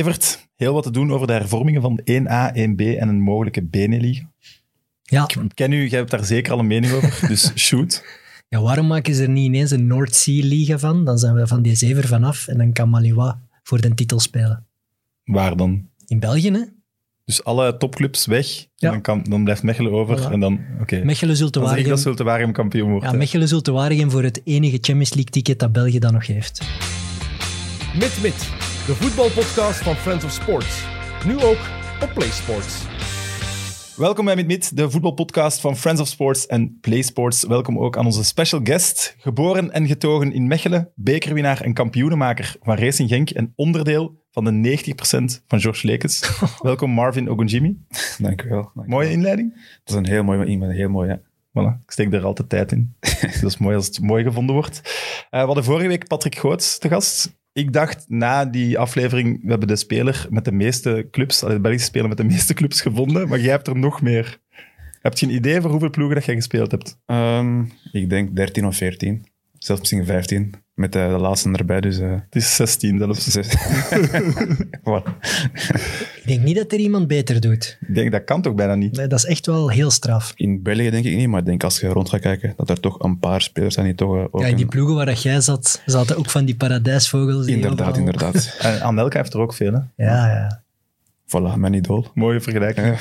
Evert, heel wat te doen over de hervormingen van 1A, 1B en een mogelijke Benelli. Ja. Ik ken u, jij hebt daar zeker al een mening over, dus shoot. ja, waarom maken ze er niet ineens een North Sea Liga van? Dan zijn we van die zever vanaf en dan kan Maliwa voor de titel spelen. Waar dan? In België, hè? Dus alle topclubs weg, Ja. en dan, kan, dan blijft Mechelen over. Voilà. En dan, oké. Mechelen zult ik dat Waregem, Zulte Waregem kampioen wordt. ja. Mechelen zult Waregem voor het enige Champions League ticket dat België dan nog heeft. Mit Mit, de voetbalpodcast van Friends of Sports. Nu ook op PlaySports. Welkom bij Mit, de voetbalpodcast van Friends of Sports en Play Sports. Welkom ook aan onze special guest, geboren en getogen in Mechelen, bekerwinnaar en kampioenenmaker van Racing Genk en onderdeel van de 90% van George Lekes. Welkom Marvin Ogunjimi. Dank u wel. dank Mooie wel. inleiding. Dat is een heel mooi iemand, heel mooi, ja. Voilà, ik steek er altijd tijd in. dat is mooi als het mooi gevonden wordt. Eh, we hadden vorige week Patrick Goots te gast. Ik dacht na die aflevering, we hebben de speler met de meeste clubs, de Belgische speler met de meeste clubs gevonden, maar jij hebt er nog meer. Heb je een idee voor hoeveel ploegen dat jij gespeeld hebt? Ehm, ik denk 13 of 14, zelfs misschien 15, met de, de laatste erbij, dus... eh, Het is 16 zelfs. zes-. Ik denk niet dat er iemand beter doet. Ik denk, dat kan toch bijna niet? Nee, Dat is echt wel heel straf. In België denk ik niet, maar ik denk als je rond gaat kijken, dat er toch een paar spelers zijn die toch eh, ook... Ja, in die ploegen waar dat jij zat, zaten ook van die paradijsvogels. die Inderdaad, inderdaad. En Anelka heeft er ook veel, hè? Ja, ja. Voilà, mijn idool. Mooie vergelijking.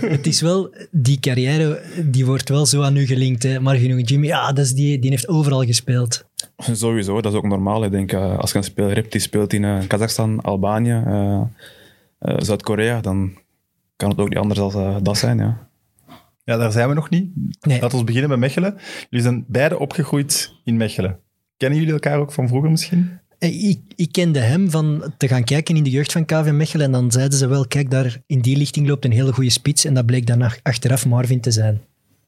Het is wel, die carrière, die wordt wel zo aan u gelinkt. Hè. Marvin Jimmy, ja, dat is die, die heeft overal gespeeld. Sowieso, dat is ook normaal. Ik denk, eh, als je een speler hebt die speelt in eh, Kazachstan, Albanië, eh, eh, Zuid-Korea, dan kan het ook niet anders dan dat zijn, ja. Ja, daar zijn we nog niet. Nee. Laten we beginnen bij Mechelen. Jullie zijn beide opgegroeid in Mechelen. Kennen jullie elkaar ook van vroeger misschien? Ik, ik kende hem van te gaan kijken in de jeugd van KV Mechelen en dan zeiden ze wel, kijk, daar in die lichting loopt een hele goede spits en dat bleek dan ach- achteraf Marvin te zijn.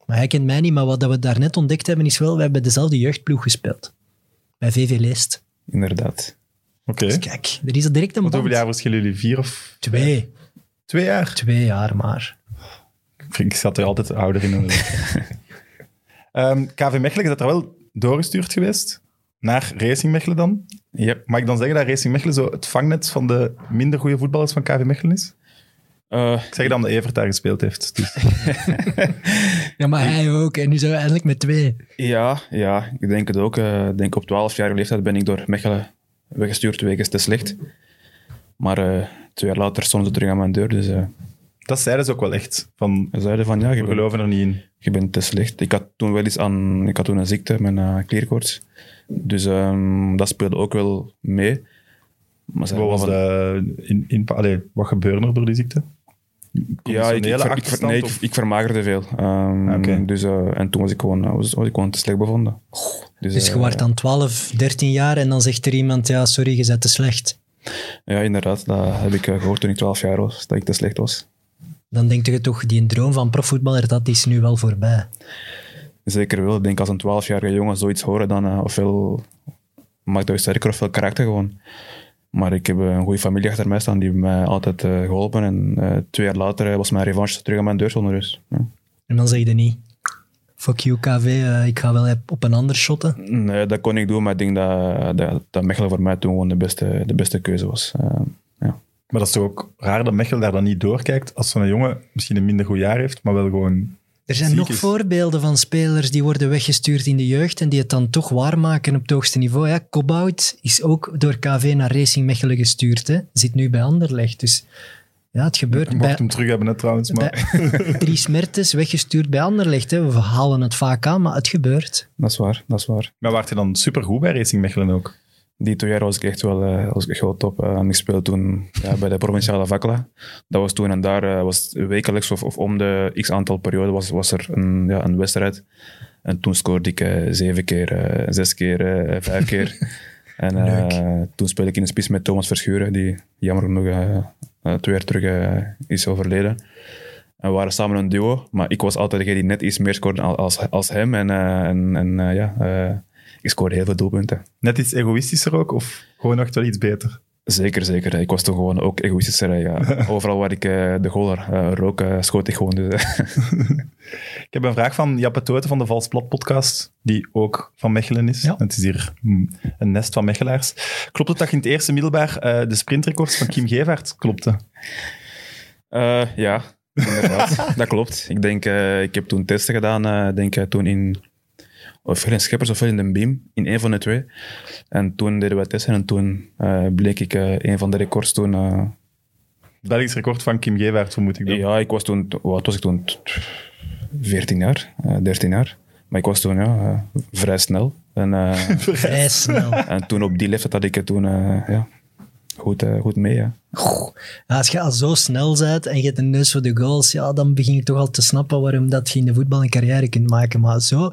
Maar hij kent mij niet, maar wat dat we daarnet ontdekt hebben is wel, we hebben dezelfde jeugdploeg gespeeld. Bij VV Leest. Inderdaad. Oké. Dus kijk, er is al direct een band. hoeveel jaar verschillen jullie? Vier of Twee. twee jaar? Twee jaar maar. Ik zat er altijd ouder in. inderdaad. Ehm, KV Mechelen is dat er wel doorgestuurd geweest. Naar Racing Mechelen dan. Yep. Mag ik dan zeggen dat Racing Mechelen zo het vangnet van de minder goede voetballers van KV Mechelen is? Eh, Ik zeg dan dat Evert daar gespeeld heeft. Dus. Ja, maar hij ook. En nu zijn we eindelijk met twee. Ja, ja, ik denk het ook. Eh, Ik denk op 12-jarige leeftijd ben ik door Mechelen weggestuurd wegens te slecht. Maar eh, twee jaar later stonden ze terug aan mijn deur. Dus eh, Dat zeiden ze ook wel echt. Van, ze zeiden van ja, je we bent, geloven er niet in. je bent te slecht. Ik had toen wel iets aan, ik had toen een ziekte, mijn uh, klierkoorts. Dus ehm, dat speelde ook wel mee. Maar Wat, was van- de, in, in, allee, wat gebeurde er door die ziekte? Ja, ik, ik, ver- ik, ver- achterstand nee, ik, of- ik vermagerde veel. Ehm, Ah, dus, eh, en toen was ik gewoon, eh, was, was ik gewoon te slecht bevonden. Dus je eh, wordt dan 12, 13 jaar en dan zegt er iemand, ja, sorry, je bent te slecht. Ja, inderdaad. Dat heb ik eh, gehoord toen ik 12 jaar was, dat ik te slecht was. Dan denk je toch, die droom van profvoetballer, dat is nu wel voorbij. Zeker wel. Ik denk als een 12-jarige jongen zoiets horen, dan eh, ofwel maakt dat je sterker ofwel karakter gewoon. Maar ik heb een goede familie achter mij staan die mij altijd eh, geholpen. En eh, twee jaar later eh, was mijn revanche terug aan mijn deur zonder dus. Ja. En dan zeg je niet, fuck you KV, ik ga wel op een ander shotten. Nee, dat kon ik doen, maar ik denk dat, dat, dat Mechelen voor mij toen gewoon de beste, de beste keuze was. Eh, ja. Maar dat is toch ook raar dat Mechelen daar dan niet doorkijkt als zo'n jongen misschien een minder goed jaar heeft, maar wel gewoon... Er zijn nog voorbeelden van spelers die worden weggestuurd in de jeugd en die het dan toch waarmaken op het hoogste niveau. Ja, Kobout is ook door KV naar Racing Mechelen gestuurd. Hè. Zit nu bij Anderlecht. Dus ja, het gebeurt. Ik mocht Bij, hem terug hebben, net trouwens. Maar... bij Dries Mertens weggestuurd bij Anderlecht. Hè. We halen het vaak aan, maar het gebeurt. Dat is waar, dat is waar. Maar waart je dan supergoed bij Racing Mechelen ook? Die twee jaar was ik echt wel, eh, was ik wel top. En ik speelde toen ja, bij de provinciale Vakla. Dat was toen en daar eh, was wekelijks of, of om de x aantal perioden was, was er een, ja, een wedstrijd. En toen scoorde ik zeven keer, zes keer, vijf keer. en toen speelde ik in de spits met Thomas Verschuren, die jammer genoeg twee jaar terug is overleden. En we waren samen een duo, maar ik was altijd degene die net iets meer scoorde al- als, als hem. En, en, en ja, ik scoorde heel veel doelpunten. Net iets egoïstischer ook, of gewoon echt wel iets beter? Zeker, zeker. Ik was toch gewoon ook egoïstischer. Ja. Overal waar ik uh, de goal uh, rook, uh, schoot ik gewoon. Dus, ik heb een vraag van Jappe Toten van de Vals Plat podcast, die ook van Mechelen is. Ja. Het is hier een nest van Mechelaars. Klopt het dat je in het eerste middelbaar de sprintrecords van Kim Gevaert klopte? ja, inderdaad. dat klopt. Ik denk, ik heb toen testen gedaan, denk toen in of in Scheppers of in de Beam, in een van de twee. En toen deden we testen en toen uh, bleek ik uh, een van de records toen... Uh, Belgisch record van Kim Gewaard, vermoed ik dan. Ja, ik was toen... Wat was ik toen? 14 jaar, 13 jaar. Maar ik was toen ja, vrij snel. En, vrij snel. En toen op die leeftijd had ik het toen ja, goed, uh, goed mee. Ja. Als je al zo snel bent en je hebt een neus voor de goals, ja, dan begin je toch al te snappen waarom dat je in de voetbal een carrière kunt maken. Maar zo,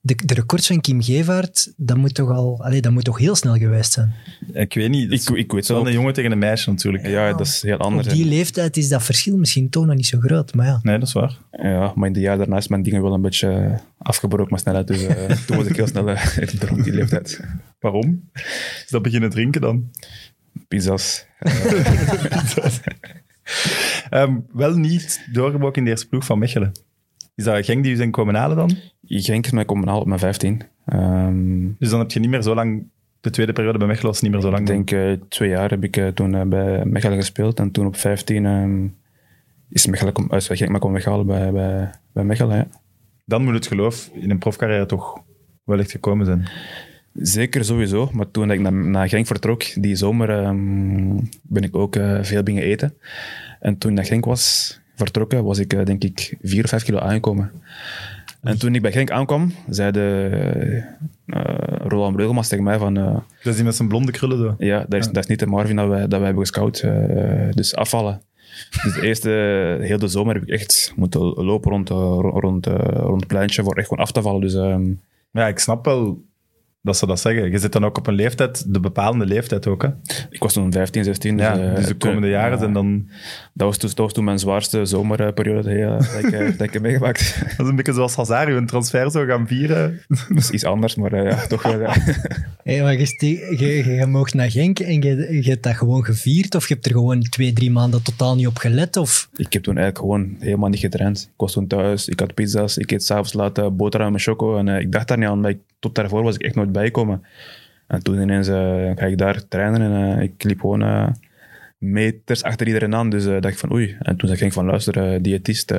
de, de records van Kim Gevaert, dat moet toch al, allee, dat moet toch heel snel geweest zijn. Ik weet niet. Ik, ik weet wel een jongen tegen een meisje natuurlijk. Ja, dat is heel anders. Op die leeftijd is dat verschil misschien toch nog niet zo groot, maar ja. Nee, dat is waar. Ja, maar in de jaar daarna is mijn dingen wel een beetje afgebroken, maar snelheid. Dus uh, toen was ik heel snel uh, rond die leeftijd. Waarom? Is dat beginnen drinken dan? Pizza's. um, wel niet doorgebroken in de eerste ploeg van Mechelen. Is dat Genk die u zijn komen halen dan? Genk is mij komen halen op mijn 15. Um, dus dan heb je niet meer zo lang... De tweede periode bij Mechelen was niet meer zo lang? Ik denk uh, twee jaar heb ik uh, toen uh, bij Mechelen gespeeld. En toen op 15 um, is Mechelen, kom, uh, Genk mij komen weghalen bij, bij, bij Mechelen. Ja. Dan moet het geloof in een profcarrière toch wel echt gekomen zijn. Zeker, sowieso. Maar toen ik naar, naar Genk vertrok, die zomer, um, ben ik ook uh, veel dingen eten. En toen ik naar Genk was vertrokken, was ik uh, denk ik vier of vijf kilo aangekomen. En toen ik bij Genk aankwam, zei de, uh, Roland Breugelmans tegen mij van... Dat is die met zijn blonde krullen zo. Ja, dat is, ja. dat is niet de Marvin dat wij, dat wij hebben gescout. dus afvallen. Dus de eerste, heel de zomer heb ik echt moeten lopen rond, rond, rond het pleintje voor echt gewoon af te vallen. Dus, um, ja, ik snap wel dat ze dat zeggen. Je zit dan ook op een leeftijd, de bepalende leeftijd ook. Hè? Ik was toen 15, 16. Dus, ja, dus de komende uh, jaren zijn dan... Dat was, dus, dat was toen mijn zwaarste zomerperiode ja, dat, ik, dat ik heb meegemaakt. Dat is een beetje zoals Hazard, een transfer zo gaan vieren. Dat is iets anders, maar uh, ja, toch wel. Ja. Hey, maar je, je, je mocht naar Genk en je, je hebt dat gewoon gevierd? Of je hebt er gewoon twee, drie maanden totaal niet op gelet? Of? Ik heb toen eigenlijk gewoon helemaal niet getraind. Ik was toen thuis, ik had pizza's, ik eet s'avonds laat boterham met choco. En uh, ik dacht daar niet aan, maar ik, tot daarvoor was ik echt nooit bijkomen. En toen ineens uh, ga ik daar trainen en uh, ik liep gewoon uh, meters achter iedereen aan. Dus dacht ik van oei. En toen ging ik van luisteren, diëtist,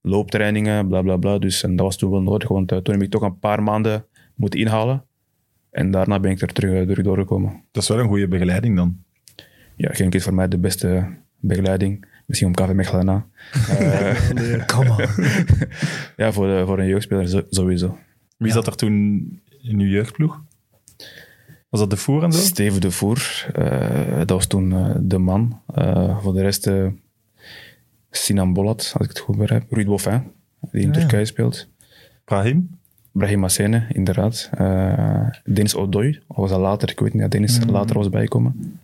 looptrainingen, bla bla bla. Dus en dat was toen wel nodig, want toen heb ik toch een paar maanden moeten inhalen. En daarna ben ik er terug, terug doorgekomen. Dat is wel een goede begeleiding dan. Ja, Genk is voor mij de beste begeleiding. Misschien om KV Mechelen na. Kom on. ja, voor, de, voor een jeugdspeler sowieso. Wie zat er toen in uw jeugdploeg? Was dat de Voer en zo? Steven de Voer. Uh, dat was toen uh, de man. Uh, voor de rest Sinan Bolat, als ik het goed begrijp. Ruud Boffin, die in ja, Turkije ja. speelt. Brahim? Brahim Assene, inderdaad. Dennis Odoy, was dat later, ik weet niet dat Dennis mm. later was bijkomen.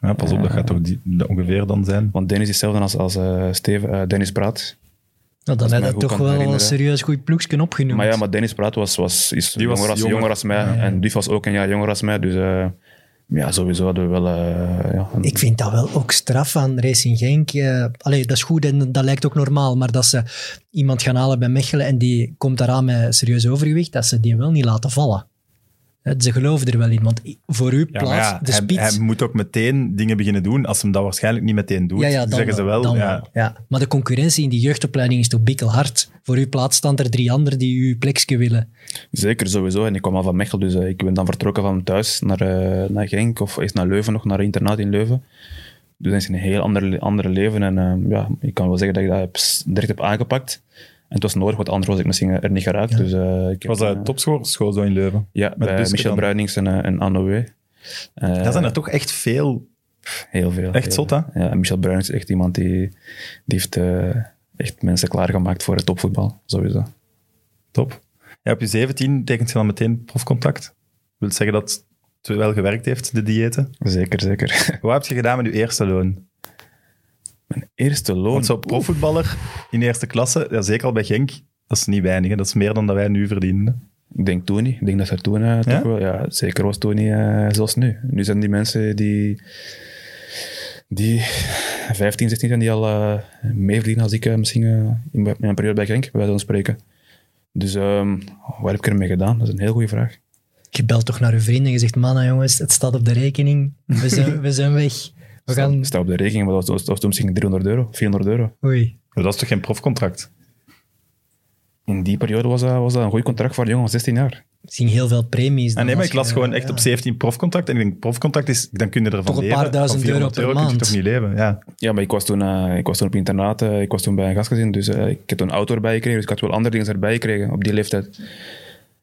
Ja, pas op, dat gaat toch die, ongeveer dan zijn? Want Dennis is hetzelfde als, als Steven, Dennis Praat. Nou, dan heb je toch wel een serieus goed ploegsken opgenoemd. Maar ja, maar Dennis Praat was, was, is die jonger, was als, jonger. jonger als mij. Ja, ja. En Duff was ook een jaar jonger als mij. Dus uh, ja, sowieso hadden we wel... Uh, ja, Ik vind dat wel ook straf aan Racing Genk. Uh, allee, dat is goed en dat lijkt ook normaal. Maar dat ze iemand gaan halen bij Mechelen en die komt daaraan met serieus overgewicht, dat ze die wel niet laten vallen. Ze geloven er wel in, want voor u plaats ja, de spits... Hij, hij, moet ook meteen dingen beginnen doen, als hem dat waarschijnlijk niet meteen doet. Ja, ja, dan zeggen ze wel. dan ja. wel. Ja. Maar de concurrentie in die jeugdopleiding is toch bikkelhard. Voor uw plaats staan er drie anderen die uw plekje willen. Zeker, sowieso. En ik kwam al van Mechelen, dus uh, ik ben dan vertrokken van thuis naar, uh, naar Genk, of eerst naar Leuven, nog naar een internaat in Leuven. Dus dat is een heel ander, andere leven. En uh, ja, ik kan wel zeggen dat ik dat heb, direct heb aangepakt. En het was nodig, want anders was ik misschien er niet geraakt. Ja. Dus, uh, ik was dat uh, topschool zo in Leuven? Ja, met bij Michel Bruinings en, uh, en Anne W. dat zijn er toch echt veel. Heel veel. Echt heel zot, hè? Ja, Michel Bruinings is echt iemand die, die heeft echt mensen klaargemaakt voor het topvoetbal, sowieso. Top. Ja, op je 17 tekent je dan meteen profcontact. Wil zeggen dat het wel gewerkt heeft, de diëten? Zeker, zeker. Wat heb je gedaan met je eerste loon? Mijn eerste loon? Want zo'n profvoetballer in eerste klasse, ja, zeker al bij Genk, dat is niet weinig. Hè? Dat is meer dan dat wij nu verdienen. Ik denk toen niet. Ik denk dat er toen eh, toch wel... Ja, zeker was toen niet eh, zoals nu. Nu zijn die mensen die... Die 15, 16 zijn die al eh meer verdienen als ik misschien in mijn- periode bij Genk, bij wijze van spreken. Dus ehm, wat heb ik ermee gedaan? Dat is een heel goede vraag. Je belt toch naar je vrienden en je zegt, mannen jongens, het staat op de rekening. We zijn, we zijn weg. We gaan... Ik sta op de rekening, maar dat was, dat was toen misschien 300 euro, 400 euro. Oei. Maar dat is toch geen profcontract? In die periode was dat, was dat een goed contract voor een jongen van 16 jaar. Ging heel veel premies. Ah, dan nee, maar ik las je- gewoon echt ja. op 17 profcontract. En ik denk, profcontract is, dan kun je ervan Toch een leven. paar duizend Van 400 euro per kun je maand. toch niet leven, ja. Ja, maar ik was toen, eh, ik was toen op internaat, eh, ik was toen bij een gastgezin, dus eh, ik heb toen een auto erbij gekregen, dus ik had wel andere dingen erbij gekregen op die leeftijd.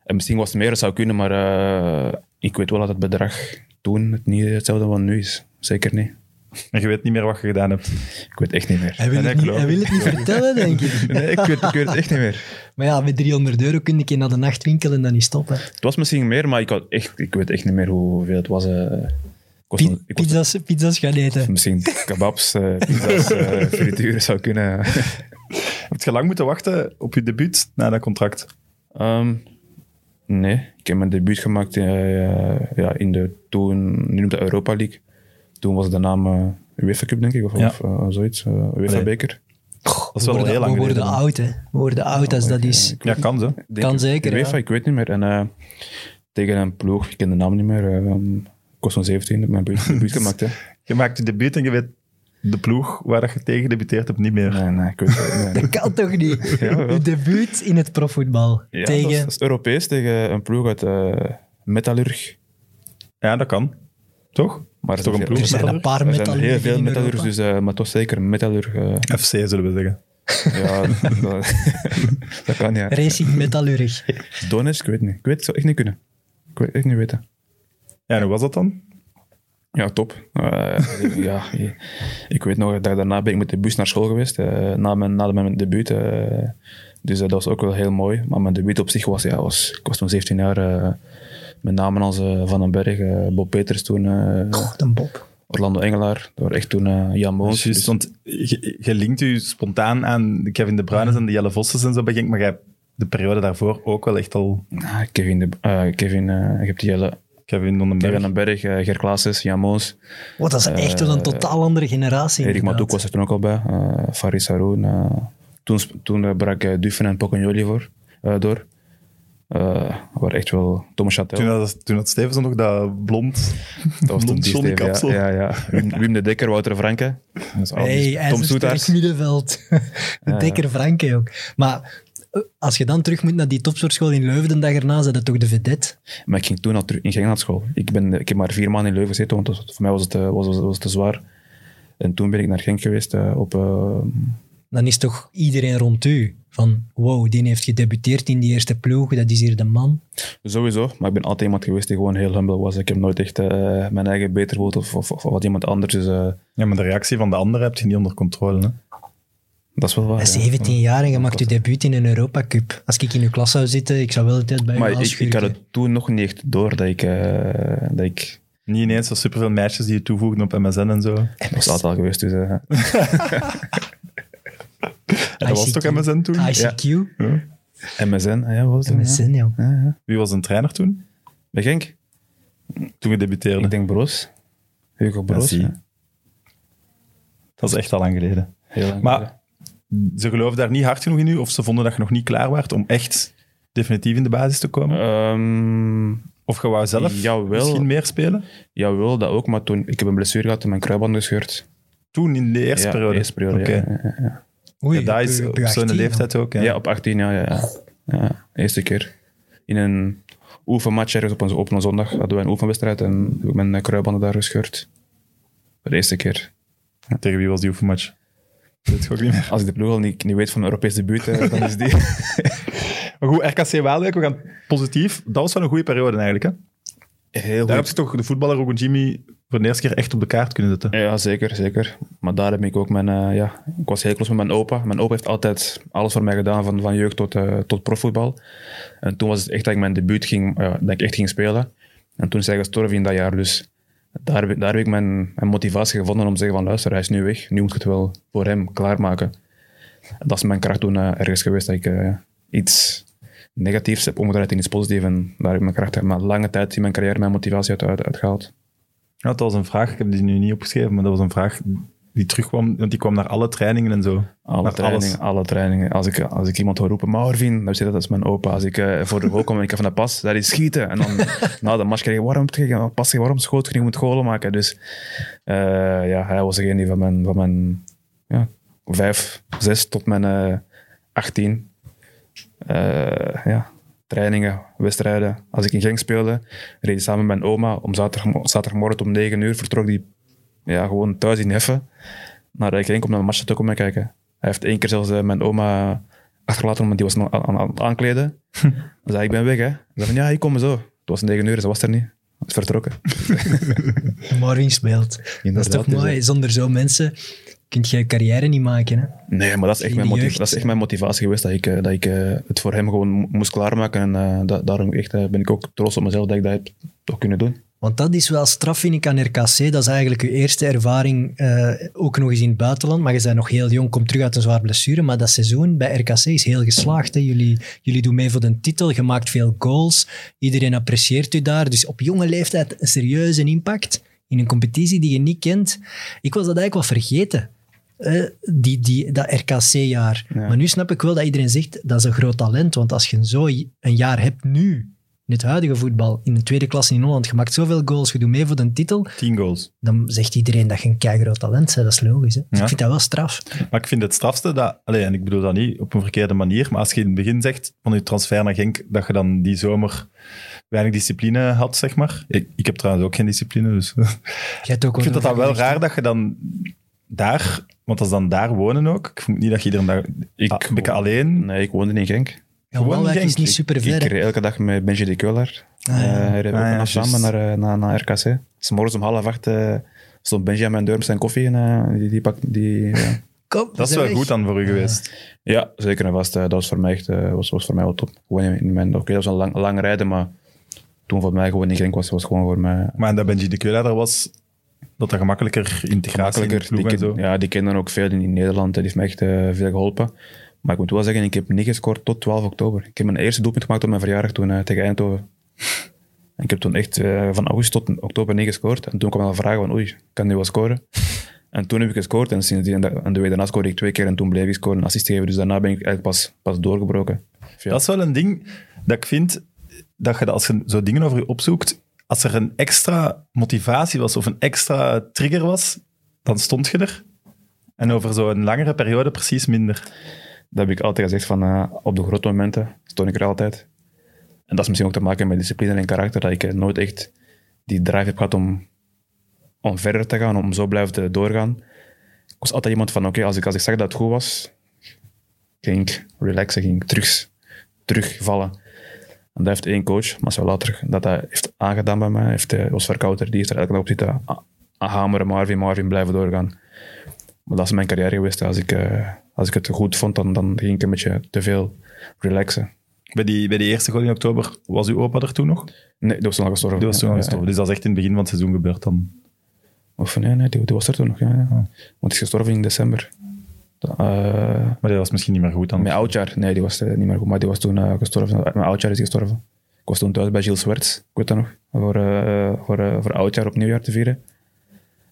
En misschien was het meer, dat zou kunnen, maar eh, ik weet wel dat het bedrag toen het niet hetzelfde wat nu is. Zeker niet. En je weet niet meer wat je gedaan hebt. Ik weet echt niet meer. Hij wil, het dat niet, hij wil het niet vertellen, denk ik. Nee, ik weet, ik weet het echt niet meer. Maar ja, met 300 euro kun je naar de nachtwinkel en dan niet stoppen. Het was misschien meer, maar ik, had echt, ik weet echt niet meer hoeveel het was. eh. ik was, Pi- toen- ik was pizza's, pizza's gaan eten. misschien kebabs, eh pizza's, frituren zou kunnen. Heb je lang moeten wachten op je debuut na dat contract? Ehm, nee, ik heb mijn debuut gemaakt eh, ja, in de toen, nu noemt Europa League. Toen was de naam eh UEFA Cup, denk ik, of, Ja. of eh, zoiets. eh UEFA. Beker. Dat is we wel worden, heel lang we worden oud, hè. We worden oud als dat is. Ja, kan zo. Denk Kan zeker, UEFA, ja. ik weet niet meer. En tegen een ploeg, ik ken de naam niet meer. eh, ik was zo'n 17, ik heb mijn debuut, gemaakt. Hè. Je maakt je debuut en je weet de ploeg waar dat je tegen debuteerd hebt niet meer. Nee, nee, ik weet het niet. Dat kan toch niet? Ja. Uw debuut in het profvoetbal. Ja, tegen... dat, is, dat is Europees tegen een ploeg uit eh Metallurg. Ja, dat kan. Toch? Maar is toch een er ploeg er zijn een paar Er zijn heel veel Europa. dus, eh, maar toch zeker Metallurg. eh, FC zullen we zeggen. ja, dat, dat kan ja. Racing Metallurg. Donetsk, ik weet niet. Ik weet het, zou echt niet kunnen. Ik weet echt niet weten. Ja, en hoe was dat dan? Ja, top. Eh, ja, ik weet nog dat daarna ben ik met de bus naar school geweest, eh, na, mijn, na mijn debuut. eh, dus dat was ook wel heel mooi. Maar mijn debuut op zich was, ja, was ik was toen 17 jaar, eh, met namen als eh, Van den Berg, eh, Bob Peters toen, eh, Goh, een Bob. Orlando Engelaar, door echt toen eh, Jan Moons. Dus- want je, je linkt u spontaan aan de Kevin De Bruyne en de Jelle Vossens en zo Genk, maar jij hebt de periode daarvoor ook wel echt al Ah, Kevin, de, eh, Kevin eh, je hebt die hele Kevin Dondenberg. Kevin den Berg, eh, Ger Jan Moons. Wat dat is echt een totaal andere generatie. Erik. Matouk was er toen ook al bij. eh Faris Haroun. toen toen brak uh, Duffen en Pocagnoli voor, eh, door. Eh waar echt wel Thomas Chatel. Toen had, toen had Stevenson nog dat blond, dat was blond die Johnny Steven, kapsel. ja, ja, ja. Wim, Wim de Dekker, Wouter Franke. Dat is al die- Hey, hij Tom is sterk middenveld. De dikker Franke ook. Maar eh, als je dan terug moet naar die topsportschool in Leuven de dag erna, zijn dat toch de vedette? Maar ik ging toen al terug in Genk naar school. Ik, ben, ik heb maar vier maanden in Leuven gezeten, want was- voor mij was het, eh, was, was, was het te zwaar. En toen ben ik naar Genk geweest op... Dan is toch iedereen rond u van wow, die heeft gedebuteerd in die eerste ploeg, dat is hier de man. Sowieso, maar ik ben altijd iemand geweest die gewoon heel humble was. Ik heb nooit echt eh, mijn eigen beter gevoeld of, of, of wat iemand anders. Dus eh, Ja, maar de reactie van de anderen heb je niet onder controle. Hè? dat is wel waar. Hij is ja. 17 jaar en je maakt je debuut in een Europa Cup. Als ik in uw klas zou zitten, ik zou wel de tijd bij Maar u ik, ik had het toen nog niet echt door dat ik... eh, dat ik Niet ineens zo superveel meisjes die je toevoegden op MSN en zo. dat was altijd al geweest, dus... En dat was toch MSN toen? ICQ, Ja. MSN, ah ja, wat was het? MSN. Ja, ja. Wie was een trainer toen? Bij Genk? Toen je debuteerde? Ik denk Broos. Hugo Broos. ja. Dat is echt al lang geleden. Heel lang geleden. Maar ze geloofden daar niet hard genoeg in u, of ze vonden dat je nog niet klaar werd om echt definitief in de basis te komen? Ehm, of je wou zelf jawel. misschien meer spelen? jawel, dat ook, maar toen... Ik heb een blessure gehad en mijn kruisband gescheurd. Toen, in de eerste ja, periode? eerste periode, ja, ja. Oei, Ja, dat op is op zo'n 18 leeftijd ook. Ja. Ja. op 18, ja, ja, ja. ja. Eerste keer. In een oefenmatch ergens op een, op een zondag hadden we een oefenwedstrijd en heb ik mijn eh, kruisbanden daar gescheurd. Voor de eerste keer. Tegen wie was die oefenmatch? Dat ook niet meer. Als ik de ploeg al niet, niet weet van een Europees debuut, eh, dan is die... Maar goed, RKC Waalwijk, we gaan positief. Dat was wel een goede periode eigenlijk. Hè? Heel Daar heb goed. je toch de voetballer Rogo Jimmy voor de eerste keer echt op de kaart kunnen zetten. Ja, zeker, zeker. Maar daar heb ik ook mijn... eh, ja, ik was heel close met mijn opa. Mijn opa heeft altijd alles voor mij gedaan, van, van jeugd tot, eh, tot profvoetbal. En toen was het echt dat ik mijn debuut ging, ja, dat ik echt ging spelen. En toen is hij gestorven in dat jaar, dus daar heb daar heb ik mijn, mijn motivatie gevonden om te zeggen van luister, hij is nu weg, nu moet ik het wel voor hem klaarmaken. En dat is mijn kracht toen eh, ergens geweest, dat ik eh, iets negatiefs heb omgedraaid in iets positiefs. En daar heb ik mijn kracht, maar lange tijd in mijn carrière mijn motivatie uit, uit, uitgehaald. Ja, dat was een vraag, ik heb die nu niet opgeschreven, maar dat was een vraag die terugkwam, want die kwam naar alle trainingen en zo. Alle Naar trainingen, alles. alle trainingen. Als ik, als ik iemand hoor roepen, Marvin, dan ik dat is mijn opa. Als ik eh, voor de goal kom en ik ga van de pas, dat is schieten. En dan na de match krijg je, waarom, krijg je- pas, waarom schoot je, je moet goalen maken. Dus eh, ja, hij was degene die van mijn, van mijn ja, vijf, zes tot mijn eh 18 eh, ja, trainingen, wedstrijden. Als ik in Genk speelde, reed samen met mijn oma om zaterdag, zaterdagmorgen om 9 uur, vertrok hij ja, gewoon thuis in Heffen naar eh, Genk om naar een match te komen kijken. Hij heeft één keer zelfs eh, mijn oma achterlaten, want die was nog aan, aan, aan het aankleden. Dan zei ik ben weg, hè. Hij zei van, ja, ik kom zo. Het was 9 uur, ze was er niet. Ze is vertrokken. Marvin speelt. Dat is toch dus, mooi. eh, Zonder zo'n mensen kun je je carrière niet maken. Hè? Nee, maar dat is echt, mijn, jeugd, dat is echt mijn motivatie geweest, dat ik, eh, dat ik eh, het voor hem gewoon mo- moest klaarmaken. En eh, da- daarom echt, ben ik ook trots op mezelf dat ik dat heb toch kunnen doen. Want dat is wel straf, vind ik, aan RKC. Dat is eigenlijk je eerste ervaring, ook nog eens in het buitenland. Maar je bent nog heel jong, komt terug uit een zwaar blessure. Maar dat seizoen bij RKC is heel geslaagd. Hè? Jullie, jullie doen mee voor de titel, je maakt veel goals. Iedereen apprecieert u daar. Dus op jonge leeftijd een serieuze impact in een competitie die je niet kent. Ik was dat eigenlijk wel vergeten. Die, die, dat RKC-jaar. Ja. Maar nu snap ik wel dat iedereen zegt dat is een groot talent. Want als je zo een jaar hebt nu, in het huidige voetbal, in de tweede klasse in Holland, je maakt zoveel goals, je doet mee voor de titel, Tien goals. dan zegt iedereen dat je een keigroot talent bent. Dat is logisch. Hè? Dus Ja. Ik vind dat wel straf. Maar ik vind het strafste dat, allee, en ik bedoel dat niet op een verkeerde manier, maar als je in het begin zegt van je transfer naar Genk, dat je dan die zomer weinig discipline had, zeg maar. Ik, ik heb trouwens ook geen discipline, dus Jij hebt ook ik vind dat dan wel raar dat je dan daar, want dat is dan daar wonen ook. Ik vind niet dat je iedere dag Ik- ah, een beetje alleen. Nee, ik woonde in Genk. Ja, gewoon Waalwijk is niet super ver. Ik reed elke dag met Benji de Keuler. Ah, ja. Eh, hij reed Ah, ook ja, nog samen naar, eh, naar, naar RKC. S morgens om half acht eh, stond Benji aan mijn deur met zijn koffie. En die, die, pak, die. Kom, Dat is we wel goed dan voor u geweest. ja, zeker en vast. dat was voor mij, echt, was, was voor mij wel top. Gewoon in, mijn, oké, dat was een lang, lang rijden, maar toen voor mij gewoon in Genk was, was gewoon voor mij Maar dat Benji de Keuler was, dat dat gemakkelijker integratie de gemakkelijker. Die, zo. ken- ja, die kennen ook veel in, in Nederland. Die heeft me echt eh, veel geholpen. Maar ik moet wel zeggen, ik heb niet gescoord tot 12 oktober. Ik heb mijn eerste doelpunt gemaakt op mijn verjaardag toen eh, tegen Eindhoven. En ik heb toen echt eh, van augustus tot oktober niet gescoord. En toen kwam al vragen van, oei, kan nu wel scoren. En toen heb ik gescoord en sindsdien, en de week daarna scoorde ik twee keer en toen bleef ik scoren en assist geven. Dus daarna ben ik eigenlijk pas, pas doorgebroken. Ja. Dat is wel een ding dat ik vind, dat je als je zo dingen over je opzoekt, als er een extra motivatie was of een extra trigger was, dan stond je er. En over zo'n langere periode precies minder. Dat heb ik altijd gezegd van eh, op de grote momenten stond ik er altijd. En dat is misschien ook te maken met discipline en karakter, dat ik eh, nooit echt die drive heb gehad om, om verder te gaan, om zo blijven doorgaan. Ik was altijd iemand van, oké, als, ik, als ik zag dat het goed was, ging ik relaxen, ging ik terug, terugvallen. Dat heeft één coach, Marcel later, dat hij heeft aangedaan bij mij. Heeft, eh, Oscar Kouter, die heeft er elke dag op zitten hameren, Marvin, Marvin, blijven doorgaan. Maar dat is mijn carrière geweest. Als ik, eh, als ik het goed vond, dan, dan ging ik een beetje te veel relaxen. Bij die, bij die eerste goal in oktober, was uw opa er toen nog? Nee, die was toen al gestorven. Die was toen al gestorven. Dus dat is echt in het begin van het seizoen gebeurd dan. Of nee, nee die, die was er toen nog. Ja, ja. Want die is gestorven in december. Uh, Maar dat was misschien niet meer goed dan. mijn oudjaar, nee, die was eh, niet meer goed, maar die was toen eh, gestorven. Mijn oudjaar is gestorven. Ik was toen thuis bij Gilles Swerts, ik weet dat nog, voor, eh, voor, eh, voor oudjaar op nieuwjaar te vieren.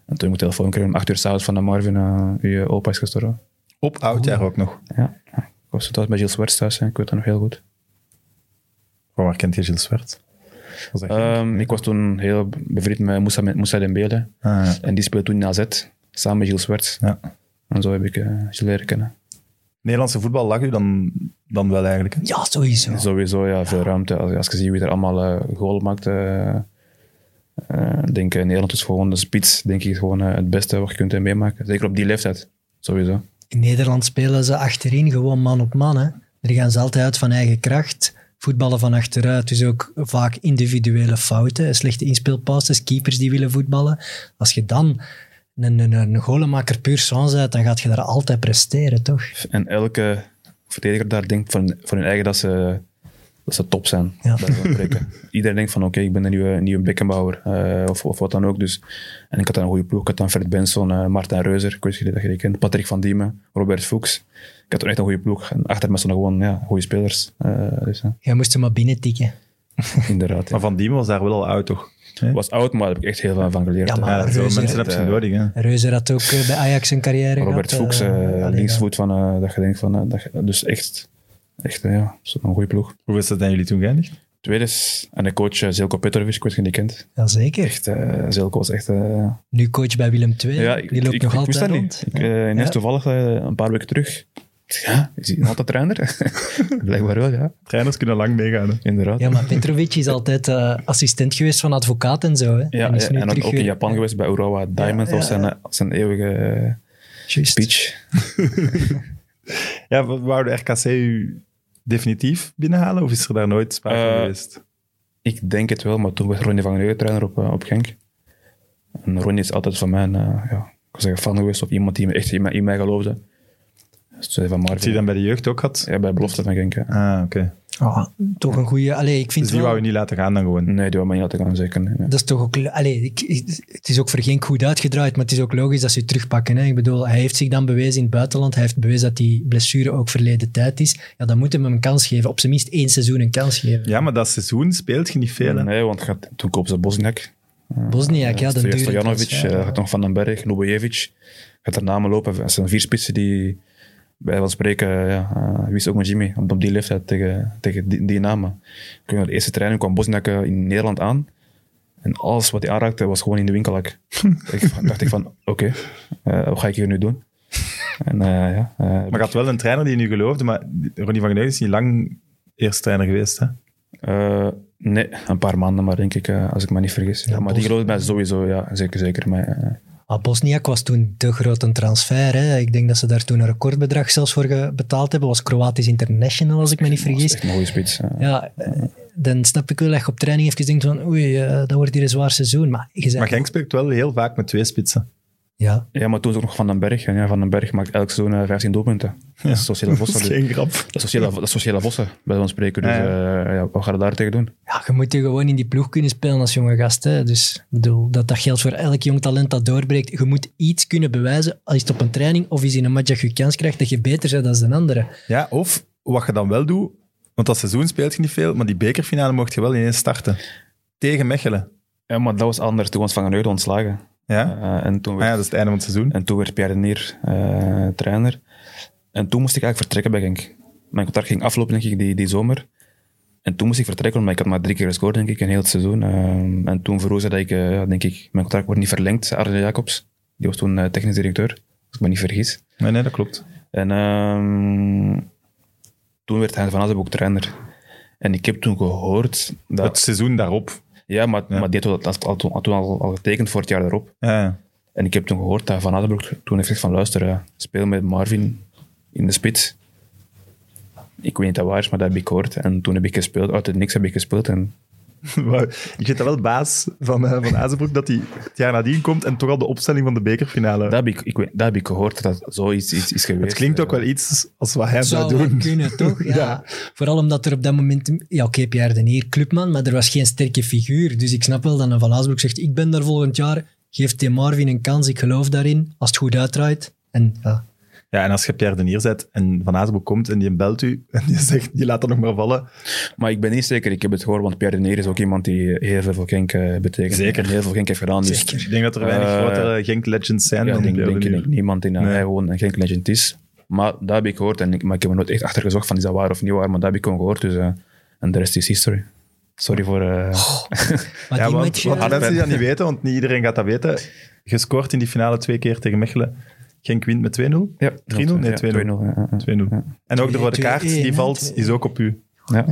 En toen heb ik telefoon gekregen om acht uur s'avonds van de Marvin, eh je opa is gestorven. Op oudjaar ook nog. Ja, ik was toen thuis bij Gilles Swerts thuis, ik weet dat nog heel goed. Van waar kent je Gilles Swert? Was dat Ehm, ik was toen heel bevriend met Moussa, Moussa Dembele. Ah, ja. En die speelde toen in AZ, samen met Gilles Swerts. ja. En zo heb ik uh, ze leren kennen. Nederlandse voetbal lag u dan, dan wel eigenlijk. hè? Ja, sowieso. Sowieso, ja, veel ruimte. Als, als je ziet wie er allemaal eh goal maakt, eh, eh, denk ik, Nederland is gewoon de spits, denk ik, gewoon eh, het beste wat je kunt meemaken. Zeker op die leeftijd, sowieso. In Nederland spelen ze achterin gewoon man op man. Hè. Daar gaan ze altijd uit van eigen kracht. Voetballen van achteruit, dus ook vaak individuele fouten. Slechte inspeelpasses, keepers die willen voetballen. Als je dan een, een, een golenmaker puur sans bent, dan gaat je daar altijd presteren, toch? En elke verdediger daar denkt van, van hun eigen dat ze dat ze top zijn. Ja. Iedereen denkt van, oké, ik ben een nieuwe, nieuwe Beckenbauer. eh, of, of wat dan ook. Dus, en ik had dan een goede ploeg. Ik had dan Fred Benson, eh Martin Reuzer, ik weet niet of je die kent. Patrick van Diemen, Robert Fuchs. Ik had toen echt een goede ploeg. En achter me stonden gewoon ja, goede spelers. Eh, dus, ja, Jij moest hem maar binnen tikken. inderdaad. Ja. Maar Van Diemen was daar wel al oud, toch? Het was oud, maar daar heb ik echt heel veel van geleerd. Ja, maar Ja, zo Reuze, mensen heb je eh, nodig, hè. Reuzer had ook eh, bij Ajax een carrière Robert gehad. Fuchs, eh, eh, linksvoet van, dat je denkt van, dat je- dus echt, echt ja, zo een goede ploeg. Hoe is dat aan jullie toen geëindigd? Tweede is, en de coach Zelko Petrovic, ik weet niet of je die kent. Ja, zeker. Echt, eh Zelko was echt... Nu coach bij Willem II. ja, ik, die loopt ik, nog ik altijd wist dat rond. niet. Ik, ineens Ja. toevallig een paar weken terug. Ja, is hij altijd trainer? Blijkbaar wel, ja. Trainers kunnen lang meegaan. hè. Inderdaad. Ja, maar Petrovic is altijd eh, assistent geweest van advocaat en zo. Hè. Ja, en is nu en ook, terug ook in weer- Japan geweest bij Urawa Diamond. Ja, was zijn, eh, zijn eeuwige eh, speech. Ja, wou de RKC u definitief binnenhalen? Of is er daar nooit sprake van Eh, geweest? Ik denk het wel, maar toen werd Ronnie van Geugen trainer op, eh, op Genk. En Ronnie is altijd van mij een, eh, ja, ik wil zeggen, fan geweest of iemand die me echt in mij, in mij geloofde. Zei van Had hij dan bij de jeugd ook gehad? Ja, bij belofte van Genk. hè. Ah, oké. Ah, toch een goede. Allee, ik vind Dus die wel, wou je niet laten gaan dan gewoon? Nee, die wou mij niet laten gaan, zeker. Nee, nee. Dat is toch ook. Allee, ik, het is ook voor geen goed uitgedraaid, maar het is ook logisch dat ze het terugpakken. Hè. Ik bedoel, hij heeft zich dan bewezen in het buitenland. Hij heeft bewezen dat die blessure ook verleden tijd is. Ja, dan moeten we hem een kans geven. Op zijn minst één seizoen een kans geven. Ja, maar dat seizoen speelt je niet veel. Hè? Nee, want gaat, toen koop ze Bosniak. Bosniak, ja, dat Stoja- duurde Stojanovic, eh, gaat nog Van den Berg, Lubojevic. Gaat er namen lopen. Het zijn vier spitsen die bij wel spreken, ja, wie is ook met Jimmy op, op die leeftijd tegen, tegen die, die namen. Ik weet nog, de eerste training kwam Bosniak in Nederland aan. En alles wat hij aanraakte was gewoon in de winkellak. ik dacht ik van, oké, eh, wat ga ik hier nu doen? En eh, ja, Maar je had wel een trainer die nu geloofde, maar Ronnie van Geugen is niet lang eerst trainer geweest. Hè? nee, een paar maanden maar denk ik, als ik me niet vergis. Ja, maar Bos- die geloofde mij sowieso, ja, zeker, zeker. Maar, Bosniak was toen de grote transfer. Hè. Ik denk dat ze daar toen een recordbedrag zelfs voor ge- betaald hebben. Was Kroatisch International, als ik me niet vergis. echt een goede spits. Ja, eh, dan snap ik wel dat je op training even denkt van oei, eh, dat wordt hier een zwaar seizoen. Maar je zei, Maar Genk speelt wel heel vaak met twee spitsen. Ja, Ja, maar toen is ook nog Van den Berg. En ja, Van den Berg maakt elk seizoen eh, 15 doelpunten. Dat is Sociale Dat Vossen. is dus- geen grap. Dat is Sociale, dat is Sociale Vossen, bij ons spreken. Dus Ja, ja, ja, wat ga je daar tegen doen? ja, je moet je gewoon in die ploeg kunnen spelen als jonge gast. Hè. Dus ik bedoel, dat, dat geldt voor elk jong talent dat doorbreekt. Je moet iets kunnen bewijzen, al is het op een training of is in een match dat je kans krijgt, dat je beter bent dan de andere. Ja, of wat je dan wel doet, want dat seizoen speelt je niet veel, maar die bekerfinale mocht je wel ineens starten. Tegen Mechelen. Ja, maar dat was anders. Toen was Van Geugen ontslagen. Ja? Eh, en, toen Ah werd, ja, dat is het einde van het seizoen. en toen werd Pierre Denier eh trainer. En toen moest ik eigenlijk vertrekken bij Genk. Mijn contract ging aflopen, denk ik, die, die zomer. En toen moest ik vertrekken, omdat ik had maar drie keer gescoord, denk ik, een heel het seizoen. Eh, en toen ze dat ik, ja, denk ik, mijn contract wordt niet verlengd, Arne Jacobs. Die was toen technisch directeur, als ik me niet vergis. Nee, nee, dat klopt. En ehm, toen werd hij van Azenboek trainer. En ik heb toen gehoord dat... Het seizoen daarop. Ja, maar, Ja. maar die had, dat al, al, toen al, al getekend voor het jaar daarop. Ja. En ik heb toen gehoord dat Van Azenbroek toen heeft gezegd van luister, eh, speel met Marvin in de spits. Ik weet niet dat waar is, maar dat heb ik gehoord. En toen heb ik gespeeld, uit het niks heb ik gespeeld. En Maar ik vind dat wel baas van, eh, van Azenbroek dat hij het jaar nadien komt en toch al de opstelling van de bekerfinale. dat heb ik, ik, weet, dat heb ik gehoord, dat zoiets iets is geweest. het klinkt ook Eh, wel iets als wat hij zou, Zou doen. kunnen, toch? Ja. Ja. Vooral omdat er op dat moment... Ja, oké, Pierre Denier, clubman, maar er was geen sterke figuur. Dus ik snap wel dat een Van Aasbroek zegt, ik ben daar volgend jaar, geef Tim Marvin een kans, ik geloof daarin, als het goed uitdraait. En ja, Ja, en als je Pierre de Nier zet en Van Azenbroek komt en die belt u en die zegt, die laat dat nog maar vallen. Maar ik ben niet zeker, ik heb het gehoord, want Pierre de Neer is ook iemand die heel veel voor Genk eh, betekent. Zeker. En heel veel Genk heeft gedaan. Dus, Ik denk dat er weinig Eh, grotere Genk-legends zijn Ja, dan ik denk, Pierre denk, niemand in dat Nee. hij gewoon een Genk legend is. Maar dat heb ik gehoord, en ik, maar ik heb er nooit echt achter gezocht van is dat waar of niet waar, maar dat heb ik gewoon gehoord. Dus, eh, en de rest is history. Sorry voor... eh, maar Ja, die want, match... eh, mensen die dat niet weten, want niet iedereen gaat dat weten, gescoord in die finale twee keer tegen Mechelen. Genk wint met 2-0. 3-0? ja, Nee, 2-0. 2-0. ja, ja, ja. 2-0. En ook de rode 2-1, kaart die valt, 2-1. is ook op u. Ja.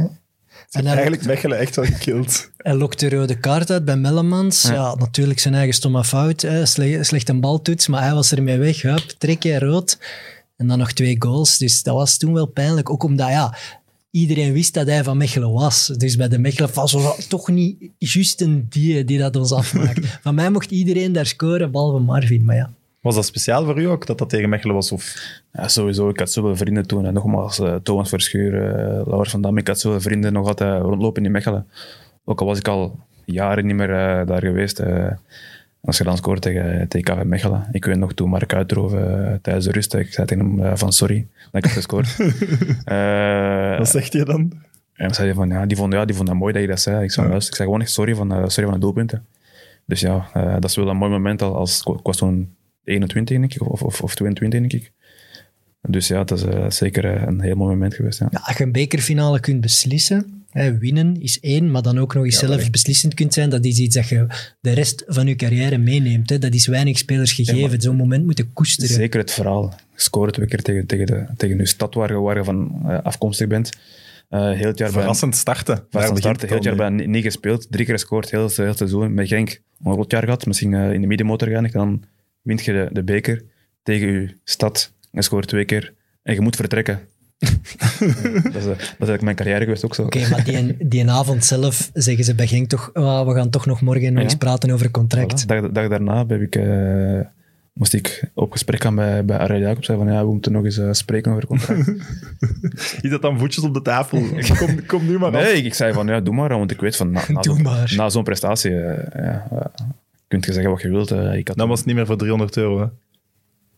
en hij, Eigenlijk Mechelen echt wel gekild. hij lokt de rode kaart uit bij Mellemans. Ja. natuurlijk zijn eigen stomme fout. Hè. Sle- slecht een baltoets, maar hij was ermee weg. Hup, trekken, rood. En dan nog twee goals. Dus dat was toen wel pijnlijk. Ook omdat, ja... Iedereen wist dat hij van Mechelen was. Dus bij de Mechelen was het toch niet juist een die die dat ons afmaakt. van mij mocht iedereen daar scoren, behalve Marvin. Maar ja, Was dat speciaal voor u ook, dat dat tegen Mechelen was? Of... Ja, sowieso. Ik had zoveel vrienden toen. En nogmaals, uh, Thomas Verschuur, uh, Laura van Dam. Ik had zoveel vrienden nog altijd rondlopen in Mechelen. Ook al was ik al jaren niet meer uh, daar geweest. als je dan scoort tegen, tegen KV Mechelen. Ik weet nog toen Mark Uitroven tijdens de rust. Ik zei tegen hem van sorry dat ik heb gescoord. Wat zegt je dan? En zei hij van ja, die vond, ja, die vond dat mooi dat je dat zei. Ik zei, ja. ik zei gewoon echt sorry van, sorry van de doelpunten. Dus ja, dat is wel een mooi moment als ik was toen 21, denk ik, of, of, of 22, denk ik. Dus ja, dat is uh, zeker uh, een heel mooi moment geweest. Ja. ja. als je een bekerfinale kunt beslissen, hè, winnen is één, maar dan ook nog eens ja, zelf beslissend kunt zijn, dat is iets dat je de rest van je carrière meeneemt. Hè. Dat is weinig spelers gegeven. Ja, Zo'n moment moet je koesteren. Zeker het verhaal. Scoren twee keer tegen, tegen, de, tegen je stad waar je, waar je van uh, afkomstig bent. Uh, heel het jaar Verrassend bij, starten. Verrassend starten. Heel het jaar bij niet gespeeld. Drie keer gescoord, heel, heel het seizoen. Met Genk een rot jaar gehad. Misschien in de middenmotor geëindigd. Dan wint je de, de beker tegen je stad en scoort twee keer en je moet vertrekken. dat, is, dat is eigenlijk mijn carrière geweest ook zo. Oké, maar die, die avond zelf zeggen ze bij Genk toch, oh, we gaan toch nog morgen nog ja. eens praten over contract. Voilà. Dag, dag daarna heb ik, uh, moest ik op gesprek gaan bij, bij Arel Jacob. Zei van ja, we moeten nog eens uh, spreken over contract. Is dat dan voetjes op de tafel? kom, kom nu maar Nee, ik, ik, zei van ja, doe maar, want ik weet van na, na zo'n na zo'n prestatie, uh, ja, kunt je zeggen wat je wilt. ik had dat was niet meer voor 300 euro, hè?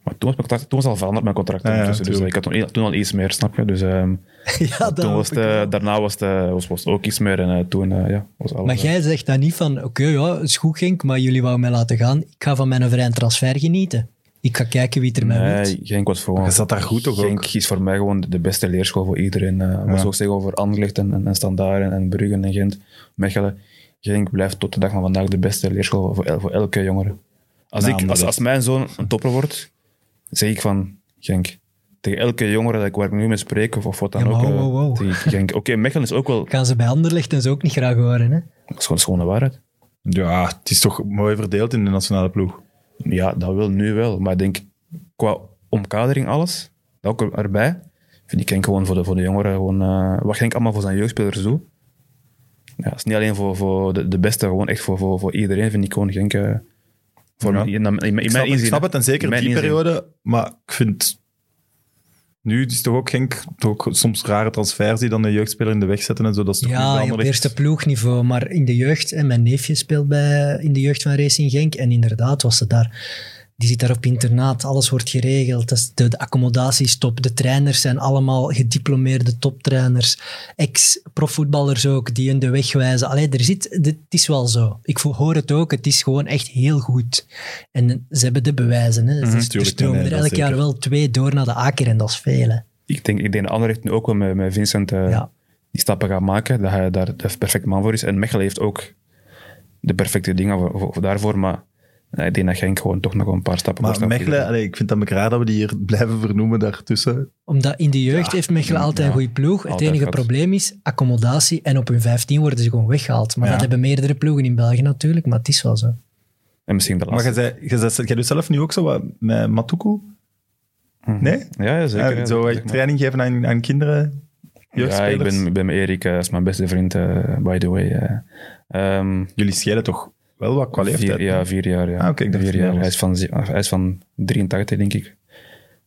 Maar toen was, mijn contract, toen was al veranderd mijn contract. Ja, ja, dus ik had toen, toen, al iets meer, snap je? Dus um, ja, toen was het, daarna was het, was, was het ook iets meer. En uh, toen uh, ja, was alles, Maar jij zegt dan niet van, oké, okay, ja, is goed Genk, maar jullie wouden mij laten gaan. Ik ga van mijn vrije transfer genieten. Ik ga kijken wie er mij nee, wil. Genk was voor zat daar goed toch Genk is voor mij gewoon de beste leerschool voor iedereen. Uh, maar zo zeggen over Anderlecht en, en, en Standaard en, en Bruggen en Gent, Mechelen. Genk blijft tot de dag van vandaag de beste leerschool voor, el, voor elke jongere. Als, nou, ik, als, als mijn zoon een topper wordt, zeg ik van Genk. Tegen elke jongere dat ik, waar ik nu mee spreek, of, of wat dan ja, ook. Wow, wow, wow. Oké, okay, Mechelen is ook wel... Gaan ze bij Anderlecht en ze ook niet graag horen, hè? Dat is gewoon, de waarheid. Ja, het is toch mooi verdeeld in de nationale ploeg. Ja, dat wil nu wel. Maar ik denk, qua omkadering alles, dat ook erbij, vind ik Genk gewoon voor de, voor de jongeren, gewoon, uh, wat Genk allemaal voor zijn jeugdspelers doet. Ja, het is niet alleen voor, voor de, de beste, gewoon echt voor, voor, voor iedereen vind ik gewoon Genk... Uh, voor ja. in, in, in, ik, snap, inzien, ik snap het, en zeker in die inzien. periode, maar ik vind... Nu is het toch ook Genk toch soms rare transfers die dan een jeugdspeler in de weg zetten en zo. Dat is toch ja, op eerste ploegniveau, maar in de jeugd, en mijn neefje speelt bij, in de jeugd van Racing Genk, en inderdaad was ze daar die zit daar op internaat, alles wordt geregeld. De, de accommodaties top, de trainers zijn allemaal gediplomeerde toptrainers, ex-profvoetballers ook, die hun de weg wijzen. Allee, er zit, het is wel zo. Ik hoor het ook, het is gewoon echt heel goed. En ze hebben de bewijzen. Hè. Mm -hmm, er stromen er elk jaar wel twee door naar de Aker en dat is veel. Hè. Ik denk, ik denk Anderlecht nu ook wel met, met Vincent uh, ja. die stappen gaat maken, dat hij daar de perfecte man voor is. En Mechelen heeft ook de perfecte dingen voor, voor, daarvoor, maar ik denk dat Genk gewoon toch nog een paar stappen Maar Mechelen, allee, ik vind het raar dat we die hier blijven vernoemen daartussen. Omdat in de jeugd ja, heeft Mechelen altijd ja, een goede ploeg. Het enige gaat. probleem is accommodatie en op hun 15 worden ze gewoon weggehaald. Maar ja. dat hebben meerdere ploegen in België natuurlijk, maar het is wel zo. En misschien de laatste. Maar jij, jij, jij doet zelf nu ook zo wat met Matuku? Nee? Ja, zeker. Ja, zo zeg training geven aan, aan kinderen? Ja, ik ben, ben met Erik, dat is mijn beste vriend, uh, by the way. Uh, um, Jullie scheiden toch wel wat qua leeftijd? ja, vier jaar. Ja. Ah, okay, vier jaar. Hij, is van, hij is van 83, denk ik.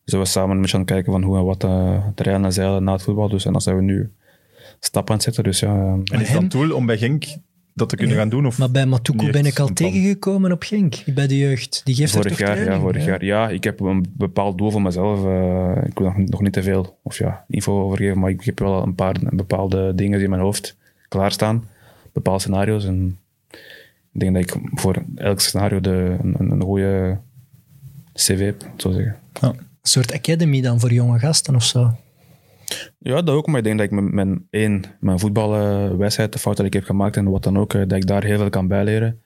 Dus we samen een beetje aan het kijken van hoe en wat uh, te rijden en zeilen na het voetbal. Dus, en dan zijn we nu stappen aan het zetten. Dus, ja, en is dat een tool om bij Genk dat te kunnen ja, gaan doen? Of maar bij Matuku ben ik al tegengekomen op Genk, bij de jeugd. Die geeft vorig jaar, training, ja, vorig ja. jaar. Ja, ik heb een bepaald doel voor mezelf. Uh, ik wil nog, nog, niet te veel of ja, info overgeven, maar ik heb wel een paar bepaalde dingen in mijn hoofd klaarstaan. Bepaalde scenario's. En ik denk dat ik voor elk scenario de, een, een goede cv heb, zo zeggen. Ja. Een soort academy dan voor jonge gasten of zo? Ja, dat ook. Maar ik denk dat ik met mijn, één, mijn voetbalwijsheid, de fout dat ik heb gemaakt en wat dan ook, dat ik daar heel veel kan bijleren.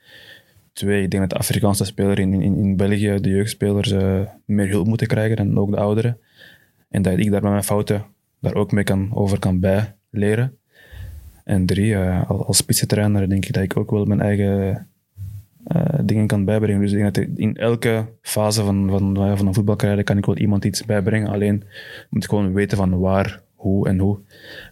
Twee, ik denk dat de Afrikaanse speler in, in, in België, de jeugdspelers, uh, meer hulp moeten krijgen en ook de ouderen. En dat ik daar met mijn fouten daar ook mee kan, over kan bijleren. En drie, uh, als spitsentrainer denk ik dat ik ook wel mijn eigen uh, dingen kan bijbrengen. Dus ik denk dat in elke fase van, van, van een voetbalcarrière kan ik wel iemand iets bijbrengen. Alleen moet ik gewoon weten van waar, hoe en hoe.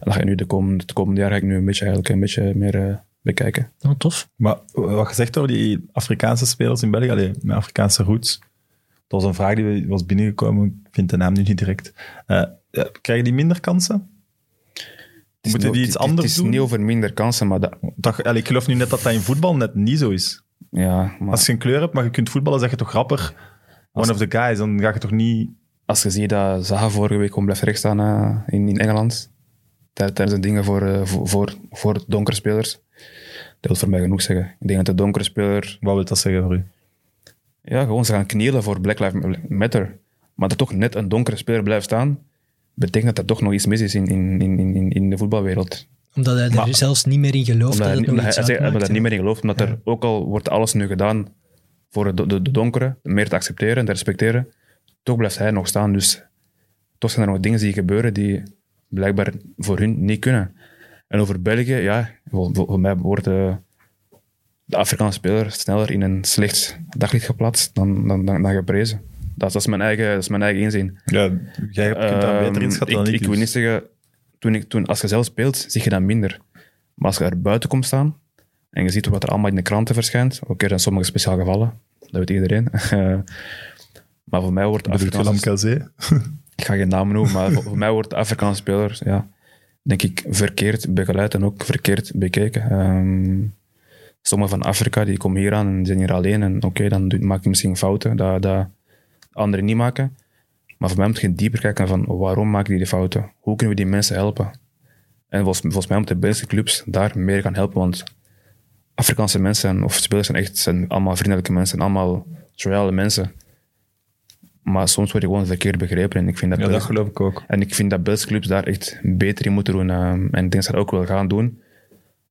En dat ga ik nu de komende, het komende jaar ga ik nu een beetje, eigenlijk een beetje meer uh, bekijken. Oh, tof. Maar wat je zegt over die Afrikaanse spelers in België, allee, met Afrikaanse roots, Dat was een vraag die was binnengekomen. Ik vind de naam nu niet direct. Eh, ja, krijgen die minder kansen? Het is Moeten die niet- iets anders Het is doen? niet over minder kansen, maar dat, Dat, allee, ik geloof nu net dat dat in voetbal net niet zo is. ja, maar Als je een kleur hebt, maar je kunt voetballen, zeg je toch rapper one of the guys. Dan ga je toch niet... als je ziet dat Zaha vorige week gewoon blijft rechtstaan eh, in, in Engeland, tij- tijdens de dingen voor, eh, voor, voor, voor donkere spelers, dat wil voor mij genoeg zeggen. Ik denk dat de donkere speler, Wat wil dat zeggen voor u? ja, gewoon ze gaan knielen voor Black Lives Matter, maar dat toch net een donkere speler blijft staan, betekent dat er toch nog iets mis is in, in, in, in, in de voetbalwereld. Omdat hij er Maar- zelfs niet meer in gelooft dat hij, het nog hij, hè. niet meer in gelooft, omdat er ook al wordt alles nu gedaan voor de, de, de donkere, meer te accepteren en te respecteren, toch blijft hij nog staan. Dus toch zijn er nog dingen die gebeuren die blijkbaar voor hun niet kunnen. En over België, ja, voor, voor voor mij wordt de, de Afrikaanse speler sneller in een slecht daglicht geplaatst dan, dan, dan, dan geprezen. Dat, dat, is mijn eigen, dat is mijn eigen inzien. Ja, jij kunt beter Ehm, inschatten ik, dan ik. ik wil dus. niet zeggen, toen ik, toen, als je zelf speelt, zie je dat minder. Maar als je er buiten komt staan en je ziet wat er allemaal in de kranten verschijnt, oké, er zijn sommige speciale gevallen, dat weet iedereen. Maar voor mij wordt Afrikaanse... Ik ga geen naam noemen, maar voor, mij wordt de Afrikaanse speler, ja, denk ik, verkeerd begeleid en ook verkeerd bekeken. Ehm sommigen van Afrika, die komen hier aan en zijn hier alleen. En oké, dan maak je misschien fouten dat, dat anderen niet maken. Maar voor mij moet je dieper kijken van waarom maken die die fouten? Hoe kunnen we die mensen helpen? En volgens, volgens mij moeten de Belgische clubs daar meer gaan helpen, want Afrikaanse mensen of spelers zijn echt zijn allemaal vriendelijke mensen, allemaal royale mensen. Maar soms word je gewoon verkeerd begrepen en ik vind dat, Ja, dat geloof ik ook. en ik vind dat Belgische clubs daar echt beter in moeten doen. ehm, en ik denk dat ze dat ook wel gaan doen.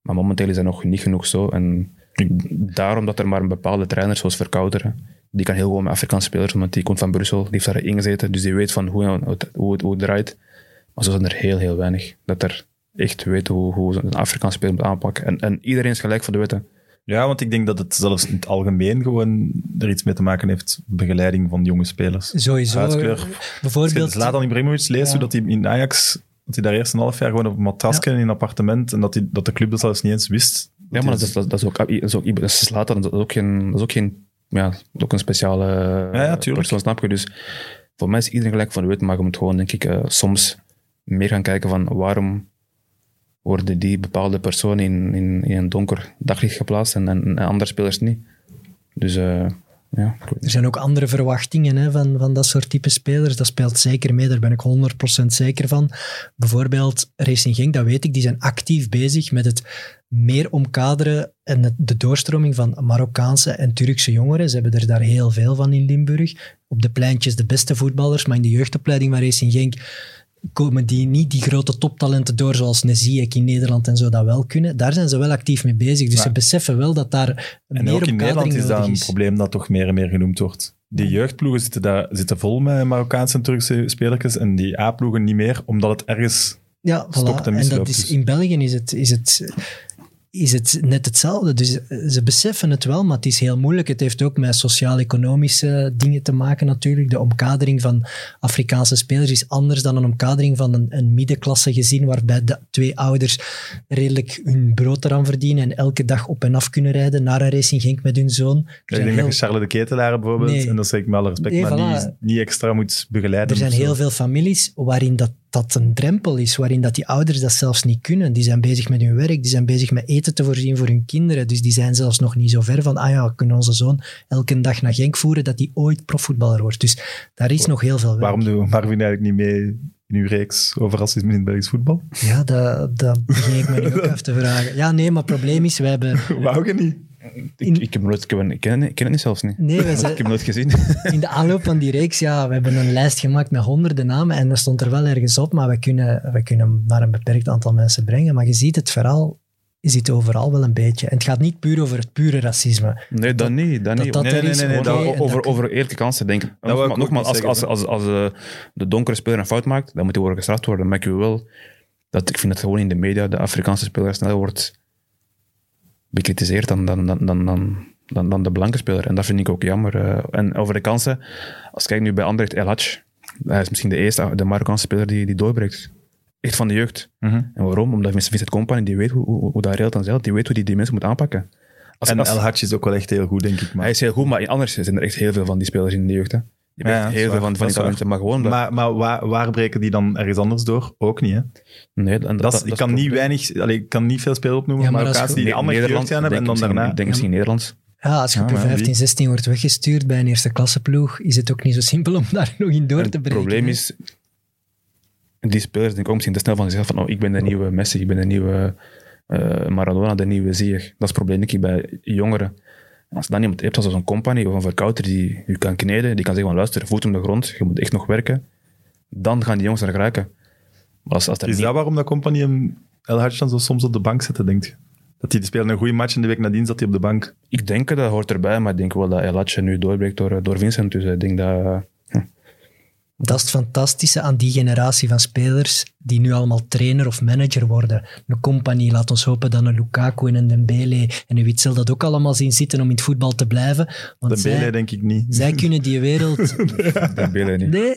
Maar momenteel is dat nog niet genoeg zo. En daarom dat er maar een bepaalde trainer, zoals Verkouteren, die kan heel goed met Afrikaanse spelers, want die komt van Brussel, die heeft daar ingezeten, dus die weet van hoe, hoe, het, hoe, het, hoe het draait. Maar zo zijn er heel, heel weinig. Dat er echt weet hoe, hoe een Afrikaanse speler moet aanpakken. En, en iedereen is gelijk voor de wetten. Ja, want ik denk dat het zelfs in het algemeen gewoon er iets mee te maken heeft. Begeleiding van jonge spelers. Sowieso. Huidskleur. Bijvoorbeeld, je Zlatan Ibrahimovic leest, Ja. hoe dat hij in Ajax... Dat hij daar eerst een half jaar gewoon op een in een appartement en dat, hij, dat de club dat zelfs niet eens wist. Ja, maar dat is, dat, is ook, dat is ook, dat is later, dat is ook geen, dat is ook geen, ja, ook een speciale Ja, ja, persoon, snap je? Dus voor mij is iedereen gelijk van de wet, maar je moet gewoon, denk ik, eh, soms meer gaan kijken van waarom worden die bepaalde personen in, in, in een donker daglicht geplaatst en, en, en andere spelers niet. Dus eh, ja, Er zijn ook andere verwachtingen hè, van, van dat soort type spelers. Dat speelt zeker mee, daar ben ik 100% zeker van. Bijvoorbeeld Racing Genk, dat weet ik, die zijn actief bezig met het meer omkaderen en de doorstroming van Marokkaanse en Turkse jongeren. Ze hebben er daar heel veel van in Limburg. Op de pleintjes de beste voetballers, maar in de jeugdopleiding van Racing Genk komen die niet die grote toptalenten door, zoals Neziek in Nederland en zo dat wel kunnen. Daar zijn ze wel actief mee bezig. Dus ze beseffen wel dat daar En meer ook in Nederland is dat een is. probleem dat toch meer en meer genoemd wordt. Die jeugdploegen zitten, daar, zitten vol met Marokkaanse en Turkse spelertjes en die A-ploegen niet meer, omdat het ergens... Ja, voilà. en dat is, in België is het, is, het, is het net hetzelfde. Dus eh, ze beseffen het wel, maar het is heel moeilijk. Het heeft ook met sociaal-economische dingen te maken natuurlijk. De omkadering van Afrikaanse spelers is anders dan een omkadering van een, een middenklasse gezin waarbij de twee ouders redelijk hun brood eraan verdienen en elke dag op en af kunnen rijden naar een Racing Genk met hun zoon. Er ik denk heel- dat je Charles de Ketelaar bijvoorbeeld, Nee. en dat zeg ik met alle respect, Nee, maar voilà. niet, niet extra moet begeleiden. Er zijn heel veel families waarin dat, dat een drempel is, waarin dat die ouders dat zelfs niet kunnen. Die zijn bezig met hun werk, die zijn bezig met eten te voorzien voor hun kinderen. Dus die zijn zelfs nog niet zo ver van, ah ja, we kunnen onze zoon elke dag naar Genk voeren, dat hij ooit profvoetballer wordt. Dus daar is nog heel veel werk. Waarom doen Marvin eigenlijk niet mee in uw reeks over racisme in het Belgisch voetbal? Ja, dat, dat begin ik me nu ook af te vragen. Ja, nee, maar het probleem is, we hebben... Wou je niet? Ik, ik, heb nooit, ik, heb- ik, ken, het niet- ik ken het niet zelfs niet. Nee, we Ik heb het nooit gezien. in de aanloop van die reeks, ja, we hebben een lijst gemaakt met honderden namen en dat stond er wel ergens op, maar we kunnen, we kunnen maar een beperkt aantal mensen brengen. Maar je ziet het verhaal, je ziet overal wel een beetje. En het gaat niet puur over het pure racisme. Nee, dat niet. Dat dat niet. dat Nee, er nee, is, nee, over, dat- over eerlijke kansen denken. Nogmaals, nogmaals, als, als, als, als, eh, de donkere speler een fout maakt, dan moet hij worden gestraft worden. Maar ik wil wel dat ik vind dat gewoon in de media de Afrikaanse speler sneller wordt bekritiseerd dan, dan, dan, dan, dan, dan, dan de blanke speler. En dat vind ik ook jammer. eh. en over de kansen, als ik kijk nu bij Anderlecht El Hadj, hij is misschien de eerste, de Marokkaanse speler die, die doorbreekt. Echt van de jeugd. En waarom? Omdat Vincent Company, die weet hoe, hoe, hoe dat reelt dan zelf, die weet hoe die, die mensen moet aanpakken. Als, En als- El Hadj is ook wel echt heel goed, denk ik. Maar hij is heel goed, maar in anders zijn er echt heel veel van die spelers in de jeugd. Hè. Je hebt Ja, heel veel van, van die talenten, maar gewoon... dat- Maar, maar waar, waar breken die dan ergens anders door? Ook niet, hè? nee, dat, Dat is, dat ik kan het niet probleem. weinig... Allee, ik kan niet veel spelers opnoemen, Ja, maar die andere Nederland, jeugd zijn hebben en denk dan ik daarna... misschien- denk misschien Nederlands. Ja, als je Ja, op je maar wie? 15, 16 wordt weggestuurd bij een eerste klasse ploeg, is het ook niet zo simpel om daar nog in door En te het breken. probleem hè. is, die spelers denken ook misschien te snel van zichzelf van oh, ik ben de nieuwe Messi, ik ben de nieuwe eh, Maradona, de nieuwe Ziyech. Dat is het probleem denk ik bij jongeren. Als je dan iemand hebt als een company of een verkouter die je kan kneden, die kan zeggen van luister, voet op de grond, je moet echt nog werken, dan gaan die jongens er geraken. Maar als, als Is niet- dat waarom dat Company hem El dan zo soms op de bank zette, denk je? Dat hij speelde een goede match en de week nadien zat hij op de bank. Ik denk dat hoort erbij, maar ik denk wel dat El nu doorbreekt door, door Vincent. Dus ik denk dat... Dat is het fantastische aan die generatie van spelers die nu allemaal trainer of manager worden. Een compagnie, laat ons hopen dat een Lukaku en een Dembele en een Witzel dat ook allemaal zien zitten om in het voetbal te blijven. Want De zij, denk ik niet. zij kunnen die wereld... Dembele niet. Nee,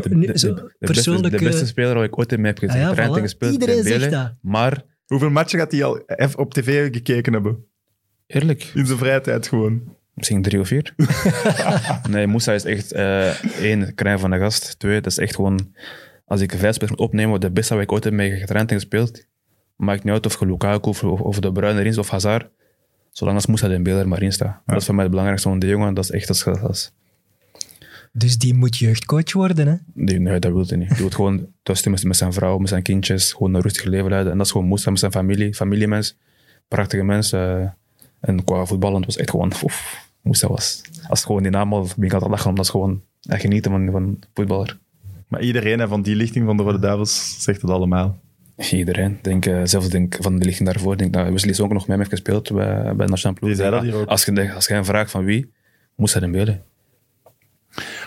De, de- zo beste, persoonlijke... de beste speler waar ik ooit in mee heb gezien. Ah ja, voilà. gespeeld, Iedereen Dembele. zegt dat. Maar, Hoeveel matchen gaat hij al even op tv gekeken hebben? eerlijk, In zijn vrije tijd gewoon. Misschien drie of vier. nee, Moussa is echt eh, één, krijn van de gast. Twee, dat is echt gewoon... Als ik vijf spelers moet opnemen, de beste waar ik ooit heb mee getraind en gespeeld, maakt niet uit of je Lukaku of, of, De Bruyne erin is of Hazard. Zolang als Moussa Dembele er maar in staat. Dat is voor mij het belangrijkste. Want die jongen, dat is echt... Is, Dus die moet jeugdcoach worden, hè? Nee, nee, dat wil hij niet. Hij wil gewoon thuis met zijn vrouw, met zijn kindjes, gewoon een rustig leven leiden. En dat is gewoon Moussa met zijn familie, familiemens, prachtige mensen. eh. en qua voetballen was echt gewoon, oef, Moussa was. Als gewoon die naam al, ben ik altijd lachen, omdat is gewoon echt genieten van, van voetballer. Maar iedereen hè, van die lichting van de Rode Duivels zegt het allemaal. Iedereen, denk, eh, zelfs denk, van de lichting daarvoor, denk dat Wesley Zonk nog mee heeft gespeeld bij, bij de Nationale Ploeg. Die zei dat hier ook. Als je, als je een vraag van wie, Moussa Dembele.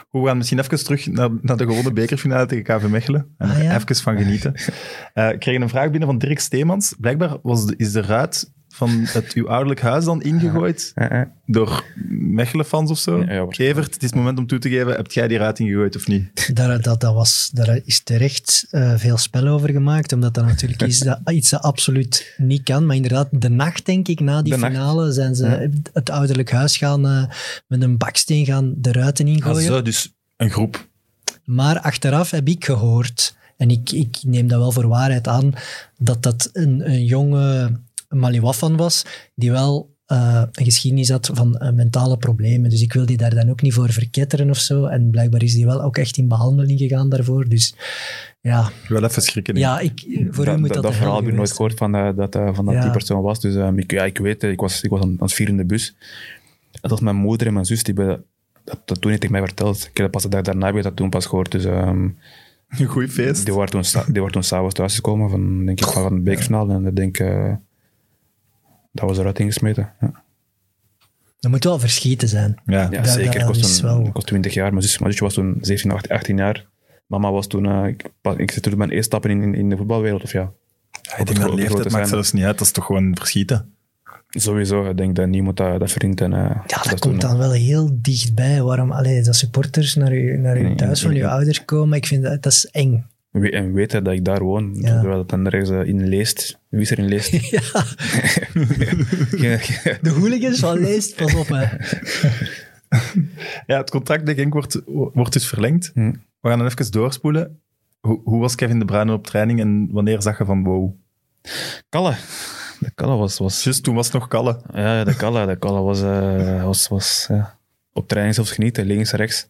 Goed, we gaan misschien even terug naar, naar de gewonnen bekerfinale tegen KV Mechelen. En Ah, ja. even van genieten. Eh, ik kreeg een vraag binnen van Dirk Steemans. Blijkbaar was de, is de ruit van het uw ouderlijk huis dan ingegooid door Mechelen-fans of zo. Ja, ja. Evert, het is het moment om toe te geven. Heb jij die ruit ingegooid of niet? Daar, dat, dat was, daar is terecht eh, veel spel over gemaakt, omdat dat natuurlijk is dat, iets dat absoluut niet kan. Maar inderdaad, de nacht, denk ik, na die De nacht. finale, zijn ze het ouderlijk huis gaan eh, met een baksteen gaan de ruiten Ah, ingooien. zo, dus een groep. Maar achteraf heb ik gehoord, en ik, ik neem dat wel voor waarheid aan, dat dat een, een jonge Maliwafan was, die wel eh, een geschiedenis had van eh, mentale problemen. Dus ik wil die daar dan ook niet voor verketteren of zo. En blijkbaar is die wel ook echt in behandeling gegaan daarvoor. Dus ja, Wel even schrikken. ja ik, voor u dat, moet dat, dat, verhaal heb ik nooit gehoord van, eh, dat, van dat Ja. die persoon was. Dus eh, ik, ja, ik weet, het, ik was, ik was aan, aan het vieren in de bus. Dat was mijn moeder en mijn zus, die hebben dat, dat toen niet tegen mij verteld. Ik heb dat pas de dag daarna heb ik dat toen pas gehoord. Dus ehm, Een goed feest. die waren toen, die waren toen s'avonds thuisgekomen van, denk ik, van, van het bekerfinale. En ik denk, dat was eruit ingesmeten. Ja, Dat moet wel verschieten zijn. Ja. ja dat- zeker. Dat was, is toen, wel- ik was 20 jaar. Mijn, zus, mijn zusje was toen 17, 18, 18 jaar. Mama was toen... eh, ik, ik zit toen mijn eerste stappen in, in, in de voetbalwereld. Of ja, ik denk dat leeftijd maakt zelfs niet uit. Dat is toch gewoon verschieten. Sowieso, ik denk dat niemand dat, dat verdient. En, eh, Ja, dat, komt dan wel heel dichtbij. Waarom allee, dat supporters naar, u, naar Nee, thuis van nee, nee. ouders komen, ik vind dat, dat is eng. We- En weten dat ik daar woon, Ja. terwijl het dan ergens eh, in leest. Wie is er in leest? Ja, de hooligans van Leest, pas op. Hè. Ja, het contract bij Genk wordt, wordt dus verlengd. Hm. We gaan dan even doorspoelen. Hoe, hoe was Kevin De Bruyne op training en wanneer zag je van wow? Kalle. De Kalle was... was Just toen was het nog Kalle. ja, de Kalle, de Kalle was, eh, was, was ja, op training zelfs genieten, links, rechts.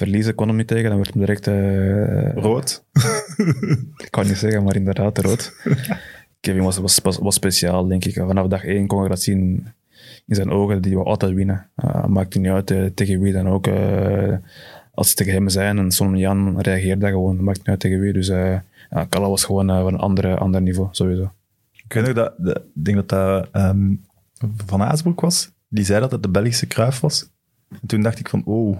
Verliezen kon hem niet tegen, dan werd hem direct... eh, Rood. Ik kan niet zeggen, maar inderdaad rood. Kevin was, was, was, was speciaal, denk ik. Vanaf dag één kon je dat zien in zijn ogen, die wou altijd winnen. Uh, maakt niet uit eh, tegen wie dan ook. als ze tegen hem zijn en Son Jan reageert dat gewoon. Maakt niet uit tegen wie. Dus ja, Kalla was gewoon van een andere, ander niveau, sowieso. Ik weet nog dat, dat- ik denk dat dat ehm, Van Aasbroek was. Die zei dat het de Belgische Kruif was. En toen dacht ik van, oh,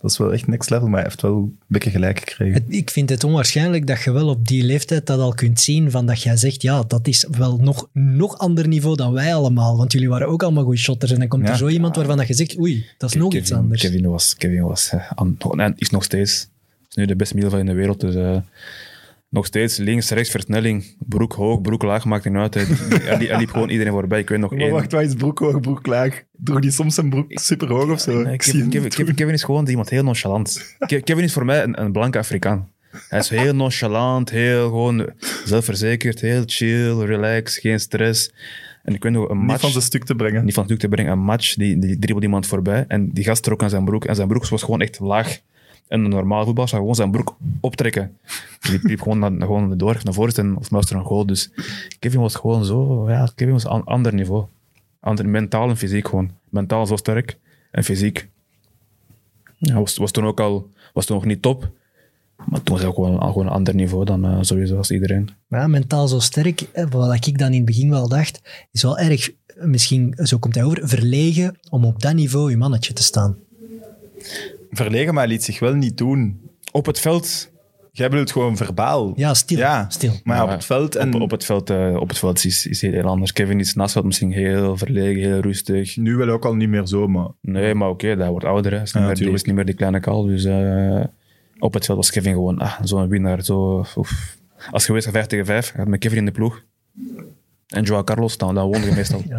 dat is wel echt next level. Maar hij heeft wel een beetje gelijk gekregen. Ik vind het onwaarschijnlijk dat je wel op die leeftijd dat al kunt zien, van dat jij zegt, ja, dat is wel nog, nog ander niveau dan wij allemaal, want jullie waren ook allemaal goede shotters en dan komt Ja. er zo iemand waarvan dat je zegt, oei, dat is nog iets anders. Kevin was, Kevin was eh, en is nog steeds is nu de beste middenvelder in de wereld. Dus eh, Nog steeds links, rechts, versnelling. Broek hoog, broek laag, maakt niet uit. Hij, hij, liep- hij liep gewoon iedereen voorbij. Ik weet nog Maar één. wacht, wat is broek hoog, broek laag? Droeg die soms zijn broek super hoog of zo? Ik Kevin, hem Kevin, doen. Kevin, Kevin is gewoon iemand heel nonchalant. Ke- Kevin is voor mij een, een blanke Afrikaan. Hij is heel nonchalant, heel gewoon zelfverzekerd, heel chill, relaxed, geen stress. En ik weet nog, een Niet match... van zijn stuk te brengen. niet van doek te brengen, een match, die, die dribbelde iemand voorbij en die gast trok aan zijn broek en zijn broek was gewoon echt laag. En een normaal voetbal zou gewoon zijn broek optrekken. Die liep gewoon, naar, gewoon door naar voren en of er een goal. Dus Kevin was gewoon zo, ja, Kevin was een ander niveau. Ander, mentaal en fysiek gewoon. Mentaal zo sterk en fysiek. Ja, was, was toen ook al, was toen nog niet top. Maar toen was hij ook gewoon, een ander niveau dan eh, sowieso als iedereen. Ja, mentaal zo sterk, eh, wat ik dan in het begin wel dacht, is wel erg, eh, misschien, zo komt hij over, verlegen om op dat niveau je mannetje te staan. Verlegen, maar hij liet zich wel niet doen. Op het veld Jij bedoelt gewoon verbaal. Ja, stil. Ja. stil. Maar ja, op het veld en Op, op het veld, eh, op het veld is, is heel anders. Kevin is naast het veld misschien heel verlegen, heel rustig. nu wel ook al niet meer zo, maar... Nee, maar oké, dat wordt ouder. Hè. Is, niet Ja, meer, die, tuurlijk. is niet meer die kleine kal. Dus eh, op het veld was Kevin gewoon ah, zo'n winnaar. Zo, oef. Als je geweest 5 tegen 5, had met Kevin in de ploeg. En Joao Carlos, dan, dan won je meestal. Ja,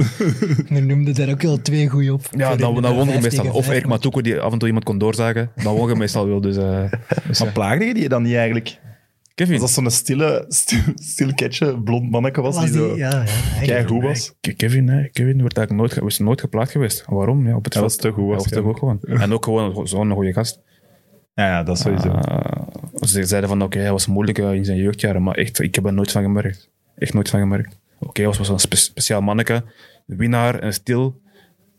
Je noemde daar ook wel twee goeie op. dan, dan won je meestal. Of Erik Matuko, die af en toe iemand kon doorzagen. Dan won je meestal wel. Dus, eh, dus Maar ja. plaagde je die dan niet eigenlijk? Kevin, Als dat zo'n stille, stil, stil ketje, blond manneke was, Was die, die, zo ja, ja, goed was. Ke- Kevin, hè, Kevin wordt eigenlijk nooit, is nooit geplaatst geweest. Waarom? Ja, op het Hij veld. was te goed Hij was te goed waarschijnlijk. gewoon. En ook gewoon zo'n goede gast. Ja, ja, dat sowieso. Uh, ze zeiden van, oké, hij was moeilijk eh, in zijn jeugdjaren, maar echt, ik heb er nooit van gemerkt. Echt nooit van gemerkt. Oké, was wel een spe- speciaal manneke, winnaar en stil,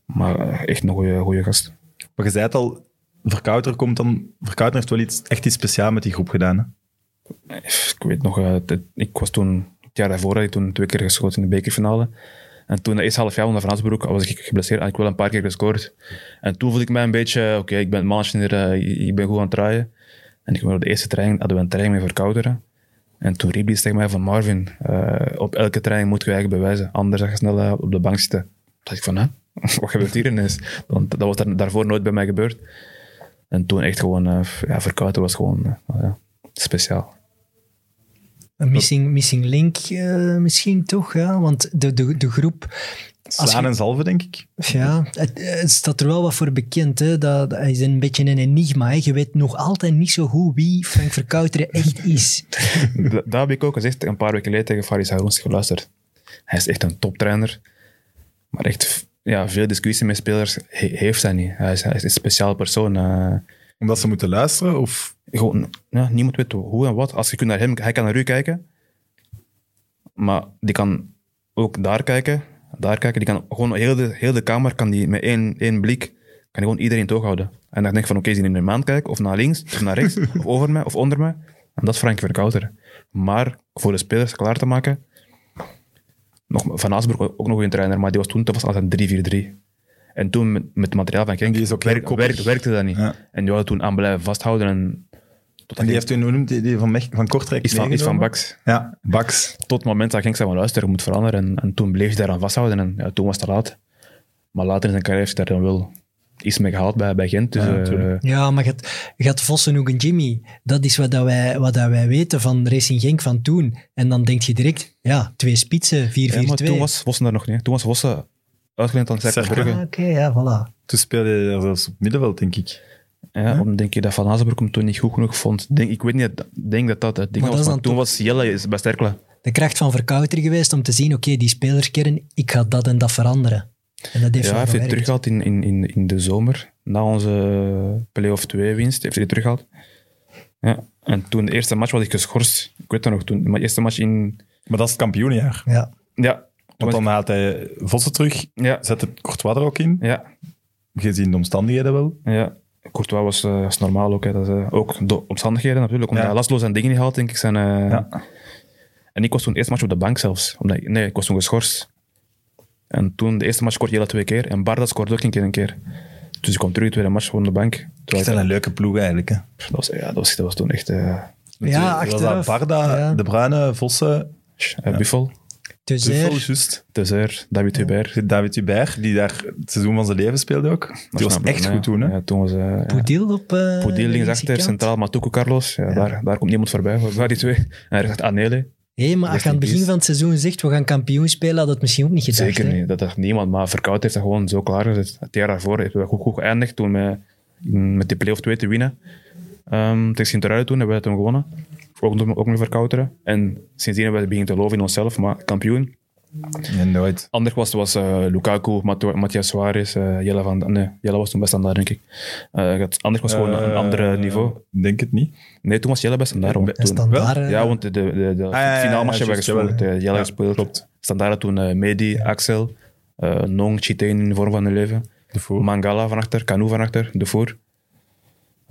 maar eh, echt een goede, goede gast. maar je zei het al, Verkouter komt dan... Verkouter heeft wel iets, echt iets speciaals met die groep gedaan. Hè? Ik weet nog, eh, ik was toen, het jaar daarvoor had ik toen twee keer geschoten in de bekerfinale. En toen, de eerste half jaar onder Fransbroek, was ik geblesseerd en ik wel een paar keer gescoord. En toen voelde ik mij een beetje, oké, ik ben hier, eh, ik ben goed aan het draaien. En ik op de eerste training, hadden we een training met Verkouteren. En toen riep hij tegen mij van Marvin, eh, op elke training moet je eigenlijk bewijzen, anders ga je snel eh, op de bank zitten. Dacht ik van, hè? wat gebeurt hier ineens? Want dat was daar, daarvoor nooit bij mij gebeurd. En toen echt gewoon, eh, ja, Verkouteren was gewoon ja, speciaal. Een missing, missing link misschien toch, ja. Want de, de, de groep... Slaan je- en zalven, denk ik. Ja, het, het staat er wel wat voor bekend. Hè? Dat, dat is een beetje een enigma. Hè? Je weet nog altijd niet zo goed wie Frank Verkouteren echt is. Da- Dat heb ik ook gezegd een paar weken geleden tegen Faris Haroons geluisterd. Hij is echt een toptrainer. Maar echt ja, veel discussie met spelers he- heeft hij niet. Hij is, hij is een speciaal persoon. eh. Omdat ze moeten luisteren, of... gewoon, ja, niemand weet hoe en wat. Als je kunt naar hem, hij kan naar u kijken. Maar die kan ook daar kijken. Daar kijken. Die kan gewoon heel de, heel de kamer kan die met één, één blik kan gewoon iedereen in het oog houden. En dan denk ik van, oké, is hij naar mijn kijken? Of naar links? Of naar rechts? of over mij? Of onder mij? En dat is Frank Verkouteren. Maar voor de spelers klaar te maken... Nog, Van Aasbroek ook nog een trainer, maar die was toen dat was een 3-4-3. En toen met, met het materiaal van Genk Die werk- werkte, werkte dat niet. Ja. En die wilde toen aan blijven vasthouden. En, tot En die heeft toen, hoe noemt die, die van, Mech, van Kortrijk iets van, iets van? Baks. Ja, Baks. Tot het moment dat Genk zei van luister, moet veranderen. En, en toen bleef hij daaraan vasthouden. En ja, toen was het te laat. Maar later in zijn carrière heeft hij daar dan wel iets mee gehaald bij, bij Gent. Dus, Ja, eh. Ja, maar je had, je had Vossen ook een Jimmy. Dat is wat, dat wij, wat dat wij weten van Racing Genk van toen. En dan denk je direct, ja, twee spitsen, 4-4-2. ja, maar toen was Vossen daar nog niet. Toen was Vossen uitgeleend aan Cercle Cercle. Ah, Brugge. Oké, ja, voilà. Toen speelde hij zelfs op middenveld, denk ik. Ja, omdat denk je dat Van Azenbroek hem toen niet goed genoeg vond. Denk, ik weet niet, ik denk dat dat het ding Maar was. toen toch- was Jelle is bij Sterkle. De kracht van Verkouteren geweest om te zien, oké, die spelerskern, ik ga dat en dat veranderen. En dat heeft Ja, hij heeft het teruggehaald in, in, in, in de zomer. Na onze play-off 2 winst heeft hij het teruggehaald. Ja. En toen de eerste match was ik geschorst. Ik weet dat nog toen. Maar eerste match in... Maar dat is het kampioenjaar. Ja. Ja. Toen Want dan haalt hij Vossen terug, ja, zet het Courtois er ook in, ja, gezien de omstandigheden wel. ja. Courtois was, eh, was normaal ook. Hè. Dat is, eh, ook de omstandigheden natuurlijk. Omdat Ja. hij Laszlo zijn dingen niet haalt, denk ik. Zijn, eh, Ja. En ik was toen eerste match op de bank zelfs. Omdat, ik- nee, ik was toen geschorst. En toen de eerste match scoorde Jelle twee keer. En Barda scoorde ook een keer een keer. Dus ik kwam terug de tweede match gewoon op de bank. Ik- wel een leuke ploeg eigenlijk. Hè. dat, was, ja, dat, was, dat was toen echt... eh Ja, Dat achteraf. dat Barda, Ja. De Bruyne, Vossen. Buffel. Te Dus zo zeer. juist. Tezer, David Hubert. David Hubert, die daar het seizoen van zijn leven speelde ook. Die was echt goed toen, hè? Ja, toen was... eh Poedil op... eh Poedil de linksachter, centraal Matuku Carlos. Ja, Daar, daar komt niemand voorbij. Waren die twee? En hij zegt Anele. Hé, maar als je aan het begin van het seizoen zegt, we gaan kampioen spelen, had het misschien ook niet gedacht. Zeker hè? niet. Dat dacht niemand. Maar Verkout heeft dat gewoon zo klaar gezet. Het jaar daarvoor hebben we goed, goed geëindigd toen met, met die play-off 2 te winnen. Um, tegen Sint-Truiden toen hebben we toen gewonnen. Ook, nog- ook nog Verkouteren. En sindsdien hebben we beginnen te geloven in onszelf. Maar kampioen. Nee, nooit. Ander was, was eh, Lukaku, Matteo- Matthias Suarez, eh, Jelle van... Nee, Jelle was toen best standaard, denk ik. Eh, het ander was gewoon een ander niveau. Denk het niet. Nee, toen was Jelle best hoor. En Toen. standaard, Ja, want de, de, de, de ja, ja, finale match ja, hebben we gespeeld. Jelle Ja, gespeeld. klopt. Standaard toen Medi, Axel, eh, Nong, Chitain in de vorm van hun leven. De voor. Mangala van achter, Canu van achter, de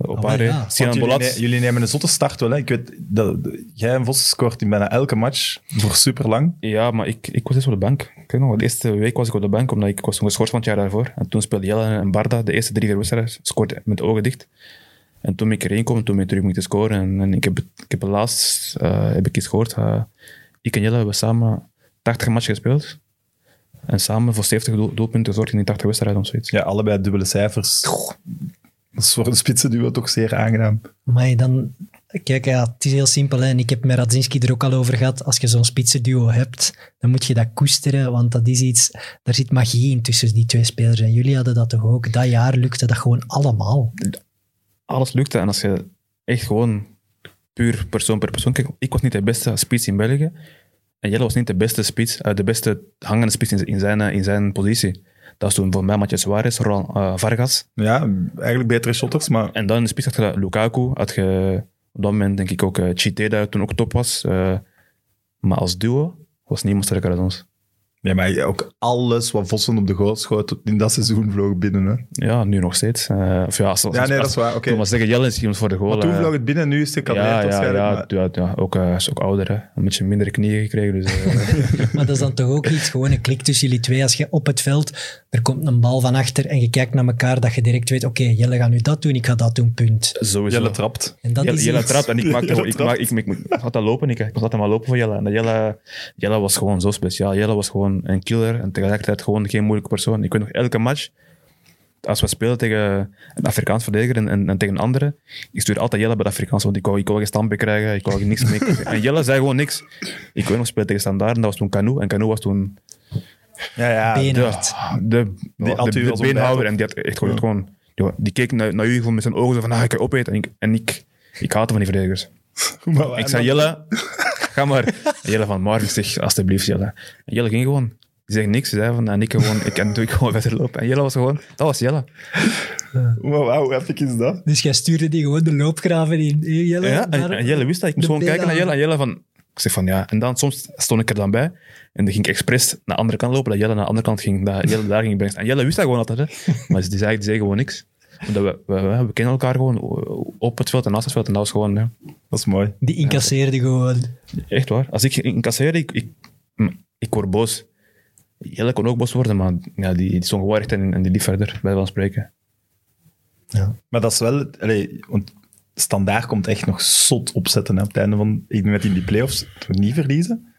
wel, Opare, ja. Jullie, Bolat. ne- jullie nemen een zotte start wel. Hè? Ik weet, dat, jij en Vos scoort in bijna elke match voor super lang. Ja, maar ik, ik was eens op de bank. Ik nog, de eerste week was ik op de bank, omdat ik was geschorst van het jaar daarvoor. En toen speelde Jelle en Barda de eerste drie vier wedstrijden. Scoorde met de ogen dicht. En toen ben ik erin komen, toen ben ik terug moeten scoren. En, en ik heb, ik heb laatst, eh, heb ik iets gehoord. eh, ik en Jelle hebben samen 80 matchen gespeeld. En samen voor 70 doel- doelpunten gezorgd in die 80 wedstrijden of zoiets. Ja, allebei dubbele cijfers. Dat is voor een spitsenduo toch zeer aangenaam. Maar dan, kijk, ja, het is heel simpel. Hè. En ik heb met Radzinski er ook al over gehad. Als je zo'n spitsenduo hebt, dan moet je dat koesteren. Want dat is iets, daar zit magie in tussen die twee spelers. En jullie hadden dat toch ook. Dat jaar lukte dat gewoon allemaal. alles lukte. En als je echt gewoon puur persoon per persoon kijkt. Ik was niet de beste spits in België. En Jelle was niet de beste spits, eh, de beste hangende spits in, in, zijn, eh, in zijn positie. Dat was toen voor mij Matthias Suarez, Roland eh, Vargas. Ja, eigenlijk betere shotters, maar En dan in de spits had je Lukaku. Had je op dat moment denk ik ook uh, Chite, dat toen ook top was. Eh, maar als duo was niemand sterker dan ons. Ja, maar ook alles wat Vossen op de goal schoot in dat seizoen vloog binnen. Hè. Ja, nu nog steeds. Eh, of ja, als, als, Ja, nee, als- dat is waar. Oké. Toen was zeggen, Jelle is iemand voor de goal. Maar toen eh, vloog het binnen, nu is het gekalmeerd ja, ja, waarschijnlijk. ja, maar- ja, ja, ook, eh, is ook ouder. Hè. Een beetje minder knieën gekregen. Dus, eh, Maar dat is dan toch ook iets, gewoon een klik tussen jullie twee. Als je op het veld, er komt een bal van achter en je kijkt naar elkaar, dat je direct weet, oké, Jelle gaat nu dat doen, ik ga dat doen, punt. sowieso. Jelle trapt. En dat Jelle, is Jelle iets- trapt en ik maakte ik, maak, ik, ik, ik had dat lopen. Ik, ik was altijd maar lopen voor Jelle. En dat Jelle, Jelle was gewoon zo speciaal. Jelle was gewoon een killer en tegelijkertijd gewoon geen moeilijke persoon. Ik weet nog, elke match, als we spelen tegen een Afrikaans verdediger en, en, en tegen een andere, ik stuur altijd Jelle bij de Afrikaans, want ik wou, ik wou geen stampen krijgen, ik wou niks mee. en Jelle zei gewoon niks. Ik weet nog, spelen tegen Standaard en dat was toen Canu. En Canu was toen Ja, ja. Beenhard. de, de, de, u de als beenhouder. En die had echt gewoon, gewoon die, die keek naar, naar u met zijn ogen zo van, ah, ik ga opeten. En ik, en ik, ik haatte van die verdedigers. Maar- Ik zei, Jelle, ga maar. En Jelle van, Marvin, zeg, alsjeblieft, Jelle. En Jelle ging gewoon. Die zei niks. Zei van, en ik gewoon, ik kan doe ik gewoon verder lopen. En Jelle was gewoon, dat was Jelle. Wow, wauw, hoe heftig is dat? Dus jij stuurde die gewoon de loopgraven in, Jelle? Ja, en, en Jelle wist dat. Ik moest gewoon kijken naar Jelle. En Jelle van, ik zeg van, ja. En dan soms stond ik er dan bij. En dan ging ik expres naar de andere kant lopen. Dat Jelle naar de andere kant ging. Dat Jelle daar ging brengen. En Jelle wist dat gewoon altijd. Hè. Maar die zei, die zei gewoon niks. We, we, we, kennen elkaar gewoon op het veld en naast het veld. En dat was gewoon, ja. Dat is mooi. Die incasseerde gewoon. Echt waar. Als ik incasseerde, ik, ik, ik word boos. Jelle kon ook boos worden, maar ja, die, die stond gewoon recht en, en die liep verder, bij van spreken. Ja. Maar dat is wel... Allee, want Standaard komt echt nog zot opzetten hè, op het einde van... Ik denk dat in die play-offs niet verliezen.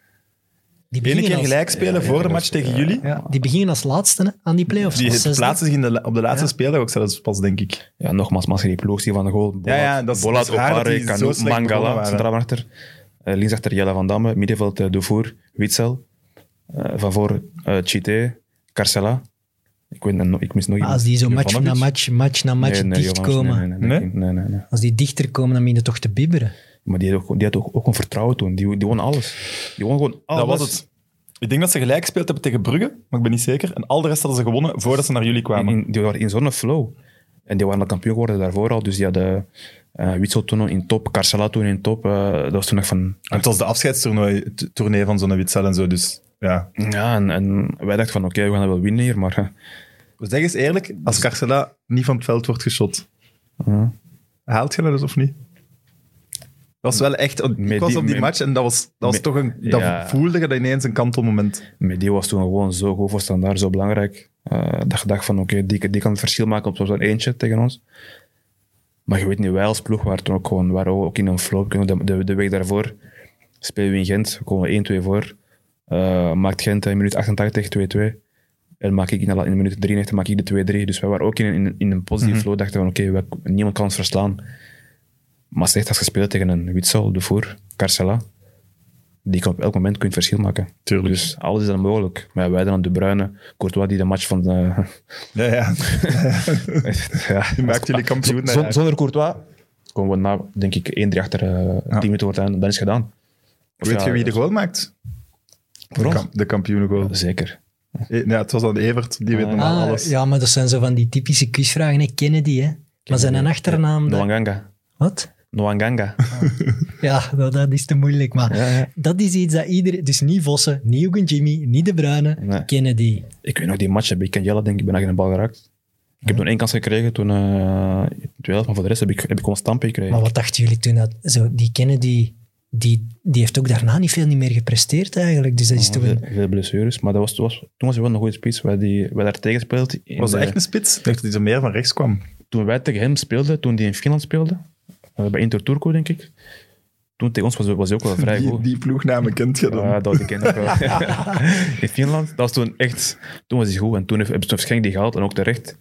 Die Eén keer beginnen als, gelijk spelen voor de match tegen jullie. ja, die beginnen als laatste hè, aan die play-offs. Die plaatsen zich in de, op de laatste Ja. speeldag ook zelfs pas, denk ik. Ja, nogmaals, maar als je die ploeg ziet van de goal. Ja, ja, dat is- Bolat, dat is Opare, Mangala, centraal achter. Uh, linksachter Jelle van Damme, middenveld uh, Dufour, Witzel. Uh, van voor uh, Chite, Carcela. Ik, weet, ik mis nog Maar iemand. als die zo match na match, match na match Nee, nee, dichtkomen, Nee, nee, nee, nee, nee, nee. als die dichter komen, dan begin je toch te bibberen. Maar die had ook, die had ook, ook een vertrouwen toen. Die, die won alles. Die won gewoon alles. Dat was het. Ik denk dat ze gelijk gespeeld hebben tegen Brugge, maar ik ben niet zeker. En al de rest hadden ze gewonnen voordat ze naar jullie kwamen. in- die waren in zo'n flow. En die waren al kampioen geworden daarvoor al. Dus die hadden uh, Witsel toen in top, Carcela toen in top. Uh, dat was toen nog van... En het was de afscheidstoernooi tournee van zo'n Witzel en zo, dus ja. Ja, en, en wij dachten van oké, we gaan dat wel winnen hier. Maar uh, Zeg eens eerlijk, als Carcela niet van het veld wordt geschot, uh, haalt je dat dus of niet? Dat was wel echt... Ik was op die match en dat was, dat was toch een... Dat ja. voelde je dat ineens een kantelmoment. met die was toen gewoon zo goed voor standaard, zo belangrijk. Uh, dat je dacht van oké, die, die kan het verschil maken op zo'n eentje tegen ons. Maar je weet niet, wij als ploeg waren toen ook gewoon waren ook in een flow. De, de, de week daarvoor spelen we in Gent, we komen 1-2 voor. Eh, maakt Gent in minuut 88 2-2. En maak ik in de, in de minuut 93 maak ik de 2-3. Dus wij waren ook in, in, in een positieve Mhm. flow. Dachten van, oké, we- niemand kan ons verslaan. Maar slecht als gespeeld tegen een Witsel, De Voer, Carcella. Die kan op elk moment kun je het verschil maken. Tuurlijk. Dus alles is dan mogelijk. Maar wij dan De Bruyne, Courtois die de match van... De, Ja, ja. ja, Die maakt jullie kampioen. Zon- eigenlijk. zonder Courtois komen we na, denk ik, 1-3 achter eh 10 Ja. minuten wordt aan. Dan is het gedaan. Of Weet ja, je wie de goal maakt? Voor de, ons? kam- de kampioenengoal. Zeker. Eh, Ja, het was dan Evert, die weet Ah, normaal Ah, alles. ja, maar dat zijn zo van die typische quizvragen. hè. Kennedy, hè. Maar zijn een achternaam... Noanganga. Wat? Noanganga. Ja, dat, dat is te moeilijk. Maar Ja, ja. dat is iets dat iedereen... Dus niet Vossen, niet Hugo Jimmy, niet De Bruyne, Nee. Kennedy. Ik weet nog die match, heb ik en Jelle denk ik bijna geen bal geraakt. Ik heb toen één kans gekregen, toen eh tweede, maar voor de rest heb ik, heb ik gewoon stampen gekregen. Maar wat dachten jullie toen? Dat, zo, die Kennedy, die, die heeft ook daarna niet veel niet meer gepresteerd eigenlijk. Dus dat is toch veel, een... veel blessures, maar dat was, toen was, toen was hij wel een goede spits. Wij, die, wij daar tegen speelden. in Was de- hij echt een spits? Ik dacht dat hij zo meer van rechts kwam. Toen wij tegen hem speelden, toen hij in Finland speelde, bij Inter Turco denk ik, toen tegen ons was, was hij ook wel vrij Die, goed. die ploegnamen kent je dan. Ja, dat ik ken ik wel. in Finland, dat was toen echt, toen was hij goed en toen heeft, Schenk die gehaald en ook terecht.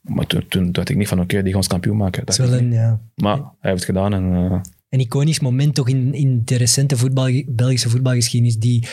Maar toen, toen dacht ik niet van oké, die gaan ons kampioen maken. niet. ja, Maar hij heeft het gedaan en eh, een iconisch moment toch in, in de recente voetbal, Belgische voetbalgeschiedenis. Die,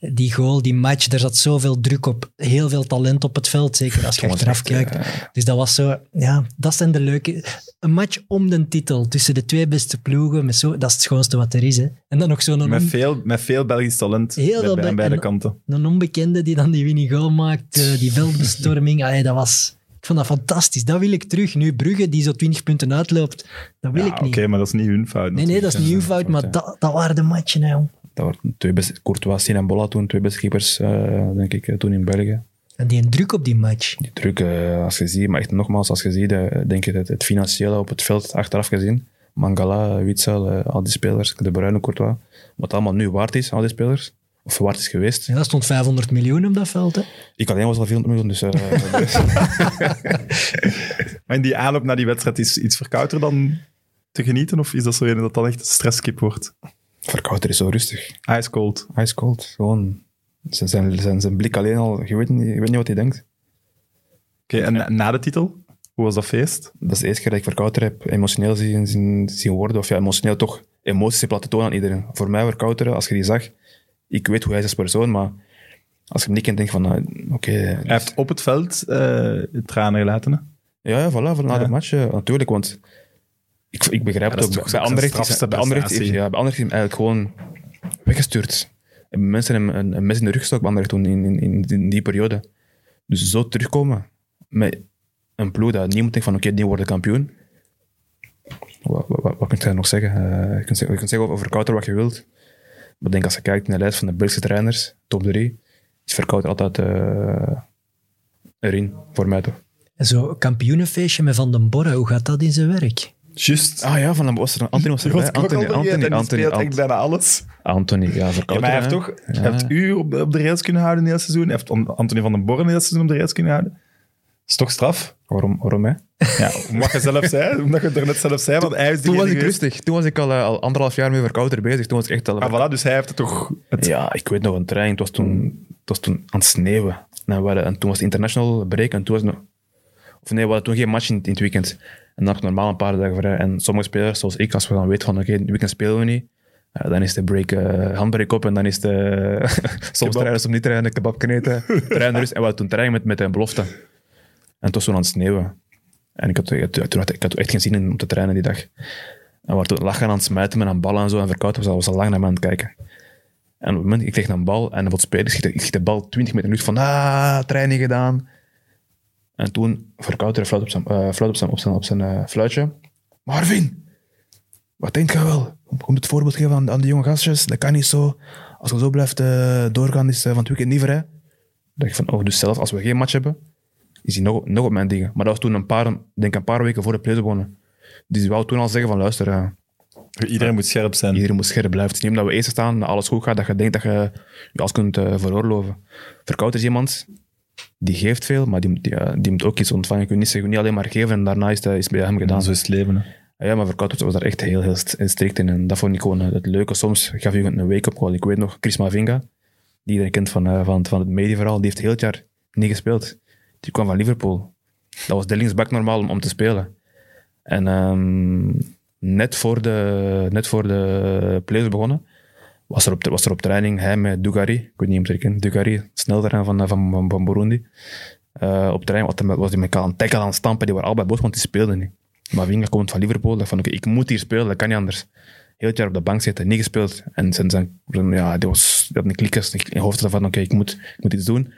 die goal, die match, daar zat zoveel druk op. Heel veel talent op het veld, zeker als je achteraf echt, kijkt. Dus dat was zo... Ja, dat zijn de leuke... Een match om de titel tussen de twee beste ploegen. Met zo, dat is het schoonste wat er is. Hè. En dan nog zo'n Met veel, met veel Belgisch talent Heel bij, veel bij- bij- aan beide en- kanten. een onbekende die dan die winning goal maakt, eh, die veldbestorming. Allee, dat was, ik vond dat fantastisch. Dat wil ik terug. Nu Brugge, die zo 20 punten uitloopt, dat wil Ja, ik Oké, niet. maar dat is niet hun fout. Nee, nee, dat is niet uw fout, maar dat, dat waren de matchen. Hè, jong. Dat waren twee beste, Courtois, en Bolla toen, twee beste keepers, eh, denk ik, eh, toen in België. En die een druk op die match. Die druk, eh, als je ziet, maar echt nogmaals, als je ziet, denk ik het, het financiële op het veld achteraf gezien, Mangala, Witzel, al die spelers, De Bruyne, Courtois, wat allemaal nu waard is, al die spelers, of waard is geweest. Ja, dat stond 500 miljoen op dat veld. Hè. Ik alleen was al 400 miljoen, dus... Maar in die aanloop naar die wedstrijd is iets verkouter dan te genieten? Of is dat zo een dat dan echt een stresskip wordt? Verkouter is zo rustig. Ice cold. Ice cold, gewoon... Zijn, zijn, zijn, zijn blik alleen al, je weet, niet, je weet niet wat hij denkt. Oké, en na, na de titel? Hoe was dat feest? Dat is de eerste keer dat ik Verkouter heb emotioneel zien, zien, zien worden. Of ja, emotioneel toch emoties heb laten tonen aan iedereen. Voor mij Verkouter, als je die zag, ik weet hoe hij is als persoon, maar als je hem niet kent, denk van, nou, oké. Hij heeft op het veld eh, tranen gelaten. Hè? Ja, ja, voilà, voor na Ja. de match, natuurlijk, want ik, ik begrijp het ook. toch Bij zijn Anderlecht is, bij Anderlecht is, ja, bij Anderlecht is hem eigenlijk gewoon weggestuurd. En mensen hebben hem een, een mes in de rug gestoken bij Anderlecht toen in, in, in, die periode. Dus zo terugkomen met een ploeg dat niemand denkt van oké, die worden kampioen. Wat, wat, wat, wat kun je nog zeggen? Eh, je, kunt zeggen je kunt zeggen over Verkouter wat je wilt. Maar ik denk als je kijkt naar de lijst van de Belgische trainers, top 3, is Verkouter altijd eh, erin, voor mij toch. En zo kampioenenfeestje met Van den Borre, hoe gaat dat in zijn werk? Juist. Ah ja, van de was er Anthony was ik ook Anthony, Anthony, Anthony, speelt echt Ant- bijna alles. Anthony, ja, Ja, Verkouter. maar hij heeft toch Ja. heeft u op, op de rails kunnen houden in het seizoen. Hij heeft An- Anthony van den Borren in het seizoen op de rails kunnen houden. Dat is toch straf? Waarom, waarom hè? Ja, omdat je zelf zei, omdat je het er net zelf zei, want hij is Toen was ik geweest- rustig. Toen was ik al, eh, al anderhalf jaar met Verkouter bezig. Toen was ik echt al... Ah, voilà, dus hij heeft het toch... Het, Ja, ik weet nog een trein. Het was toen, het was toen aan het sneeuwen. En, we hadden- en toen was het international break en toen was het nog... Of nee, we hadden toen geen match in, in het weekend. En dan ik normaal een paar dagen vrij. En sommige spelers, zoals ik, als we dan weten van oké, dit weekend spelen we niet, ja, dan is de break, eh handbreak op en dan is de... soms trainen, soms niet trainen, kebab kneten, trainen rust. En we hadden toen trainen met, met een belofte. En het was toen aan het sneeuwen. En ik had, toen had, ik had echt geen zin in om te trainen die dag. En we toen lachen aan het smijten met een bal en zo. En verkoud was al, was al lang naar me aan het kijken. En op het moment, ik kreeg een bal en wat spelen, ik schiet, ik de bal 20 meter lucht van, ah, training gedaan. En toen verkouter fluit op zijn, eh, fluit op zijn, op zijn, op zijn eh, fluitje. Marvin, wat denk je wel? Komt het voorbeeld geven aan, aan de jonge gastjes? Dat kan niet zo. Als je zo blijft eh, doorgaan, is van het weekend niet vrij. Dan dacht ik van, oh, dus zelf als we geen match hebben, is hij nog, nog op mijn dingen. Maar dat was toen een paar, denk een paar weken voor de play begonnen. Dus die wou toen al zeggen van, luister, Iedereen moet scherp zijn. Iedereen moet scherp blijven. Het is niet omdat we eerst staan, dat alles goed gaat, dat je denkt dat je je alles kunt eh, veroorloven. Verkoud is iemand die geeft veel, maar die, die, eh, die moet ook iets ontvangen. Je kunt niet, zeggen, niet alleen maar geven en daarna is het, is bij hem gedaan. Zo is het leven. hè. Ah Ja, maar Verkoud was daar echt heel, heel st- strikt in. En dat vond ik gewoon eh, het leuke. Soms gaf je een wake-up call. Ik weet nog, Chris Mavinga, die iedereen kent van, eh, van, van het medieverhaal, die heeft heel het jaar niet gespeeld. Die kwam van Liverpool. Dat was de linksback normaal om, om te spelen. En ehm, net, voor de, net voor de playoffs begonnen, was er op, was er op training hij met Dugari, ik weet niet of kent, Dugari, snelder van, van, van, Burundi. Eh, op training was hij- met elkaar aan het het stampen, die waren allebei boos, want die speelden niet. Maar Winga komt van Liverpool, dacht van oké, ik moet hier spelen, dat kan niet anders. Heel het jaar op de bank zitten, niet gespeeld. En zijn, zijn, ja, die, was, die had een klikkers in je hoofd van oké, ik, moet, ik moet iets doen.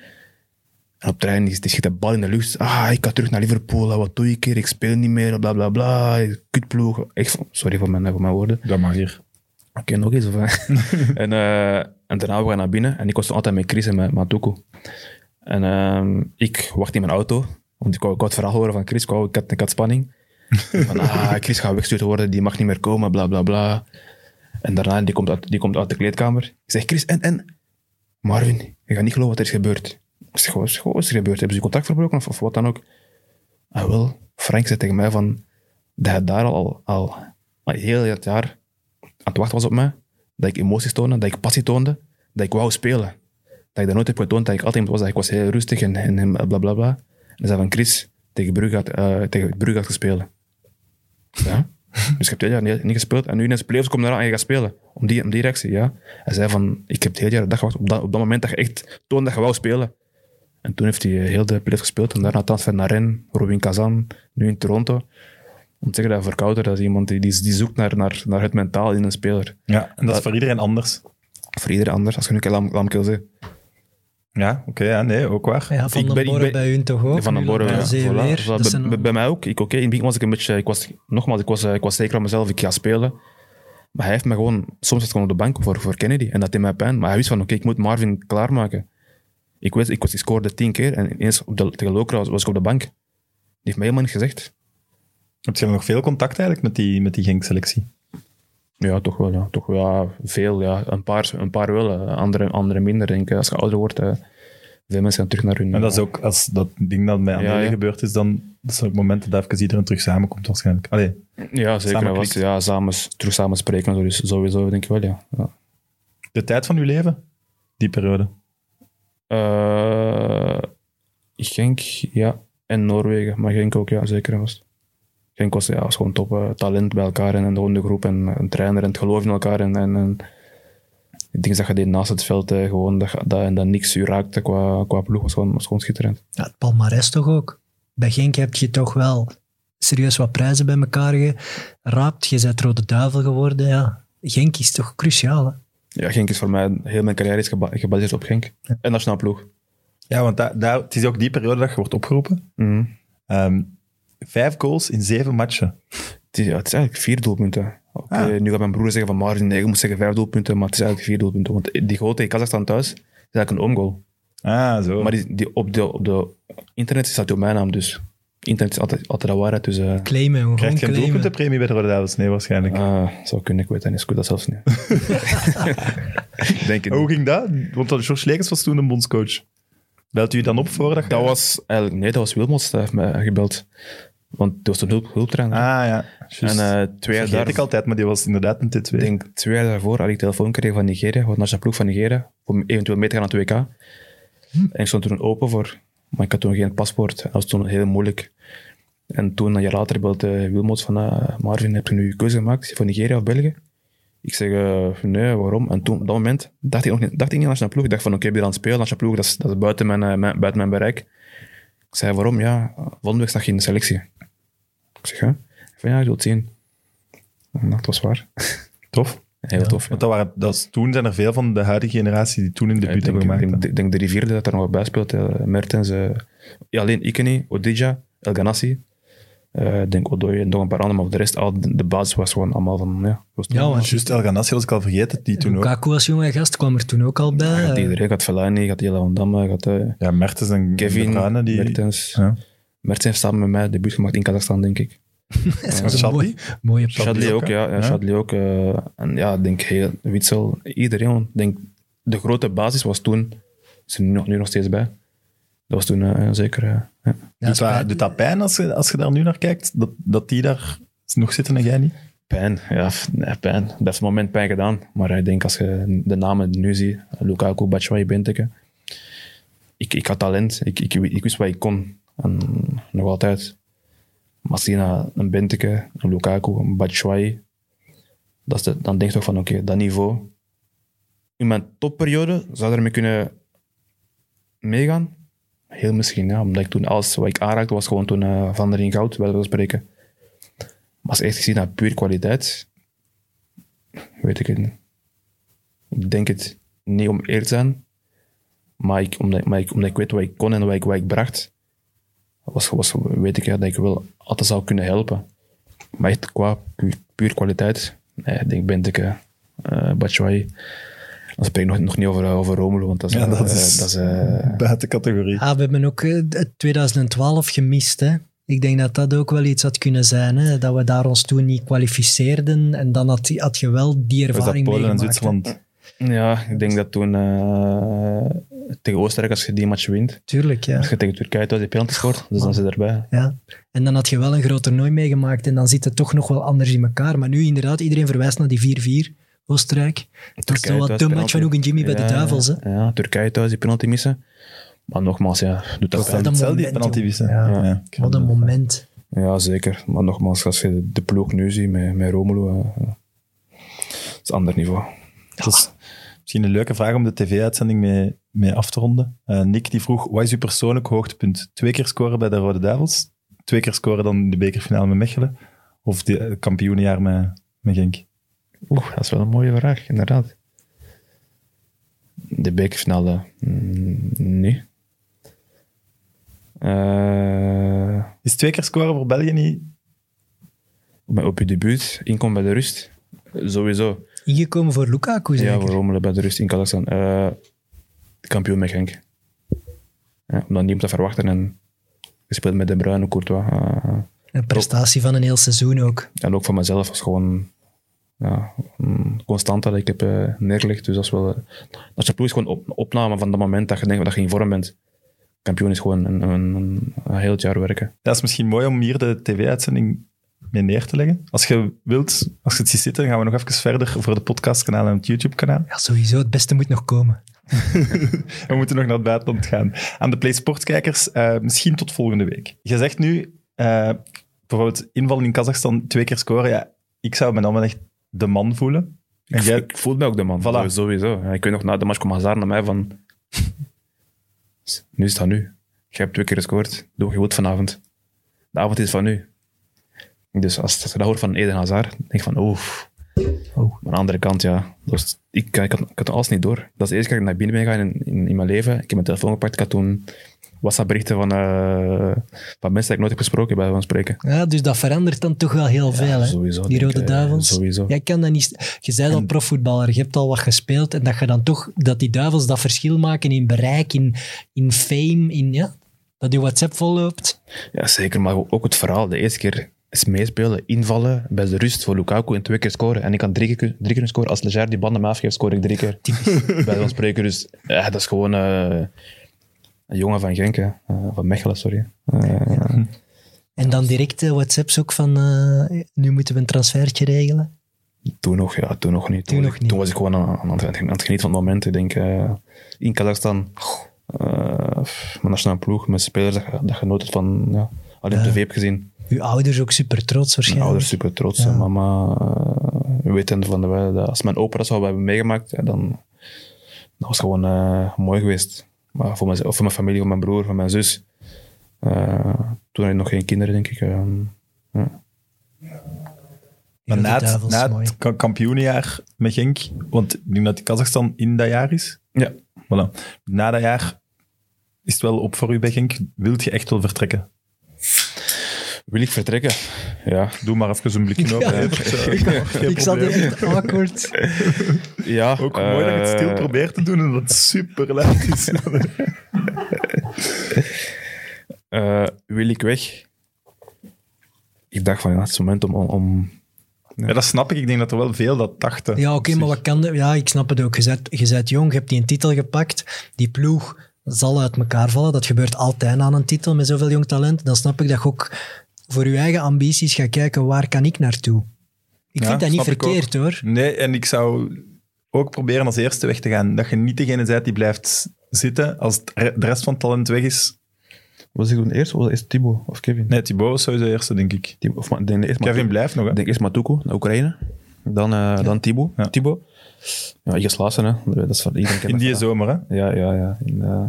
En op training die, schiet de bal in de lucht. Ah, ik ga terug naar Liverpool, wat doe ik hier? Ik speel niet meer, bla bla bla. Kutploeg. Sorry voor mijn, voor mijn woorden. Dat mag hier. Oké, nog eens. Of, en, eh, en daarna we gaan naar binnen. En ik was altijd met Chris en met Matuko. En ehm, ik wacht in mijn auto. Want ik wou, ik wou het verhaal horen van Chris. Ik, wou, ik, had, ik had spanning. van, ah, Chris gaat weggestuurd worden. Die mag niet meer komen, bla bla bla. En daarna, die komt uit, die komt uit de kleedkamer. Ik zeg, Chris, en, en? Marvin, je gaat niet geloven wat er is gebeurd. Ik zeg, wat is, wat is er gebeurd? Hebben ze contact verbroken of, of wat dan ook? Ah, wel. Frank zei tegen mij van, dat hij daar al, al, al heel het jaar aan het wachten was op mij. Dat ik emoties toonde, dat ik passie toonde, dat ik wou spelen. Dat ik dat nooit heb getoond, dat ik altijd was, dat ik was heel rustig en, en, bla bla bla. En hij zei van Chris, tegen Brugge had, eh, tegen Brugge had gespeeld. Ja. Dus ik heb het jaar niet, niet gespeeld. En nu in de playoffs komt eraan en je gaat spelen. Om die, om die reactie, ja. Hij zei van, ik heb het hele jaar dag gewacht op dat, op dat moment dat je echt toonde dat je wou spelen. En toen heeft hij eh, heel de playoffs gespeeld. En daarna transfer naar Rennes, Robin Kazan, nu in Toronto. Om te zeggen dat Verkouter, dat is iemand die, die, die zoekt naar, naar, naar het mentaal in een speler. Ja, en dat is voor iedereen anders. Voor iedereen anders, als je nu Lam, Lamkel zegt. Ja, oké, ja, nee, ook waar. Ja, van den Borre ben- bij hun toch ook? Van den Borre, Lampard ja. Voilà. weer. Voilà. Dat Bij, mij ook. Ik, oké, in het begin was ik een beetje... Ik was, nogmaals, ik was, eh, ik was zeker aan mezelf. Ik ga spelen. Maar hij heeft me gewoon... Soms zat ik gewoon op de bank voor, voor Kennedy. En dat deed mij pijn. Maar hij wist van, oké, ik moet Marvin klaarmaken. Ik, wist, ik, was, ik scoorde tien keer. En ineens op de, tegen Lokra was, was ik op de bank. Die heeft mij helemaal niet gezegd. Heb je nog veel contact eigenlijk met die, met die Genk-selectie? Ja, toch wel. Ja. Toch wel, ja, veel. Ja. Een, paar, een paar wel. Andere, andere minder. Denk ik. Als je ouder wordt, veel mensen gaan terug naar hun... En dat is ook, als dat ding dat bij Amelie ja. gebeurd is, dan dat zijn ook momenten dat even iedereen terug samenkomt waarschijnlijk. Allee, Ja, zeker. Samen was, ja, samen, terug samen spreken. Dus sowieso, denk ik wel, ja. ja. de tijd van uw leven, die periode. Eh, Genk, ja. En Noorwegen. Maar Genk ook, ja, zeker. Was. Genk was, ja, was gewoon top eh, talent bij elkaar en, en de hondengroep en een trainer en het geloof in elkaar. En, en, en die dingen dat je deed naast het veld, eh, gewoon dat, dat, en dat niks u raakte qua, qua ploeg, was gewoon, was gewoon schitterend. Ja, het palmares toch ook. Bij Genk heb je toch wel serieus wat prijzen bij elkaar geraapt. Je bent Rode Duivel geworden. Ja. Genk is toch cruciaal. Hè? Ja, Genk is voor mij, heel mijn carrière is geba- gebaseerd op Genk. En nationaal ploeg. Ja, want daar, daar, het is ook die periode dat je wordt opgeroepen. Mhm. Ehm, vijf goals in zeven matchen. Het is, ja, het is eigenlijk vier doelpunten. Oké, Ah. Nu gaat mijn broer zeggen van Marvin, nee, je moet zeggen vijf doelpunten, maar het is eigenlijk vier doelpunten. Want die goal tegen Kazachstan thuis is eigenlijk een omgoal. Ah, zo. Maar die, die, op, de, op de internet staat op mijn naam, dus internet is altijd, altijd de waarheid. Dus eh Claimen, gewoon Krijgt geen claimen. doelpuntenpremie bij de Rode Duivels? Nee, waarschijnlijk. ah, zou kunnen, ik weet dat niet. Ik weet dat zelfs niet. Denk het Hoe niet. ging dat? Want dat- George Lekers was toen een bondscoach. Belt u dan op voordat je... Dat was eigenlijk, nee, dat was Wilmots, dat heeft mij gebeld. Want dat was een hulp, hulptrainer. Ah ja, en eh, twee jaar daar, ik altijd, maar die was inderdaad een T2. Ik denk twee jaar daarvoor had ik telefoon gekregen van Nigeria, van de ploeg van Nigeria, om eventueel mee te gaan naar het WK. En ik stond toen open voor, maar ik had toen geen paspoort. Dat was toen heel moeilijk. En toen, een jaar later, belde Wilmots van, ah, Marvin, heb je nu keuze gemaakt? Voor Nigeria of België? Ik zeg, eh, nee, waarom? En toen, op dat moment, dacht ik nog niet, dacht ik niet aan nationale ploeg. Ik dacht van, oké, ik ben aan het spelen, nationale ploeg, dat is, dat is buiten, mijn, eh, mijn- buiten mijn bereik. Ik zei, waarom? Ja, volgende week sta je in de selectie. Ik zeg, ja. Van, ja, je zult zien. En dat was waar. Tof. Heel tof. ja. Want dat waren, dat is, toen zijn er veel van de huidige generatie die toen Ja, debuut ik denk, hebben ik gemaakt. denk, ik denk de rivierde dat er nog bij speelt. eh, Mertens, eh, ja, alleen Ikeni, Odija, El Ganassi. eh, Ik denk Odoy en nog een paar anderen, maar voor de rest, al de, de basis was gewoon allemaal van, ja. Was Ja, want Juist, El Ganassi was ik al vergeten, die toen ook. Lukaku als jonge gast kwam er toen ook al bij. Gaat Eh, iedereen, gaat Fellaini, gaat Jelle van Damme, gaat eh, Ja, Mertens en Kevin, De Bruyne, die... Mertens. Ja. Mertens heeft samen met mij debuut gemaakt in Kazachstan, denk ik. dat is een mooie, mooie Shadley ook, ja. ja, Ja. Ook. eh, en ja, ik denk heel, Witsel, iedereen. Denk, de grote basis was toen, is er nu nog, nu nog steeds bij. Dat was toen eh, zeker, eh, ja. Ja, Doet, dat, spijt- doet dat pijn als je, als je daar nu naar kijkt? Dat, dat die daar nog zitten en jij niet? Pijn, ja, nee, pijn. Dat heeft een moment pijn gedaan. Maar ik denk als je de namen nu ziet, Lukaku, Batshuayi, Benteke. Ik, ik had talent, ik, ik, ik wist wat ik kon. En nog altijd. Naar een Benteke, een Lukaku, een Batshuayi, dat is dan denk je toch van oké, dat niveau. In mijn topperiode zou ermee kunnen meegaan. Heel misschien, ja. Omdat ik toen alles wat ik aanraakte was gewoon toen eh, Van der in Goud, wel spreken. Maar als echt gezien naar puur kwaliteit, weet ik het niet. Ik denk het niet om eer te zijn, maar, omdat, maar ik, omdat ik weet wat ik kon en wat ik, wat ik bracht, was, was, weet ik ja, dat ik wel altijd zou kunnen helpen. Maar echt qua puur, puur kwaliteit, nee, ik denk Benteke, uh, Batshuayi. Dan spreek ik nog, nog niet over, over Romelu, want dat is... Ja, dat eh, is- dat is eh, Buiten categorie. Ah, we hebben ook eh, het 2012 gemist. Hè? Ik denk dat dat ook wel iets had kunnen zijn. Hè? Dat we daar ons toen niet kwalificeerden. En dan had, had je wel die Was dat ervaring Polen en meegemaakt. Zwitserland? Ja, ik denk dat toen eh, tegen Oostenrijk, als je die match wint, Tuurlijk, ja. als je tegen Turkije thuis die penalty scoort, dus dan zit erbij. ja. En dan had je wel een groot toernooi meegemaakt. En dan zit het toch nog wel anders in elkaar. Maar nu inderdaad, iedereen verwijst naar die 4-4 Oostenrijk. Dat is toch wat de match van Ook en Jimmy bij de Duivels. Hè? Ja, Turkije thuis die penalty missen. Maar nogmaals, ja, doet dat Dat pijn. een moment. Ja. Ja. Wat een moment. Ja, zeker. Maar nogmaals, als je de ploeg nu ziet met, met Romelu, eh, het is een ander niveau. Dat is misschien een leuke vraag om de tv-uitzending mee, mee af te ronden. Eh, Nick die vroeg, wat is uw persoonlijk hoogtepunt? Twee keer scoren bij de Rode Duivels? Twee keer scoren dan in de bekerfinale met Mechelen? Of de eh, kampioenjaar met, met Genk? Oeh, dat is wel een mooie vraag, inderdaad. De bekerfinale, mm, nee. Eh, Is twee keer scoren voor België niet... op je debuut, inkomen bij de rust, sowieso. Ingekomen voor Lukaku, zeker? Ja, voor Romelu bij de rust in Kazachstan. Eh, kampioen met Genk. Ja, omdat niemand te verwachten en gespeeld met De Bruyne, Courtois. eh, Een prestatie van een heel seizoen ook. en ook voor mezelf was gewoon ja, een constante dat ik heb eh, neergelegd. Dus dat is wel... dat is ploeg is gewoon op, opname van dat moment dat je denkt dat je in vorm bent. Kampioen is gewoon een, een, een, een heel jaar werken. Dat is misschien mooi om hier de tv-uitzending mee neer te leggen. Als je wilt, als je het ziet zitten, gaan we nog even verder voor de podcastkanaal en het YouTube-kanaal. Ja, sowieso. Het beste moet nog komen. We moeten nog naar het buitenland gaan. Aan de Play Sports-kijkers, eh, misschien tot volgende week. Je zegt nu, eh, bijvoorbeeld invallen in Kazachstan, twee keer scoren. Ja, ik zou me dan wel echt de man voelen. En Ik, jij, ik voel mij ook de man, Voilà. sowieso. Ik weet nog, na de match kwam Hazard naar mij van... Nu is het aan u. Je hebt twee keer gescoord. Doe je wilt vanavond. De avond is van u. Dus als, als je dat hoort van Eden Hazard, denk ik van oef. Oh. Maar aan de andere kant, ja. Was, ik, ik, had, ik had alles niet door. Dat is de eerste keer dat ik naar binnen ben gegaan in, in, in mijn leven. Ik heb mijn telefoon gepakt. Ik had toen WhatsApp-berichten van, eh, van mensen die ik nooit heb gesproken, bij van spreken. Ja, dus dat verandert dan toch wel heel veel. Hè? sowieso, Die Rode ik, eh, Duivels. sowieso. Jij kan dat niet... Je bent al profvoetballer, je hebt al wat gespeeld. En dat je dan toch... Dat die Duivels dat verschil maken in bereik, in, in fame, in... Ja, dat je WhatsApp volloopt. Ja, zeker. Maar ook het verhaal. De eerste keer is meespelen, invallen bij de rust voor Lukaku en twee keer scoren. En ik kan drie keer, drie keer scoren. Als Leger die banden me afgeeft, scoor ik drie keer. bij zo'n spreken. Dus ja, dat is gewoon eh, een jongen van Genk. Eh, van Mechelen, sorry. Eh, En dan direct de WhatsApps ook van... eh, nu moeten we een transfertje regelen. Toen nog, ja, toen nog niet. Toen was nog ik, niet. Toen was ik gewoon aan, aan, het- aan het genieten van het moment. Ik denk, eh, in Kazachstan, eh mijn nationale ploeg, met spelers, dat, dat je nooit hebt van, ja, alleen op tv hebt gezien. Uw ouders ook super trots Mijn waarschijnlijk. ouders super trots. Ja. Mama, uh, weten van de dat als mijn opa dat zou hebben meegemaakt, ja, dan dat was gewoon eh, mooi geweest. Maar voor, mijn, voor mijn familie, voor mijn broer, voor mijn zus. eh, toen had ik nog geen kinderen, denk ik. maar Rode na het, Duivels, na mooi. het ka- kampioenenjaar met Genk, want ik denk dat Kazachstan in dat jaar is. ja. Voilà. Na dat jaar is het wel op voor u bij Genk. Wilt je echt wel vertrekken? Wil ik vertrekken? Ja. Doe maar even een blikje open. hè. Geen Ik zat echt awkward. ja Ook mooi dat je het stil eh, probeert te doen en dat het super luid is. eh, wil ik weg? Ik dacht van, ja, het is het moment om... om, Ja, dat snap ik. Ik denk dat er wel veel dat dachten. Ja, oké, maar wat kan... de- Ja, ik snap het ook. Je bent, je bent jong, je hebt die een titel gepakt. Die ploeg zal uit elkaar vallen. Dat gebeurt altijd aan een titel met zoveel jong talent. Dan snap ik dat je ook voor je eigen ambities gaat kijken, waar kan ik naartoe? Ik Ja, vind dat niet verkeerd hoor. Nee, en ik zou ook proberen als eerste weg te gaan. Dat je niet degene bent die blijft zitten als de rest van het talent weg is. Was ik toen eerst? Was het eerst Thibaut of Kevin? Nee, Thibaut was sowieso de eerste, denk ik. Thibaut, of, denk eerst Kevin blijft nog, hè? Ik denk eerst Matuko, naar Oekraïne. Dan, eh, dan Thibaut. Ja. Thibaut. Ja, Igas Laassen, hè. Dat is voor iedereen. In die zomer, hè? Ja, ja, ja. In, eh,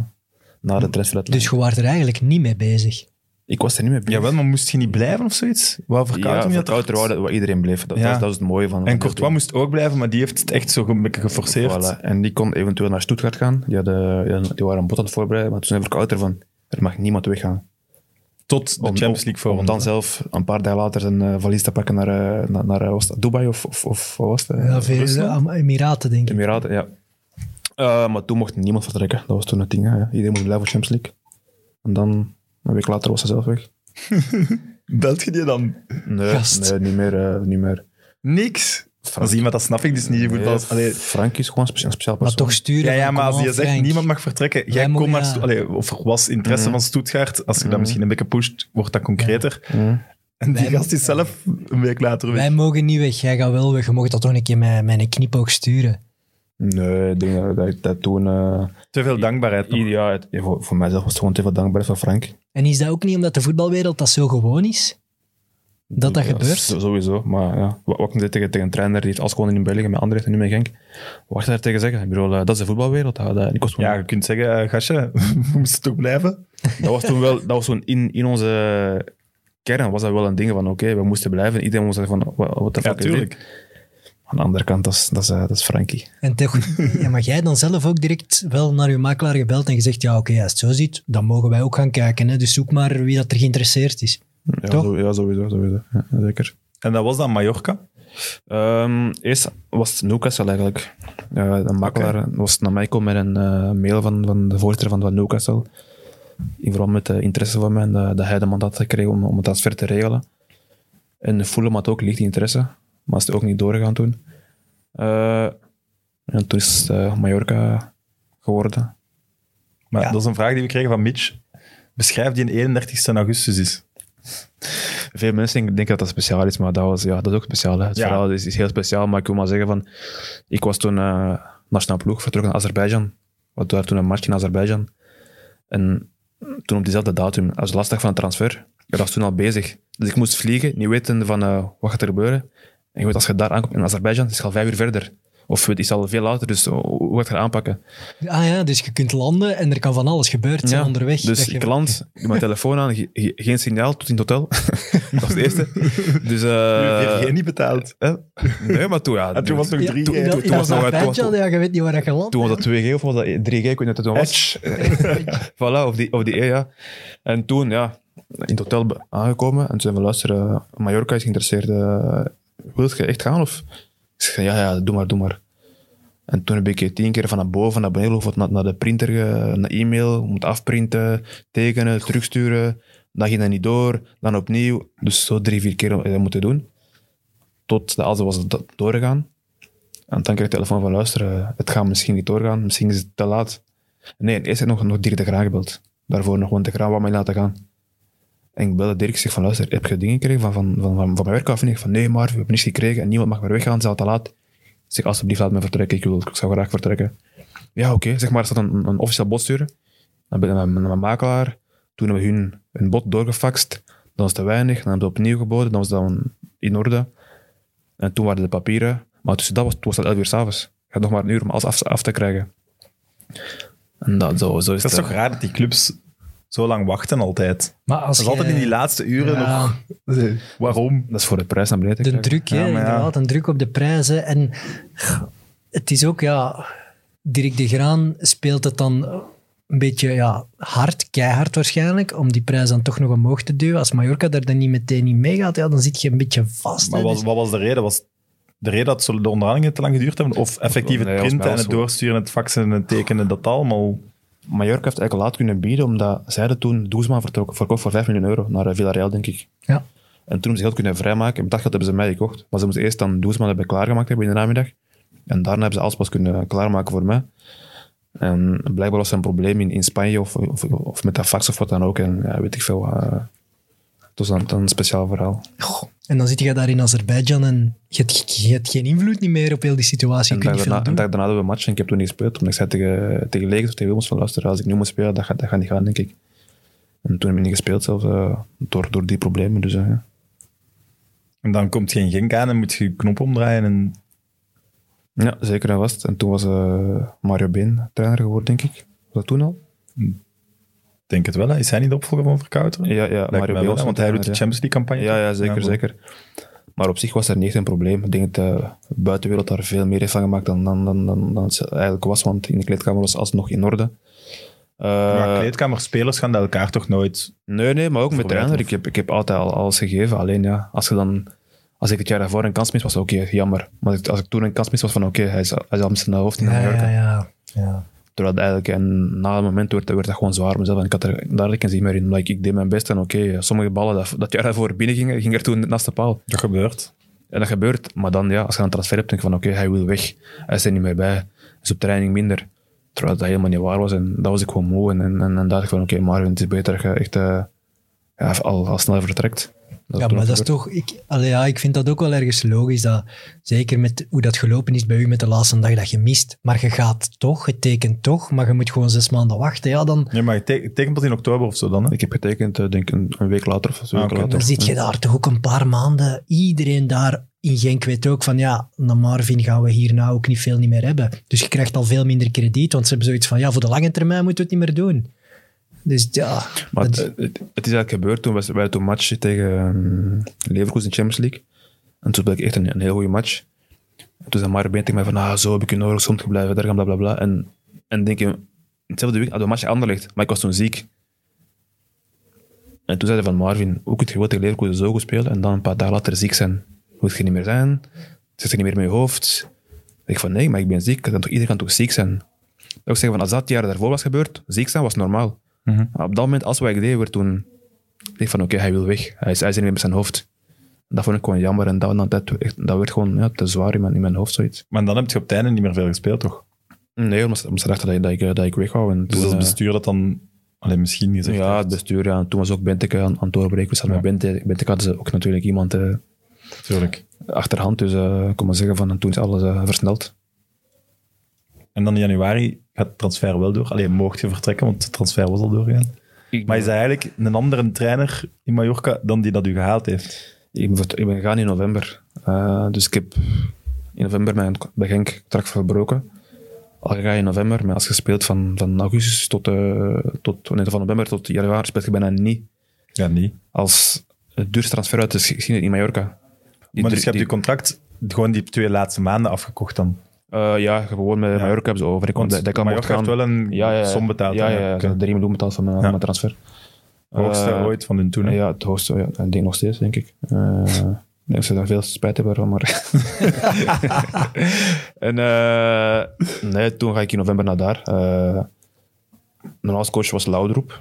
na de transfer. Dus je waart er eigenlijk niet mee bezig. Ik was er niet mee bezig. Jawel, maar moest je niet blijven of zoiets? Wou Verkouten ja, dat er- waar iedereen bleef. Dat, Ja. dat, is, dat is het mooie van. En Courtois moest ook blijven, maar die heeft het echt zo een beetje geforceerd. Voilà. En die kon eventueel naar Stuttgart gaan. Die, hadden, die waren een bot aan het voorbereiden. Maar toen zei Verkouter van, er mag niemand weggaan. Tot de Om- Champions League voor Om dan zelf een paar dagen later een eh, valies te pakken naar, eh, naar, naar eh, was dat Dubai of, of, of wat was het? Ja, eh, Emiraten, denk ik. Emiraten, ja. Eh, maar toen mocht niemand vertrekken. Dat was toen het ding. hè, Ja. Iedereen moest blijven voor Champions League. En dan, een week later was hij zelf weg. Belt je die dan? Nee, Gast. nee niet meer. eh, niet meer. Niks. Als iemand, dat snap ik dus niet. Je voetbal. Nee, Allee, Frank is gewoon een specia- een speciaal Maar persoon. toch sturen. ja, ja, van, maar kom als je op, zegt Frank. niemand mag vertrekken, jij Wij komt mogen- naar ja. Stu- Allee, of er was interesse van Stuttgart, als je dat misschien een beetje pusht, wordt dat concreter. Mhm. En die Wij- gast is zelf een week later weg. Wij mogen niet weg, jij gaat wel weg. Je mag dat toch een keer met, met een knipoog sturen. Nee, ik denk dat- dat ik dat toen... eh, Te veel dankbaarheid. nog. het- voor, voor mijzelf was het gewoon te veel dankbaarheid voor Frank. En is dat ook niet omdat de voetbalwereld dat zo gewoon is? Dat dat Ja, gebeurt? s- Sowieso, maar ja. Wat, wat ik net tegen, tegen een trainer die heeft alles gewoon in België, met Anderlecht en nu met Genk. Wat ga je daar tegen zeggen? Ik bedoel, eh, dat is de voetbalwereld. Dat, dat, ik was toen- Ja, je kunt zeggen, eh, gastje, we moesten toch blijven? dat was toen wel, dat was toen in, in onze kern was dat wel een ding van, oké, we moesten blijven. Iedereen moest zeggen van, wat wat de Ja, fuck is dit? Aan de andere kant, dat is, dat is, eh, dat is Frankie. En toch, ja, maar jij dan zelf ook direct wel naar je makelaar gebeld en gezegd, ja oké, als het zo ziet, dan mogen wij ook gaan kijken. Hè? Dus zoek maar wie dat er geïnteresseerd is. Ja, Toch? zo- ja sowieso, sowieso. Ja, zeker. En dat was dan Mallorca? Ehm, eerst was het Newcastle eigenlijk. Eh, de makelaar was naar mij gekomen met een eh, mail van, van de voorzitter van, van Newcastle. In verband met de interesse van mij en dat, dat hij de mandaat had gekregen om, om het transfer te regelen. En Fulham had ook licht interesse, maar is het ook niet doorgegaan toen. Eh, en toen is het eh, Mallorca geworden. Maar Ja. dat is een vraag die we kregen van Mitch. Beschrijf die een 31 augustus is. Veel mensen denken dat dat speciaal is, maar dat, was, ja, dat is ook speciaal. Hè. Het Ja. verhaal is, is heel speciaal, maar ik wil maar zeggen van... Ik was toen eh nationaal ploeg vertrokken naar Azerbeidzjan. We hadden toen een match in Azerbeidzjan. En toen op diezelfde datum, als lastig van de transfer, ik was toen al bezig. Dus ik moest vliegen, niet weten van eh, wat gaat er gebeuren. En je weet, als je daar aankomt in Azerbeidzjan, is het al vijf uur verder. Of het is al veel later, dus hoe hoe ga je het aanpakken? Ah ja, dus je kunt landen en er kan van alles gebeurd zijn Ja, onderweg. Dus je- ik land, ik doe mijn telefoon aan, ge- ge- geen signaal tot in het hotel. dat was het eerste. Dus, eh, Uh, niet betaald. eh, nee, maar toen, ja. En toen was het nog Ja, 3G. toen, Toen- was het nog- Azerbeidzjan, toen was- ja, je weet niet waar je landt. Toen was dat 2G of was dat 3G, ik weet niet wat het toen was. voilà, of die, of die E, ja. En toen, ja, in het hotel aangekomen en toen zijn we luisteren, Mallorca is geïnteresseerd. Eh wil je echt gaan? Of? Ik zeg, ja, ja, doe maar, doe maar. En toen heb ik tien keer van boven naar beneden naar, naar de printer, naar e-mail, moet afprinten, tekenen, terugsturen. Dan ging dat niet door, dan opnieuw. Dus zo drie, vier keer dat moeten doen. Tot de alles was do- doorgegaan. En dan kreeg ik de telefoon van luisteren, het gaat misschien niet doorgaan, misschien is het te laat. Nee, eerst heb ik nog, nog Dirk de Graan gebeld. Daarvoor nog gewoon de Graan wat mij laten gaan. En ik belde Dirk, ik zeg van luister, heb je dingen gekregen van, van, van, van, mijn werk af? En ik van nee, maar we hebben niets gekregen en niemand mag meer weggaan, het is al te laat. Ik zeg alsjeblieft laat me vertrekken, ik, wil, ik zou graag vertrekken. Ja, oké, zeg maar, er staat een, een officieel bod sturen. Dan ben ik naar mijn, makelaar, toen hebben we hun een bod doorgefaxt, dan was het te weinig, dan hebben we opnieuw geboden, dan was dat in orde. En toen waren de papieren, maar tussen dat was, toen was het 11 uur s'avonds. Je had nog maar een uur om alles af, af te krijgen. En dat, zo, zo is Dat toch raar dat die clubs zo lang wachten altijd. Maar als Dat is altijd in die laatste uren Ja. nog... Waarom? Dat is voor de prijs naar beneden De krijgen. druk, Ja, inderdaad. Een druk op de prijzen. En het is ook, ja... Dirk de Graan speelt het dan een beetje ja, hard, keihard waarschijnlijk, om die prijs dan toch nog omhoog te duwen. Als Mallorca daar dan niet meteen in meegaat, ja, dan zit je een beetje vast. Maar wat, Dus- wat was de reden? Was de reden dat zo de onderhandelingen te lang geduurd hebben? Of effectief het Nee, printen en het doorsturen, het faxen en het tekenen, dat allemaal... Mallorca heeft eigenlijk laat kunnen bieden, omdat zij hadden toen Doesman verkocht voor 5 miljoen euro naar eh, Villarreal, denk ik. ja. En toen hebben ze geld kunnen vrijmaken. En met dat geld hebben ze mij gekocht. Maar ze moesten eerst dan Doesman hebben klaargemaakt hebben in de namiddag. En daarna hebben ze alles pas kunnen klaarmaken voor mij. En blijkbaar was er een probleem in, in Spanje of, of, of met dat fax of wat dan ook. En ja, weet ik veel. eh, was dan, dan een speciaal verhaal. Goh. En dan zit je daar in Azerbeidzjan en je hebt, je hebt geen invloed niet meer op heel die situatie. En dag daarna, veel een doen. dag daarna hadden we een match en ik heb toen niet gespeeld. Omdat ik zei tegen, tegen Legers of tegen Wilmos van luister, als ik nu moet spelen, dat gaat, dat gaat niet gaan, denk ik. En toen heb ik niet gespeeld zelfs, eh, door, door die problemen. Dus, eh, ja. En dan komt geen Genk aan en moet je je knop omdraaien. En... ja, zeker en vast. En toen was eh, Mario Been trainer geworden, denk ik. Was dat toen al? Ik denk het wel, hè. is hij niet de opvolger van Verkouter? Ja, ja Mario wel, want hij doet de Champions League campagne. ja. Ja, zeker, zeker. Maar op zich was er niet echt een probleem. Ik denk dat de buitenwereld daar veel meer heeft van gemaakt dan, dan, dan, dan, dan het eigenlijk was, want in de kleedkamer was alles nog in orde. Eh, Maar kleedkamerspelers gaan dat elkaar toch nooit... Nee, nee, maar ook met trainer. Ik heb, ik heb altijd al alles gegeven. Alleen ja, als je dan... Als ik het jaar daarvoor een kans mis, was oké, jammer. Maar als ik- toen een kans mis, was van oké, hij, is- hij zal zijn hoofd in Ja, ja, ja. ja. Terwijl het eigenlijk, en na een moment werd, werd dat gewoon zwaar mezelf. En ik had er daar geen zin meer in. Omdat ik, deed mijn best en oké, sommige ballen dat, dat jaar daarvoor binnen gingen, ging er toen naast de paal. Dat gebeurt. En dat gebeurt. Maar dan, ja, als je een transfer hebt, denk je van oké, hij wil weg. Hij is er niet meer bij. Is op training minder. Terwijl dat helemaal niet waar was. En dat was ik gewoon moe. En, en, en dan dacht ik van oké, Marvin, het is beter dat je echt eh, ja, al, al snel vertrekt. Dat Ja, maar dat is toch... Ik, allee, ja, ik vind dat ook wel ergens logisch, dat, zeker met hoe dat gelopen is bij u met de laatste dag dat je mist. Maar je gaat toch, je tekent toch, maar je moet gewoon zes maanden wachten. Ja, dan, Ja, maar je te- tekent pas in oktober of zo dan, hè? Ik heb getekend, eh, denk ik, een, een week later of twee Ah, oké. dan zit je daar toch ook een paar maanden. Iedereen daar in Genk weet ook van, ja, na Marvin gaan we hierna ook niet veel niet meer hebben. Dus je krijgt al veel minder krediet, want ze hebben zoiets van, ja, voor de lange termijn moeten we het niet meer doen. Dus ja, Maar dat- het, is eigenlijk gebeurd toen wij hadden toen een match tegen ehm, Leverkusen in Champions League. En toen speelde ik echt een, een heel goede match. En toen zei Mario Been tegen mij van, ah, zo heb ik je nodig, soms blijven daar gaan, bla bla bla. En, en denk je, in hetzelfde week hadden we een match Anderlecht, maar ik was toen ziek. En toen zei hij van Marvin, hoe kun je wel tegen Leverkusen zo goed spelen en dan een paar dagen later ziek zijn? Moet je niet meer zijn? Zit er niet meer met je hoofd? Ik van, nee, maar ik ben ziek. Kan toch, iedereen kan toch ziek zijn? Dat wil zeggen, van, als dat jaar daarvoor was gebeurd, ziek zijn was normaal. Maar op dat moment, als wat ik deed, werd toen... Ik dacht van, oké, hij wil weg. Hij is, hij is er niet meer met zijn hoofd. Dat vond ik gewoon jammer. En dat, dat, dat werd gewoon ja, te zwaar in mijn, in mijn hoofd, zoiets. Maar dan heb je op het einde niet meer veel gespeeld, toch? Nee, omdat ze, omdat ze dachten dat, ik- dat, ik, dat ik weg wou. En Dus toen, als eh, bestuur dat dan alleen misschien gezegd Ja, het bestuur. Ja. En toen was ook Benteke aan, aan het doorbreken. We zaten Ja. met Bente, Benteke hadden ze ook natuurlijk iemand eh, Tuurlijk. achterhand. Dus eh, ik kon maar zeggen van, en toen is alles eh, versneld. En dan in januari gaat het transfer wel door. Alleen mocht je vertrekken, want het transfer was al doorgegaan. Maar is hij eigenlijk een andere trainer in Mallorca dan die dat u gehaald heeft? Ik ben, ik ben gegaan in november. Eh, dus ik heb in november mijn bij Genk contract verbroken. Al ga je in november, maar als je speelt van, van augustus tot, eh, tot nee, van november tot januari, speelt je bijna niet. Ja, niet. Als het duurste transfer uit de geschiedenis in Mallorca. Die maar dus je hebt je die- contract gewoon die twee laatste maanden afgekocht dan? Eh, ja, gewoon met hebben ze over. Ik kon, kan gaan. wel een ja, ja, ja. som betaald. Ja, ja, ja, Oké. ze hebben 3 miljoen betaald van mijn, transfer. Hoogste Eh, ooit van hun toen. Ja, het hoogste. Ja, ik denk nog steeds, denk ik. Eh, ik denk dat ze daar veel spijt hebben van, maar... en nee, toen ga ik in november naar daar. Eh mijn als coach was Laudroep.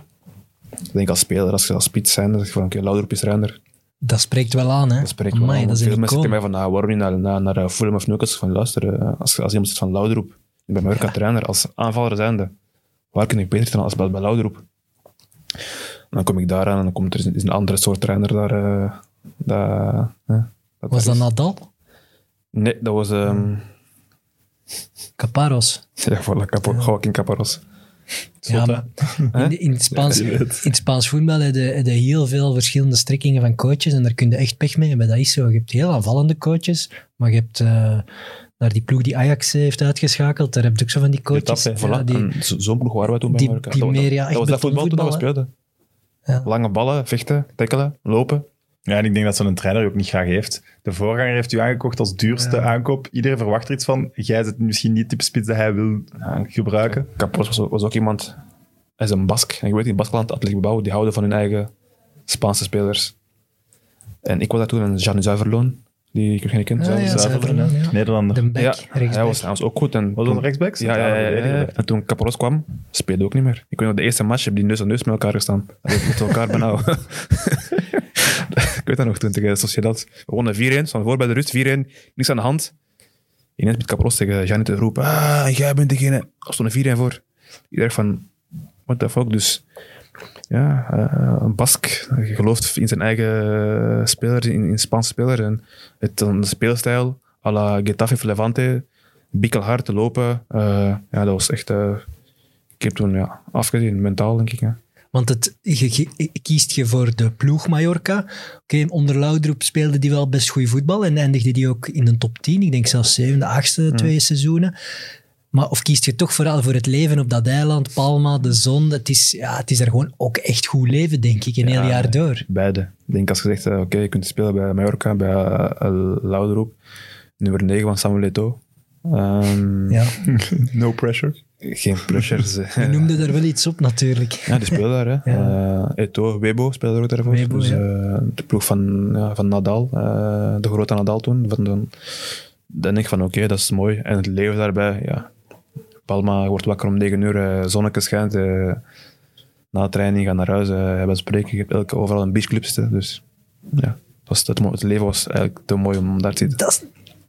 Ik denk als speler, als je als spits zijn, dan zeg je van, oké, Laudroep is trainer. Dat spreekt wel aan, hè. Dat spreekt wel aan. dat Veel mensen zeggen mij van, nou, waarom niet naar, naar, naar eh, Fulham of Newcastle? Van, luister, eh, als, als iemand zegt van Laudroep, ik ben Mallorca trainer, als aanvaller zijnde, waar kun ik beter zijn als bij, bij Laudroep? Dan kom ik daar aan en dan komt er is een andere soort trainer daar. eh, dat, dat Was dat. Nadal? Nee, dat was... ehm Caparros. ja, voilà, Capo, Joaquin Ja, maar in, in, het Spaans, in het Spaans voetbal heb je, heb je heel veel verschillende strekkingen van coaches en daar kun je echt pech mee hebben. Dat is zo. Je hebt heel aanvallende coaches, maar je hebt eh, naar die ploeg die Ajax heeft uitgeschakeld, daar heb je ook zo van die coaches. Ja, die, zo'n ploeg waren wij toen bij die- Mallorca. die dat, was- meer, ja, dat, echt was dat voetbal toen we speelden. Ja. Lange ballen, vechten, tackelen, lopen. Ja, en ik denk dat zo'n trainer ook niet graag heeft. De voorganger heeft u aangekocht als duurste aankoop. Iedereen verwacht er iets van. Jij zit misschien niet type spits dat hij wil gebruiken. Caparros was, ook- was ook iemand... Hij is een Bask. En je weet, in Baskeland, Atletico Bilbao, die houden van hun eigen Spaanse spelers. En ik was daar toen een Jean Zuiverloon, die ik nog niet kent. Ah, ja, Zuiverloon. Ja. Nederlander. De back, Ja, hij was, hij was ook goed. En Was dat rechtsback? Ja, ja, ja, ja, ja. En toen Caparros kwam, speelde ook niet meer. Ik weet nog, de eerste match heb die neus aan neus met elkaar gestaan. Dat met elkaar benauw. ik weet dat nog, toen tegen Sociedad. We wonnen 4-1, van voor bij de rust, 4-1, niks aan de hand. Ineens met Caparros tegen Janet te roepen, ah, jij bent degene. Er stond een 4-1 voor. Ik van, what the fuck, dus... ja, eh, een Bask. Gelooft in zijn eigen speler, in, in Spaanse speler. En het, een speelstijl à la Getafe Levante. Bikkelhard te lopen. Eh, ja, dat was echt... eh, ik heb toen ja, afgezien, mentaal denk ik. Ja. Want het, je, je- kiest je voor de ploeg Mallorca. Oké, onder Laudrup speelde die wel best goed voetbal en eindigde die ook in de top 10. Ik denk zelfs zevende, achtste, twee seizoenen. Maar of kiest je toch vooral voor het leven op dat eiland, Palma, de zon. Het is, ja, het is er gewoon ook echt goed leven, denk ik, een heel jaar door. Beide. Ik denk als je zegt, eh, oké, je kunt spelen bij Mallorca, bij uh, Lauderoep. Nummer 9 van Samuel Eto'o. Ehm, Ja. No pressure. Geen pressures. eh. Je noemde daar wel iets op natuurlijk. Ja, die speelde daar. Hè. Ja. Eh, Eto'o, Webo speelde er ook daarvoor. Webo, dus, ja. eh, de ploeg van, ja, van Nadal, eh, de grote Nadal toen. Van, dan, denk ik van oké, dat is mooi. En het leven daarbij, ja. Palma wordt wakker om 9 uur, eh zonnetje schijnt. eh, na de training gaan naar huis, eh hebben spreken. Je hebt elke, overal een beachclub zitten. Dus ja, het, was, het, het leven was eigenlijk te mooi om daar te zitten. Dat is,